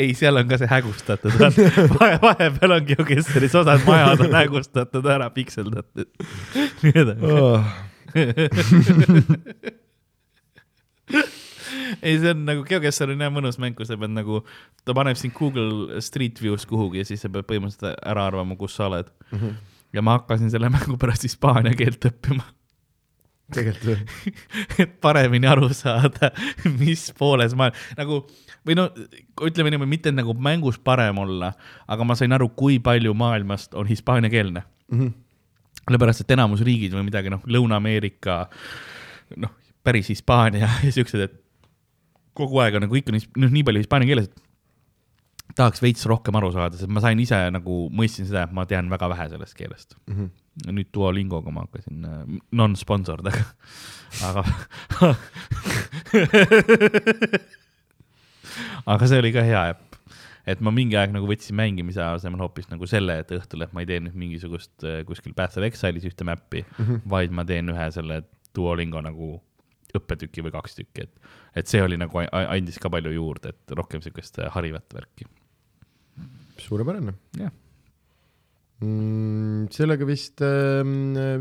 ei, seal on ka see hägustatud, vahe, vahepeal on GeoGuessaris osad majad on hägustatud ära, pikseldatud. nii edasi. Oh. ei, see on nagu GeoGuessr on jah mõnus mäng, kus sa pead nagu, ta paneb sind Google Street View's kuhugi ja siis sa pead põhimõtteliselt ära arvama, kus sa oled mm. -hmm. ja ma hakkasin selle mängu pärast hispaania keelt õppima, tegelikult või? et paremini aru saada, mis pooles ma nagu või no ütleme niimoodi, mitte nagu mängus parem olla, aga ma sain aru, kui palju maailmast on hispaaniakeelne Mhm. sellepärast, et enamus riigid või midagi, noh, Lõuna-Ameerika, noh, päris Hispaania ja siuksed, et kogu aeg on nagu ikka nii, noh, nii palju hispaania keeles, et tahaks veits rohkem aru saada, sest ma sain ise nagu mõistsin seda, et ma tean väga vähe sellest keelest mm. -hmm. nüüd Duolingoga ma hakkasin äh, non-sponsored, aga, aga aga see oli ka hea äpp, et ma mingi aeg nagu võtsin mängimise asemel hoopis nagu selle, et õhtul, et ma ei tee nüüd mingisugust äh, kuskil Path of Exile'is ühte mäppi mm, -hmm. vaid ma teen ühe selle Duolingo nagu õppetüki või kaks tükki, et, et see oli nagu, andis ka palju juurde, et rohkem siukest äh, harivat värki. suurepärane jah, mm,. sellega vist,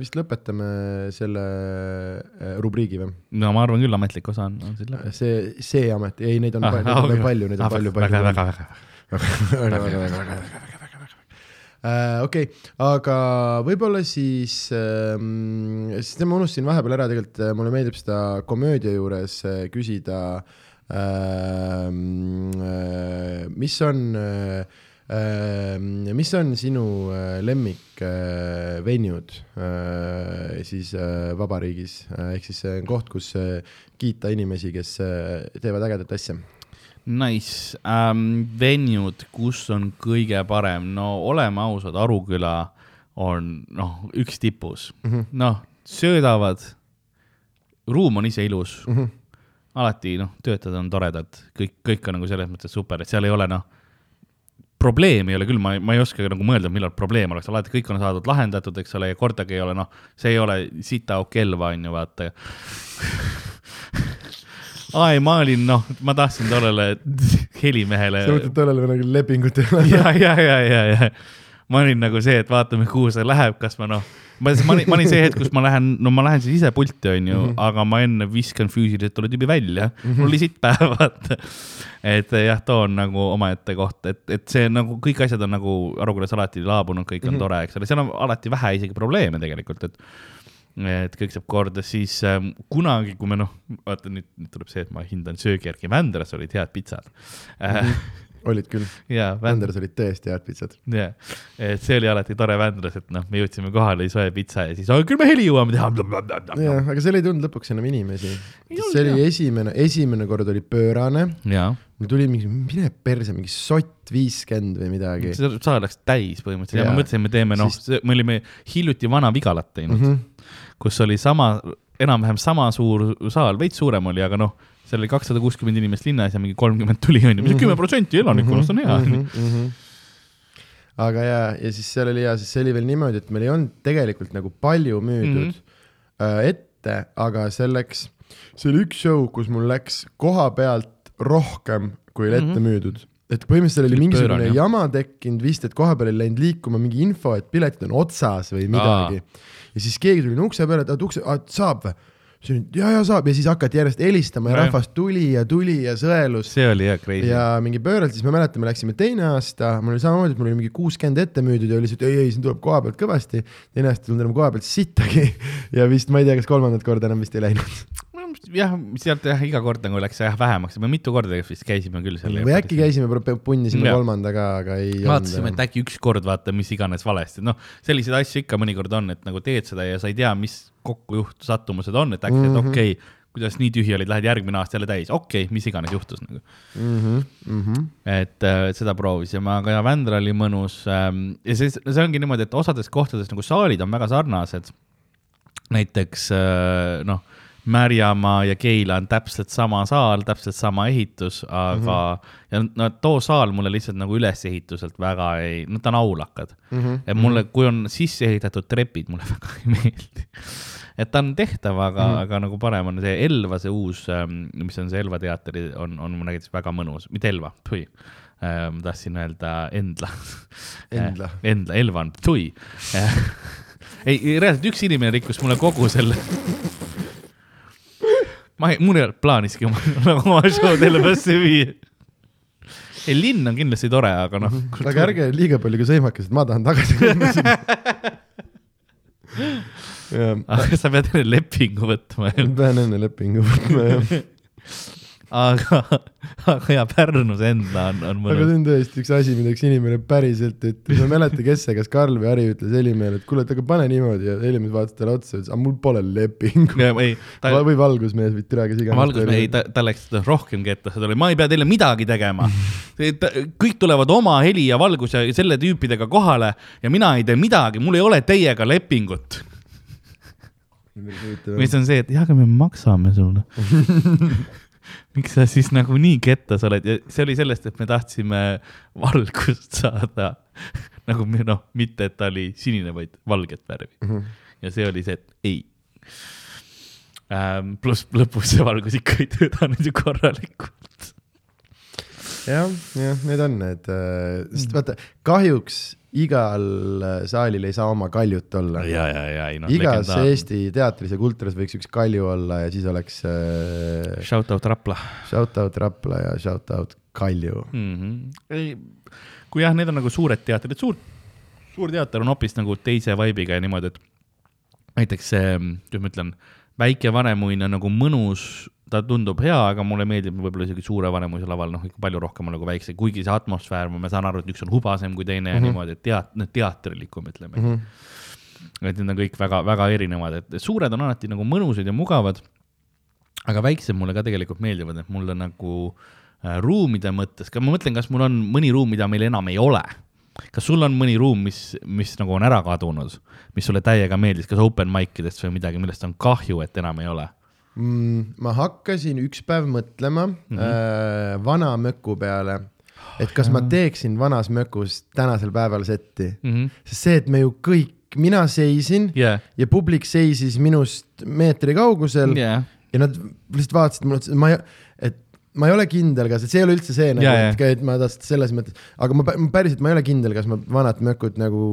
vist lõpetame selle äh, rubriigi või? no ma arvan küll, ametlik osa on, on siin läbi. see, see amet, ei, neid on Ah, palju, neid ah, on okei. palju, neid on Ah, palju, väga, palju. väga, väga, väga. okei, aga võib-olla siis ähm,, sest ma unustasin vahepeal ära, tegelikult äh, mulle meeldib seda komöödia juures äh, küsida ähm,, äh, mis on äh, äh, mis on sinu äh, lemmik äh, venjud äh, siis äh, vabariigis? Äh,, ehk siis koht, kus äh, kiita inimesi, kes äh, teevad ägedat asja Nice um,, venued, kus on kõige parem, no oleme ausad, Aruküla on noh, üks tipus mm. -hmm., noh, söödavad, ruum on ise ilus mm. -hmm. alati noh, töötajad on toredad, kõik, kõik on nagu selles mõttes super, et seal ei ole noh, probleemi ei ole küll, ma, ma ei oska nagu mõelda, millal probleem oleks, alati kõik on saadud lahendatud, eks ole, ja kordagi ei ole noh, see ei ole sitaauk kelva, on ju, vaata ai, ma olin noh, ma tahtsin tollele helimehele sa mõtled tollele nagu lepingut ei ole? ja, ja, ja, ja, ja ma olin nagu see, et vaatame, kuhu see läheb, kas ma noh, ma, ma olin, ma olin see hetk, kus ma lähen, no ma lähen siis ise pulti, onju mm, -hmm. aga ma enne viskan füüsiliselt tolle tüübi välja mm, -hmm. mul oli sitt päev, vaata. et jah, too on nagu omaette koht, et, et see nagu kõik asjad on nagu Arukülas alati laabunud, kõik on mm -hmm. tore, eks ole, seal on alati vähe isegi probleeme tegelikult, et et kõik saab korda, siis ähm, kunagi, kui me noh, vaata nüüd, nüüd tuleb see, et ma hindan söögi järgi, Vändras olid head pitsad. -hmm. olid küll, ja Vändras olid tõesti head pitsad. jah, et see oli alati tore Vändras, et noh, me jõudsime kohale, soe pitsa ja siis, küll me heli jõuame teha. jah, aga seal ei tulnud lõpuks enam inimesi. See oli jah. esimene, esimene kord oli pöörane, mul tuli mingi, mine perse, mingi sott viiskümmend või midagi. see saal läks täis põhimõtteliselt ja Jaa. me mõtlesime, teeme noh Siis-, me olime hiljuti Vana-Vigalat teinud mm. -hmm. Kus oli sama, enam-vähem sama suur saal, veits suurem oli, aga noh, seal oli kakssada kuuskümmend inimest linnas ja mingi kolmkümmend tuli, onju, mis kümme protsenti elanikkonnast on hea, onju. Mhm. aga ja, ja siis seal oli ja siis see oli veel niimoodi, et meil ei olnud tegelikult nagu palju müüdud mm -hmm. ette, aga selleks, see oli üks show, kus mul läks koha pealt rohkem, kui oli ette mm -hmm. müüdud et põhimõtteliselt oli mingisugune pöörane, jah. jama tekkinud vist, et koha peal oli läinud liikuma mingi info, et piletid on otsas või midagi. ja siis keegi tuli ukse peale, et "Aa, ukse, saab või? siis oli ja, ja saab ja siis hakati järjest helistama ja Nojah. rahvas tuli ja tuli ja sõelus see oli jah crazy. ja mingi pööralt, siis ma mäletan, me läksime teine aasta, mul oli samamoodi, et mul oli mingi kuuskümmend ette müüdud ja oli lihtsalt ei, ei siin tuleb koha pealt kõvasti. teine aasta ei tulnud enam koha pealt sittagi ja vist ma ei tea, kas kolmandat korda enam vist ei läinud. jah, sealt jah, iga kord nagu läks jah vähemaks, me mitu korda vist käisime küll seal. või äkki käisime, punnisime Jaa. kolmandaga, aga ei vaatasime, et äkki ükskord vaata, mis iganes valesti, noh, selliseid asju ikka mõnikord on, et nagu teed seda ja sa ei tea, mis kokkujuht-, sattumused on, et äkki mm. -hmm. et okei okay,, kuidas nii tühi olid, lähed järgmine aasta jälle täis, okei okay,, mis iganes juhtus nagu. Mhm, et äh, seda proovisime, aga ja Vändra oli mõnus ähm, ja see, see ongi niimoodi, et osades kohtades nagu saalid on väga sarnased. näiteks äh, noh, Märjamaa ja Keila on täpselt sama saal, täpselt sama ehitus, aga mm -hmm. ja no too saal mulle lihtsalt nagu ülesehituselt väga ei, no ta on aulakad mm. mhm. -hmm. et mulle, kui on sisse ehitatud trepid, mulle väga ei meeldi. et ta on tehtav, aga mm, -hmm. aga nagu parem on see Elva, see uus, mis on see Elva teatri, on, on näiteks väga mõnus, mitte Elva, tui. ma tahtsin öelda Endla. Endla. Endla, Elva on tui. ei, reaalselt üks inimene rikkus mulle kogu selle. Ma ei, mul ei olnud plaaniski oma, nagu oma show'd Elvasse viia. ei, linn on kindlasti tore, aga noh. aga ärge liiga palju ka sõimake, sest ma tahan tagasi minna sinna. aga sa pead enne lepingu võtma pean enne lepingu võtma jah. aga, aga ja Pärnus enda on, on aga see mõnus. on tõesti üks asi, mida üks inimene päriselt ütles, ma ei mäleta, kes see, kas Karl või Harri ütles Helimehele, et kuule, et aga pane niimoodi ja Helimees vaatas talle otsa ja ütles, aga mul pole lepingut. ei, ta, või valgusmees või türa, kes iganes. valgus, ei, ta, ta läks rohkemgi ette, ta oli, ma ei pea teile midagi tegema. kõik tulevad oma heli ja valgus ja selle tüüpidega kohale ja mina ei tee midagi, mul ei ole teiega lepingut. mis on see, et jah, aga me maksame sulle. Miks sa siis nagu nii kettas oled ja see oli sellest, et me tahtsime valgust saada nagu me noh, mitte et ta oli sinine, vaid valget värvi. ja see oli see, et ei. ähm,. pluss lõpus see valgus ikka ei töötanud ju korralikult. jah, jah, need on need, sest vaata, kahjuks igal äh, saalil ei saa oma kaljut olla. ja, ja, ja ei noh. igas Eesti teatris ja kultuuris võiks üks kalju olla ja siis oleks äh, Shout out Rapla shout out Rapla ja shout out Kalju. mm. -hmm. ei, kui jah, need on nagu suured teatrid, suur, suur teater on hoopis nagu teise vibe'iga ja niimoodi, et näiteks see, kuidas ma ütlen, väike Vanemuin on nagu mõnus, ta tundub hea, aga mulle meeldib võib-olla isegi suure Vanemuise laval noh, ikka palju rohkem nagu väikse, kuigi see atmosfäär, ma saan aru, et üks on hubasem kui teine mm -hmm. ja niimoodi, et teat-, teatrilikum, ütleme mm. -hmm. et need on kõik väga-väga erinevad, et suured on alati nagu mõnusad ja mugavad aga väiksed mulle ka tegelikult meeldivad, et mulle nagu äh, ruumide mõttes, ma mõtlen, kas mul on mõni ruum, mida meil enam ei ole. Kas sul on mõni ruum, mis, mis nagu on ära kadunud, mis sulle täiega meeldis, kas open mic idest või midagi, millest on kahju, et enam ei ole? mm,. ma hakkasin üks päev mõtlema mm. -hmm. äh, vana möku peale, et kas ma teeksin vanas mökus tänasel päeval setti mm, -hmm. sest see, et me ju kõik, mina seisin jah, ja publik seisis minust meetri kaugusel jah, ja nad lihtsalt vaatasid mulle, ma ei, ma ei ole kindel, kas, et see ei ole üldse see nagu Jaa,, et, et ma tahtsin selles mõttes, aga ma ma päriselt, ma ei ole kindel, kas ma vanat mökut nagu,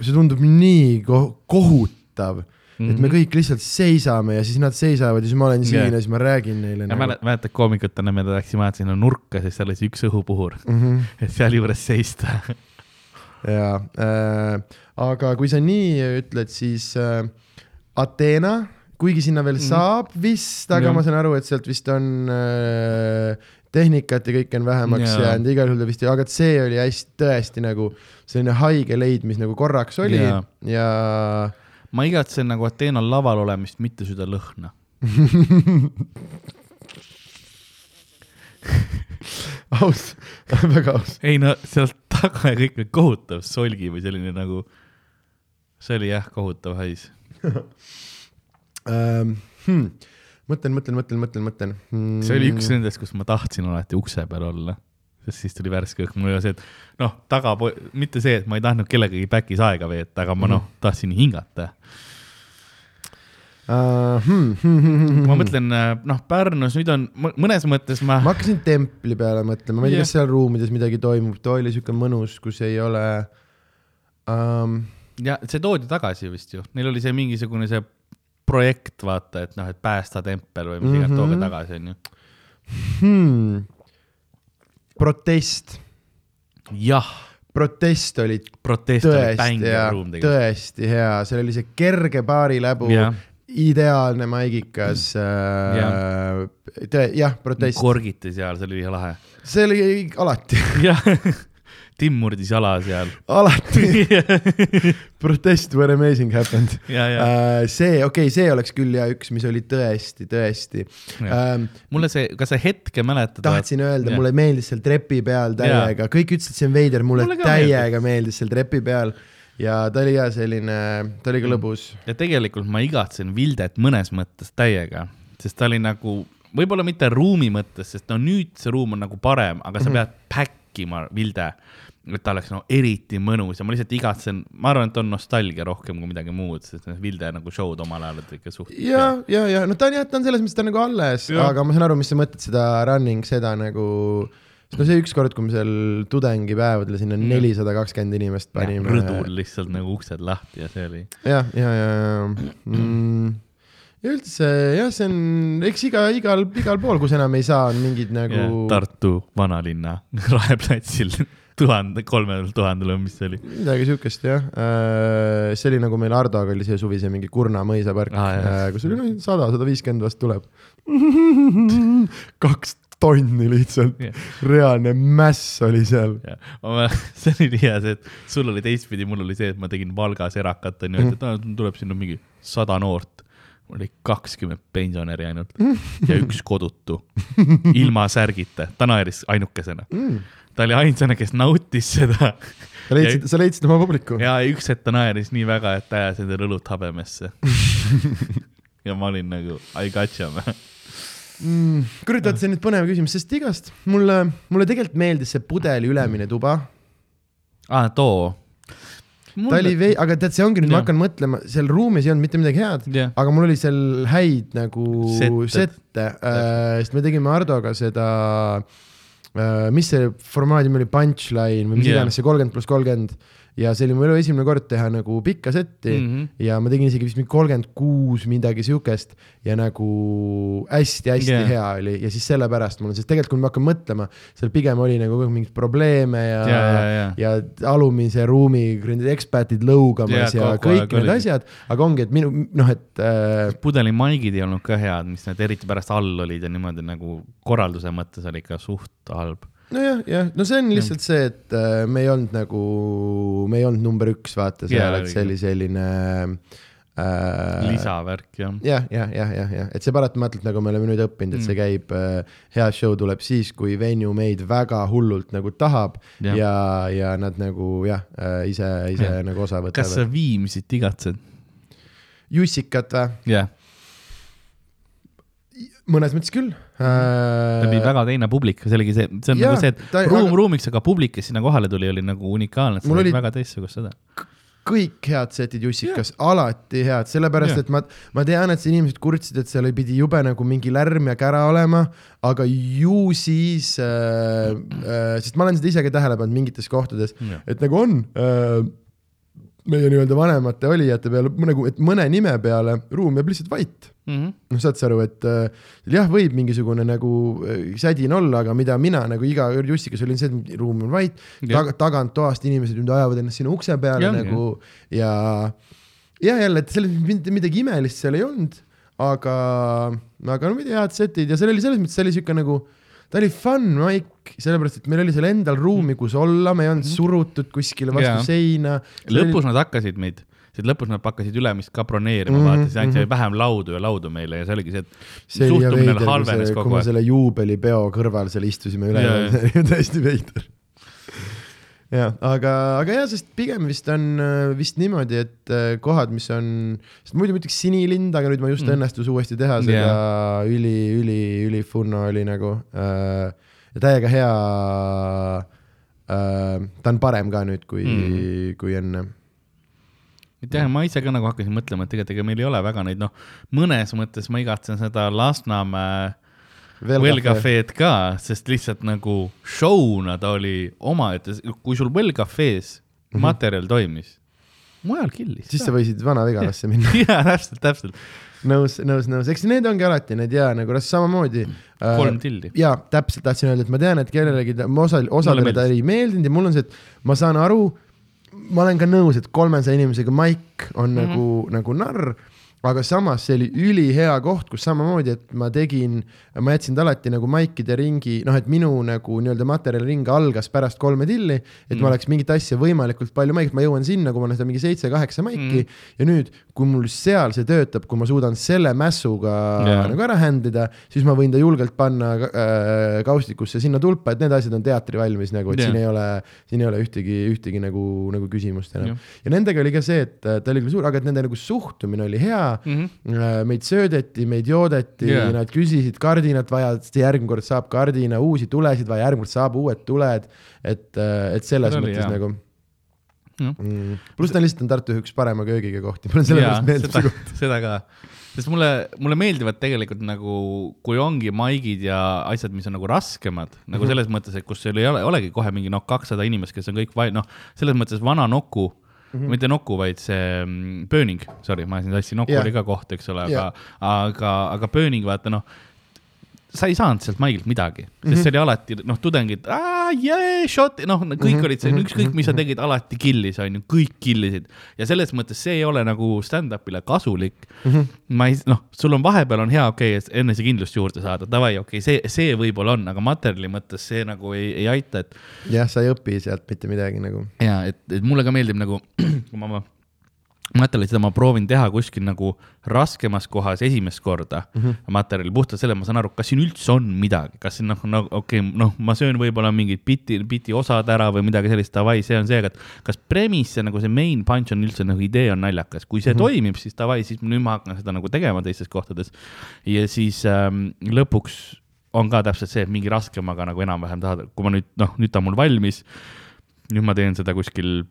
see tundub nii ko kohutav mm, -hmm. et me kõik lihtsalt seisame ja siis nad seisavad ja siis ma olen siin Jaa. ja siis ma räägin neile ja nagu. mäletad, koomikutena me läksime vaata sinna nurka, siis seal oli see üks õhupuhur, mm. -hmm. et sealjuures seista. ja äh,, aga kui sa nii ütled, siis äh, Ateena, kuigi sinna veel Mhm. saab vist, aga Jah. ma saan aru, et sealt vist on äh, tehnikat ja kõike on vähemaks Jaa. jäänud, igal juhul ta vist, aga see oli hästi tõesti nagu selline haige leid, mis nagu korraks oli ja, ja ma igatsen nagu Ateenal laval olemist, mitte süda lõhna. aus, väga aus. ei no sealt taga ja kõik need kohutav solgi või selline nagu, see oli jah, kohutav hais. Ähm, hmm. mõtlen, mõtlen, mõtlen, mõtlen, mõtlen hmm.. see oli üks nendest, kus ma tahtsin alati ukse peal olla, sest siis tuli värske õhk, mul oli see, et noh, taga, mitte see, et ma ei tahtnud kellegagi back'is aega veeta, aga ma noh, tahtsin hingata. Uh, hmm, hmm, hmm, hmm, ma mõtlen, noh, Pärnus nüüd on mõ- mõnes mõttes ma, ma hakkasin templi peale mõtlema, ma ei tea, Jah. kas seal ruumides midagi toimub, too oli siuke mõnus, kus ei ole um,. ja see toodi tagasi vist ju, neil oli see mingisugune see projekt, vaata, et noh, et päästa tempel või mis iganes, tooge Mhm. tagasi, onju. Hmm. protest, jah, protest oli protest oli tõesti hea tõesti hea, seal oli see kerge baariläbu, jah, ideaalne maigikas tõe-, jah, protest, korgiti seal, see oli lahe. see oli alati, jah, Tim murdis jala seal. alati. Protest where amazing happened. Uh, see, okei okay,, see oleks küll ja üks, mis oli tõesti, tõesti. Um,. mulle see, kas sa hetke mäletad? tahtsin öelda, mulle meeldis seal trepi peal täiega, kõik ütlesid, see on veider, mulle Mulle täiega meeldis. seal trepi peal. Ja ta oli ka selline, ta oli ka lõbus. ja tegelikult ma igatsen Vildet mõnes mõttes täiega, sest ta oli nagu, võib-olla mitte ruumi mõttes, sest no nüüd see ruum on nagu parem, aga sa pead päkkima Vilde, et ta oleks no eriti mõnus ja ma lihtsalt igatsen, ma arvan, et on nostalgia rohkem kui midagi muud, sest need Vilde nagu show'd omal ajal olid ikka suht. ja, ja, ja no ta on jah, ta on selles mõttes, ta on nagu alles, aga ma saan aru, mis sa mõtled seda running, seda nagu, no see ükskord, kui me seal tudengipäevadel sinna nelisada kakskümmend inimest panime. rõdul lihtsalt nagu uksed lahti ja see oli. jah, ja, ja, ja mm,. ja üldse jah, see on, eks iga, igal, igal pool, kus enam ei saa, on mingid nagu Tartu vanalinna Raeplatsil tuhande, kolmel tuhandel või mis see oli? midagi siukest jah. see oli nagu meil Hardoga oli see suvi see mingi Kurna mõisapark Aa, jah. ah,, kus oli no sada, sada viiskümmend vast tuleb. kaks tonni lihtsalt Jah. reaalne mäss oli seal. ma, see oli nii hea see, et sul oli teistpidi, mul oli see, et ma tegin Valgas erakat onju, et tuleb sinna mingi sada noort. mul oli kakskümmend pensionäri ainult ja üks kodutu, ilma särgita, ta naeris ainukesena. Ta oli ainsana, kes nautis seda sa leidsid, sa leidsid oma publiku. ja üks hetk ta naeris nii väga, et ta ajas endale õlut habemesse. ja ma olin nagu I gotcha man. mm,. kurat, vaata see on nüüd põnev küsimus, sest igast mulle, mulle tegelikult meeldis see pudeli ülemine tuba. aa, too. ta oli vei-, aga tead, see ongi nüüd, ma hakkan mõtlema, seal ruumis ei olnud mitte midagi head aga mul oli seal häid nagu Sette. sette äh,, sest me tegime Hardoga seda äh,, mis see formaadi nimi oli, punchline või mis Jah. iganes see kolmkümmend pluss kolmkümmend ja see oli mu elu esimene kord teha nagu pikka setti mm. -hmm. ja ma tegin isegi vist mingi kolmkümmend kuus midagi siukest ja nagu hästi-hästi yeah. hea oli ja siis sellepärast mul on, sest tegelikult kui ma hakkan mõtlema, seal pigem oli nagu mingeid probleeme ja ja, ja, ja. ja alumise ruumi kuradi eksperdid lõugamas Jaa, ja, kogu aeg kõik need oligi. asjad, aga ongi, et minu noh, et äh, pudelimaigid ei olnud ka head, mis need eriti pärast all olid ja niimoodi nagu korralduse mõttes oli ikka suht halb. nojah, jah, no see on lihtsalt see, et äh, me ei olnud nagu, me ei olnud number üks, vaata seal Jaa, yeah,, et see oli selline äh, lisavärk jah. jah, jah, jah, jah, jah, et see paratamatult nagu me oleme nüüd õppinud, et Mm. see käib äh,, hea show tuleb siis, kui venue meid väga hullult nagu tahab ja, ja, ja nad nagu jah äh,, ise, ise Jah. nagu osa kas sa võtavad. Viimsit igatsed? Jussikat või? jah, mõnes mõttes küll ta oli äh,. väga teine publik, see oligi see, see on Jaa, nagu see, et ta- ruum aga- ruumiks, aga publik, kes sinna kohale tuli, oli nagu unikaalne, et sa oli- väga teistsugust seda. kõik head setid Jussikas, alati head, sellepärast Jah. et ma, ma tean, et see inimesed kurtsid, et seal pidi jube nagu mingi lärm ja kära olema, aga ju siis äh,, äh, sest ma olen seda ise ka tähele pannud mingites kohtades, Jah. et nagu on äh, meie nii-öelda vanemate olijate peale nagu, et mõne nime peale ruum jääb lihtsalt vait. Mhm. noh, saad sa aru, et äh, jah, võib mingisugune nagu äh, sädin olla, aga mida mina nagu iga kord Jussikas olin see, et ruum on vait, taga, taganttoast inimesed ajavad ennast sinna ukse peale ja, nagu ja ja jälle, et selles mõttes midagi imelist seal ei olnud, aga, aga no muidu head setid ja seal oli selles mõttes, see oli siuke nagu, ta oli fun maik, sellepärast et meil oli seal endal ruumi, kus olla, me ei olnud surutud kuskile vastu Jaa. seina. lõpus nad hakkasid meid, sest lõpus nad hakkasid Ülemist ka broneerima mm, Mhm, -hmm, vaata, siis andsid mhm. vähem laudu ja laudu meile ja see oligi see, et see oli suhtumine kui, halvenes see, kui kogu me aeg. selle juubelipeo kõrval seal istusime üle oli täiesti veider. jah, aga, aga jah, sest pigem vist on äh, vist niimoodi, et äh, kohad, mis on, sest muidu ma ütleks sinilind, aga nüüd ma just Mm. õnnestus uuesti teha seda yeah. üli, üli, ülifunno oli nagu äh, ja täiega hea äh,. ta on parem ka nüüd kui mm., kui enne. et jah, ma ise ka nagu hakkasin mõtlema, et tegelikult ega meil ei ole väga neid, noh, mõnes mõttes ma igatsen seda Lasnamäe Well Cafe'd ka, sest lihtsalt nagu show'na ta oli omaette, kui sul Well Cafe's Mhm. materjal toimis, mujal killis. siis sa võisid Vana-Vigalasse minna. jaa, täpselt, täpselt, nõus, nõus, nõus, eks need ongi alati need ja nagu samamoodi äh, kolm tilli. ja täpselt tahtsin öelda, et ma tean, et kellelegi ta, osal, osadele ta ei meeldinud ja mul on see, et ma saan aru, ma olen ka nõus, et kolmesaja inimesega maik on mm -hmm. nagu, nagu narr, aga samas see oli ülihea koht, kus samamoodi, et ma tegin, ma jätsin alati nagu maikide ringi, noh, et minu nagu nii-öelda materjaliring algas pärast kolme tilli, et mm. ma oleks mingit asja võimalikult palju maikinud, ma jõuan sinna, kui ma olen seda mingi seitse-kaheksa maiki mm. ja nüüd, kui mul seal see töötab, kui ma suudan selle mässuga yeah. nagu ära händ ida, siis ma võin ta julgelt panna äh, kaustikusse sinna tulpa, et need asjad on teatri valmis nagu, et yeah. siin ei ole, siin ei ole ühtegi, ühtegi nagu, nagu küsimust enam yeah.. ja nendega oli ka see, et ta oli küll suur, aga et nende nagu suhtumine oli hea Mm -hmm. meid söödeti, meid joodeti yeah., nad küsisid kardinat vaja, järgmine kord saab kardina, uusi tulesid vaja, järgmine kord saab uued tuled. et, et selles oli mõttes nagu Jah. mm.. pluss ta lihtsalt on Tartu üks parema köögiga kohti, mulle sellepärast meeldib see koht., seda ka, sest mulle, mulle meeldivad tegelikult nagu, kui ongi maigid ja asjad, mis on nagu raskemad mm, -hmm. nagu selles mõttes, et kus seal ei ole, olegi kohe mingi noh, kakssada inimest, kes on kõik vai-, noh, selles mõttes vana Nuku mm, -hmm. mitte Nuku, vaid see mm, Burning, sorry, ma siin tassin, Nuku yeah. oli ka koht, eks ole, aga Jah. aga, aga Burning, vaata noh, sa ei saanud sealt maigilt midagi, sest mm Mhm. -hmm. see oli alati noh, tudengid, jee, shot, noh, kõik mm -hmm. olid see, mhm, ükskõik, mis sa tegid, alati killis, onju, kõik killisid ja selles mõttes see ei ole nagu stand-up'ile kasulik mm. Mhm. -hmm. ma ei, noh, sul on vahepeal on hea, okei okay,, enesekindlust juurde saada, davai, okei okay,, see, see võib-olla on, aga materjali mõttes see nagu ei, ei aita, et jah, sa ei õpi sealt mitte midagi nagu. ja et, et mulle ka meeldib nagu, kui ma, ma materjali, seda ma proovin teha kuskil nagu raskemas kohas esimest korda mm. -hmm. materjali puhtalt selle, ma saan aru, kas siin üldse on midagi, kas siin noh, no okei okay,, noh, ma söön võib-olla mingid biti, biti osad ära või midagi sellist, davai, see on see, aga kas premise nagu see main punch on üldse nagu idee on naljakas, kui see mm -hmm. toimib, siis davai, siis nüüd ma hakkan seda nagu tegema teistes kohtades. ja siis ähm, lõpuks on ka täpselt see, et mingi raskemaga nagu enam-vähem tahad, kui ma nüüd noh, nüüd ta on mul valmis nüüd ma teen seda kuskil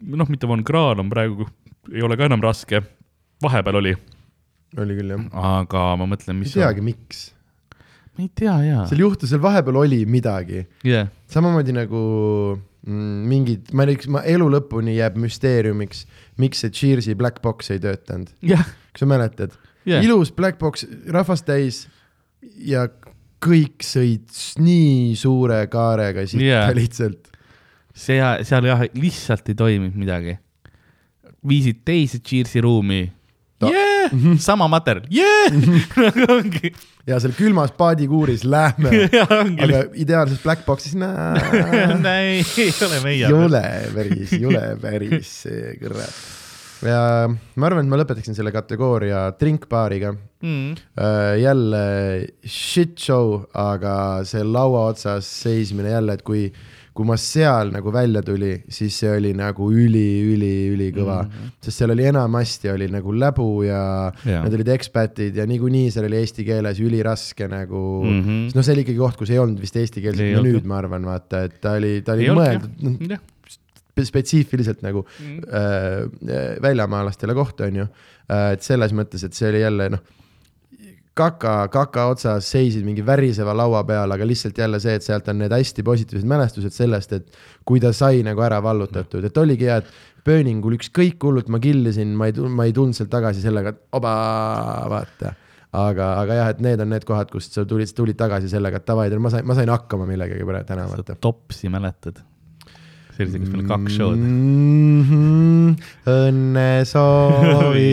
noh, mitte Von Krahn on praegu, ei ole ka enam raske, vahepeal oli, oli küll jah. aga ma mõtlen, ei mis. teagi, miks. ma ei tea jaa. seal juhtus, seal vahepeal oli midagi. jah, samamoodi nagu mm, mingid, ma ei tea, ma elu lõpuni jääb müsteeriumiks, miks see Cheers'i Black Box ei töötanud. jah, kas sa mäletad jah, ilus Black Box, rahvast täis ja kõik sõid nii suure kaarega sitta yeah. lihtsalt. see, seal jah, lihtsalt ei toiminud midagi. Viisid teise Cheers'i ruumi Ta- yeah!, sama materjal yeah! nagu ongi, ja seal külmas paadikuuris lähme, aga ideaalses Black Box'is näe, ei, ei ole meie ei. ole päris, ei ole päris see kurat. ja ma arvan, et ma lõpetaksin selle kategooria drinkbaariga. Mm. jälle shit show, aga see laua otsas seismine jälle, et kui, kui ma seal nagu välja tuli, siis see oli nagu üli-üli-ülikõva mm. -hmm. sest seal oli enamasti oli nagu läbu ja yeah. need olid ekspatid ja niikuinii seal oli eesti keeles üliraske nagu mm. -hmm. sest noh, see oli ikkagi koht, kus ei olnud vist eestikeelset menüüd, ma arvan, vaata, et ta oli, ta oli ei mõeldud noh, spetsiifiliselt nagu Mhm. äh, väljamaalastele koht, on ju. et selles mõttes, et see oli jälle noh, kaka, kaka otsas seisid mingi väriseva laua peal, aga lihtsalt jälle see, et sealt on need hästi positiivsed mälestused sellest, et kui ta sai nagu ära vallutatud, et oligi hea, et pööningul ükskõik hullult ma killisin, ma ei, ma ei tulnud sealt tagasi sellega, et oba, vaata. aga, aga jah, et need on need kohad, kust sa tulid, tulid tagasi sellega, et davai, ma sain, ma sain hakkama millegagi praegu täna, sa vaata. topsi mäletad? see, kus meil kaks show'd, mm. -hmm, õnnesoovi.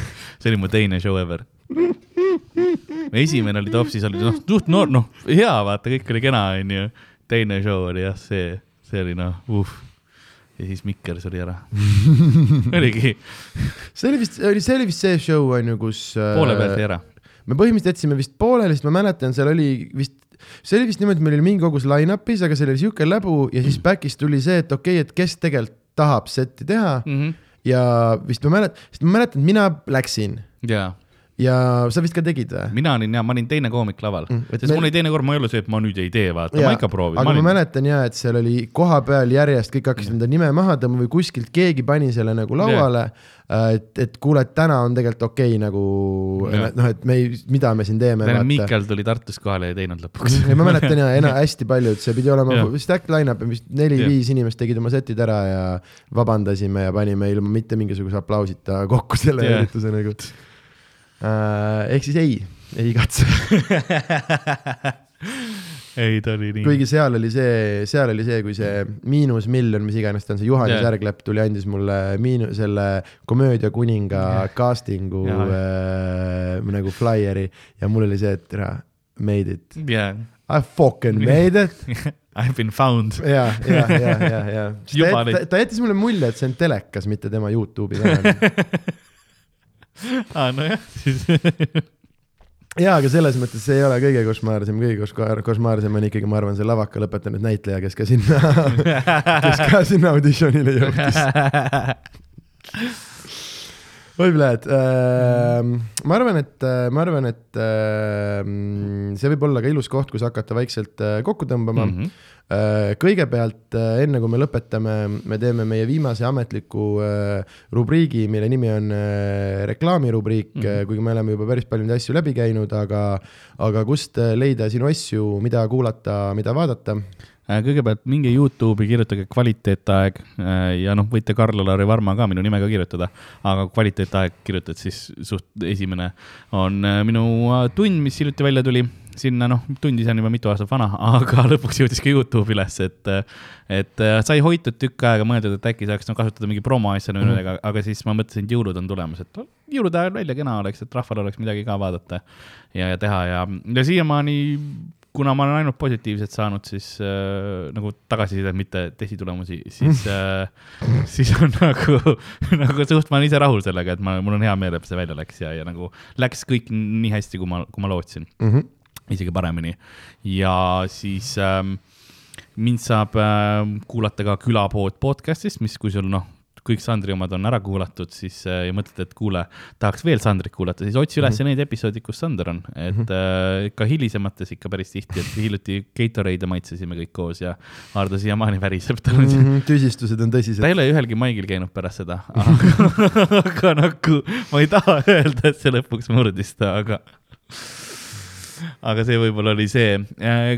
see oli mu teine show ever. esimene oli topsis, oli noh, suht noor, noh, hea, vaata, kõik oli kena, onju. teine show oli jah, see, see oli noh, uh. ja siis Mikker suri ära. oligi, see oli vist, oli, see oli vist see show on ju, kus. poole pealt jäi ära. me põhimõtteliselt jätsime vist pooleli, sest ma mäletan, seal oli vist, see oli vist niimoodi, et meil oli mingi kogus line-up'is, aga seal oli sihuke läbu ja siis back'is tuli see, et okei okay,, et kes tegelikult tahab setti teha Mhm. ja vist ma mäletan, sest ma mäletan, mina läksin jaa, ja sa vist ka tegid või? mina olin ja ma olin teine koomik laval Mm, sest meil- mul oli teine kord, ma ei ole see, et ma nüüd ei tee, vaata, ma ikka proovin. aga ma mäletan ja, et seal oli koha peal järjest kõik hakkasid enda nime maha tõmbama või kuskilt keegi pani selle nagu lauale yeah.. et, et kuule, et täna on tegelikult okei okay, nagu noh, et me ei, mida me siin teeme. Miikel tuli Tartust kohale ja ei teinud lõpuks. ma mäletan ja, ena-, hästi paljud, see pidi olema äkki line-up, vist neli-viis inimest tegid oma setid ära ja vabandasime ja panime ilma mitte mingisuguse aplausita kokku selle ürituse nagu äh,. Ehk siis ei, ei katsu. ei, ta oli nii. kuigi seal oli see, seal oli see, kui see miinusmiljon, mis iganes ta on, see Juhanis Jah. yeah. Järglepp tuli, andis mulle miinu-, selle komöödia kuninga Jah. yeah. casting'u Jah. äh, nagu flyer'i ja mul oli see, et tere, made it. jaa, I fucking made it. I have been found. ja, ja, ja, ja, ja. Ta jättis mulle mulje, et see on telekas, mitte tema Youtube'i kanal. aa, nojah, siis ja, aga selles mõttes see ei ole kõige košmaarsem, kõige koš- košmaarsem on ikkagi, ma arvan, see lavaka lõpetanud näitleja, kes ka sinna, kes ka sinna auditsioonile jõudis. oi, Vlad äh,, ma arvan, et, ma arvan, et äh, see võib olla ka ilus koht, kus hakata vaikselt äh, kokku tõmbama mm. -hmm. kõigepealt, enne kui me lõpetame, me teeme meie viimase ametliku äh, rubriigi, mille nimi on äh, reklaamirubriik mm. -hmm. kuigi me oleme juba päris palju neid asju läbi käinud, aga, aga kust äh, leida sinu asju, mida kuulata, mida vaadata Äh, kõigepealt minge Youtube'i, kirjutage kvaliteetaeg äh, ja noh, võite Karl-Alari Varma ka minu nimega kirjutada, aga kvaliteetaeg kirjutad siis suht esimene on äh, minu äh, tund, mis hiljuti välja tuli, sinna noh, tund ise on juba mitu aastat vana, aga lõpuks jõudis ka Youtube'i üles, et et äh, sai hoitud tükk aega, mõeldud, et äkki saaks no, kasutada mingi promoasjana mm -hmm., aga, aga siis ma mõtlesin, et jõulud on tulemas, et jõulude ajal välja kena oleks, et rahval oleks midagi ka vaadata ja, ja teha ja, ja siiamaani kuna ma olen ainult positiivset saanud, siis äh, nagu tagasisidet, mitte testitulemusi, siis äh,, siis on nagu, nagu suht, ma olen ise rahul sellega, et ma, mul on hea meel, et see välja läks ja, ja nagu läks kõik nii hästi, kui ma, kui ma lootsin, mm. -hmm. isegi paremini. ja siis ähm, mind saab äh, kuulata ka Külapood podcast'ist, mis, kui sul noh, kõik Sandri omad on ära kuulatud, siis äh, ja mõtled, et kuule, tahaks veel Sandrit kuulata, siis otsi üles mm -hmm. need episoodid, kus Sander on, et mm -hmm. äh, ka hilisemates ikka päris tihti, et hiljuti Gatorade'e maitsesime kõik koos ja Ardo siiamaani väriseb tal mm. -hmm, tüsistused on tõsised. ta ei ole ühelgi maigil käinud pärast seda, aga, aga nagu ma ei taha öelda, et see lõpuks murdis ta, aga aga see võib-olla oli see.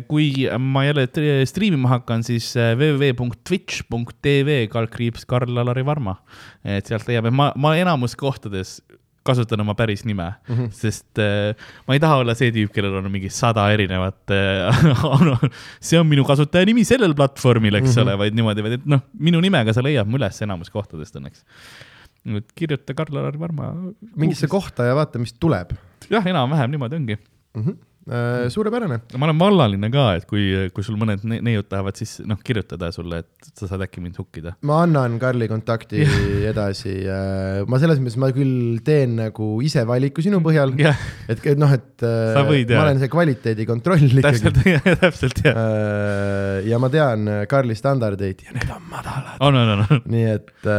kui ma jälle striimima hakkan, siis äh, www.twitch.tv kaldkriips Karl-Alari Varma. et sealt leiab, et ma, ma enamus kohtades kasutan oma päris nime mm, -hmm. sest äh, ma ei taha olla see tüüp, kellel on mingi sada erinevat äh, see on minu kasutajanimi sellel platvormil, eks mm -hmm. ole, vaid niimoodi, vaid et noh, minu nimega sa leiad mu üles enamus kohtadest õnneks. et kirjuta Karl-Alari Varma. mingisse kohta ja vaata, mis tuleb. jah, enam-vähem niimoodi ongi mm. -hmm Äh, suurepärane. ma olen vallaline ka, et kui, kui sul mõned ne neiud tahavad, siis noh, kirjutada sulle, et sa saad äkki mind hukkida. ma annan Karli kontakti edasi. Äh, ma selles mõttes, ma küll teen nagu ise valiku sinu põhjal, et, et noh, et äh, võid, ma olen see kvaliteedikontroll ikkagi. täpselt, täpselt jah. ja ma tean Karli standardeid ja need on madalad. on, on, on. nii et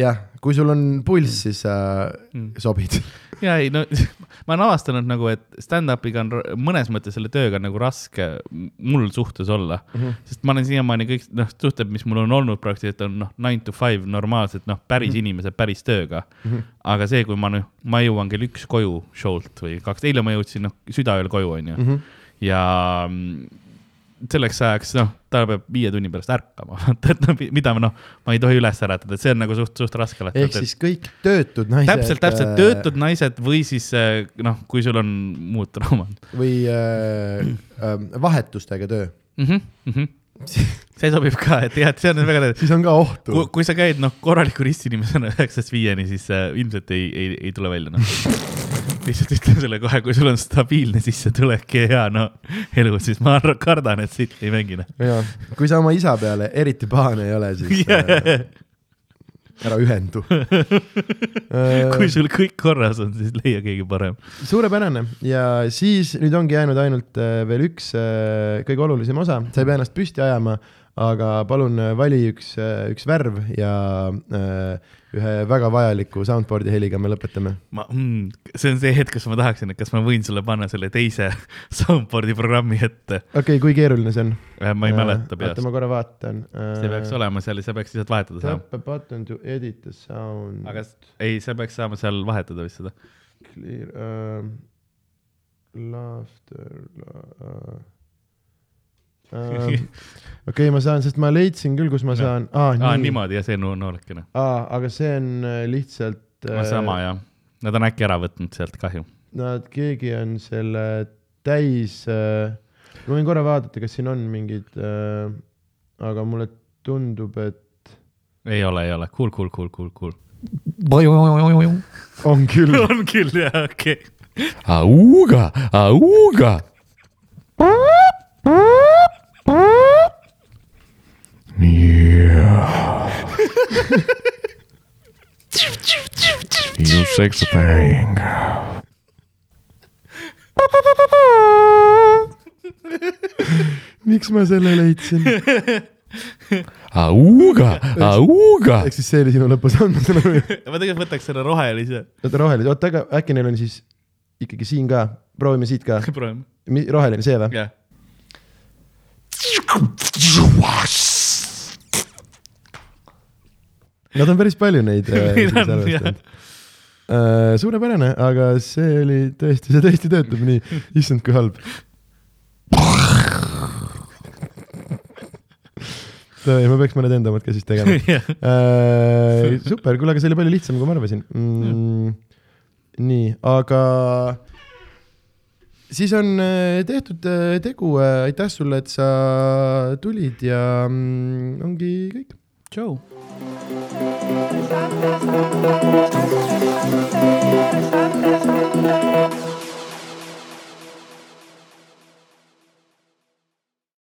jah, kui sul on pulss, siis sa mm. sobid ja ei, no ma olen avastanud nagu, et stand-up'iga on mõnes mõttes selle tööga nagu raske mul suhtes olla mm. -hmm. sest ma olen siiamaani kõik, noh, suhted, mis mul on olnud praktiliselt on noh, nine to five normaalselt, noh, päris mm -hmm. inimesed päris tööga mm. -hmm. aga see, kui ma noh, ma jõuan kell üks koju show'lt või kaks, eile ma jõudsin noh, südaööl koju, onju mm. -hmm. ja selleks ajaks, noh, ta peab viie tunni pärast ärkama, vaata, et noh, mida ma noh, ma ei tohi üles äratada, et see on nagu suht, suht raske ehk siis kõik töötud naised. täpselt, täpselt, äh, töötud naised või siis äh, noh, kui sul on muud traumad. või äh, äh, vahetustega töö mm. -hmm, mm -hmm see sobib ka, et jah, et see on väga tähtis. siis on ka ohtu. kui sa käid noh, korraliku ristinimesena üheksast viieni, siis äh, ilmselt ei, ei, ei tule välja noh lihtsalt ütlen sulle kohe, kui sul on stabiilne sissetulek ja hea no elu, siis ma arvan, kardan, et siit ei mängi noh. ja, kui sa oma isa peale eriti pahane ei ole, siis yeah. äh, ära ühendu kui sul kõik korras on, siis leia keegi parem. suurepärane ja siis nüüd ongi jäänud ainult äh, veel üks äh, kõige olulisem osa, sa ei pea ennast püsti ajama, aga palun vali üks, üks värv ja äh, ühe väga vajaliku soundboard'i heliga me lõpetame. ma mm,, see on see hetk, kus ma tahaksin, et kas ma võin sulle panna selle teise soundboard'i programmi ette. okei okay,, kui keeruline see on? Äh, ma ei mäleta peast. oota, ma korra vaatan. see peaks äh, olema seal sa peaks lihtsalt vahetada saama. Tap a button to edit the sound. aga ei, sa peaks saama seal vahetada vist seda. Clear uh,, laughter uh, okei okay,, ma saan, sest ma leidsin küll, kus ma saan ah,. Nii. Ah, niimoodi ja see no, noolekene ah,. aga see on äh, lihtsalt äh,. sama jah, nad on äkki ära võtnud sealt, kahju. Nad, keegi on selle täis äh,, ma võin korra vaadata, kas siin on mingid äh,, aga mulle tundub, et. ei ole, ei ole, cool, cool, cool, cool, cool. on küll on küll jah, okei okay.. auga, auga Yeah. you sexy thing. miks ma selle leidsin? auga, auga. ehk siis see oli sinu saan aru. ma tegelikult võtaks selle rohelise. oota, rohelise, oota, aga äkki neil on siis ikkagi siin ka, proovime siit ka. proovime. roheline, see või? jah Nad on päris palju neid äh, salvestanud uh,. suurepärane, aga see oli tõesti, see tõesti töötab nii, issand kui halb. ma peaks mõned enda omad ka siis tegema uh,. super, kuule, aga see oli palju lihtsam, kui ma arvasin mm,. nii, aga siis on äh, tehtud äh, tegu, äh, aitäh sulle, et sa tulid ja mm, ongi kõik. tšau.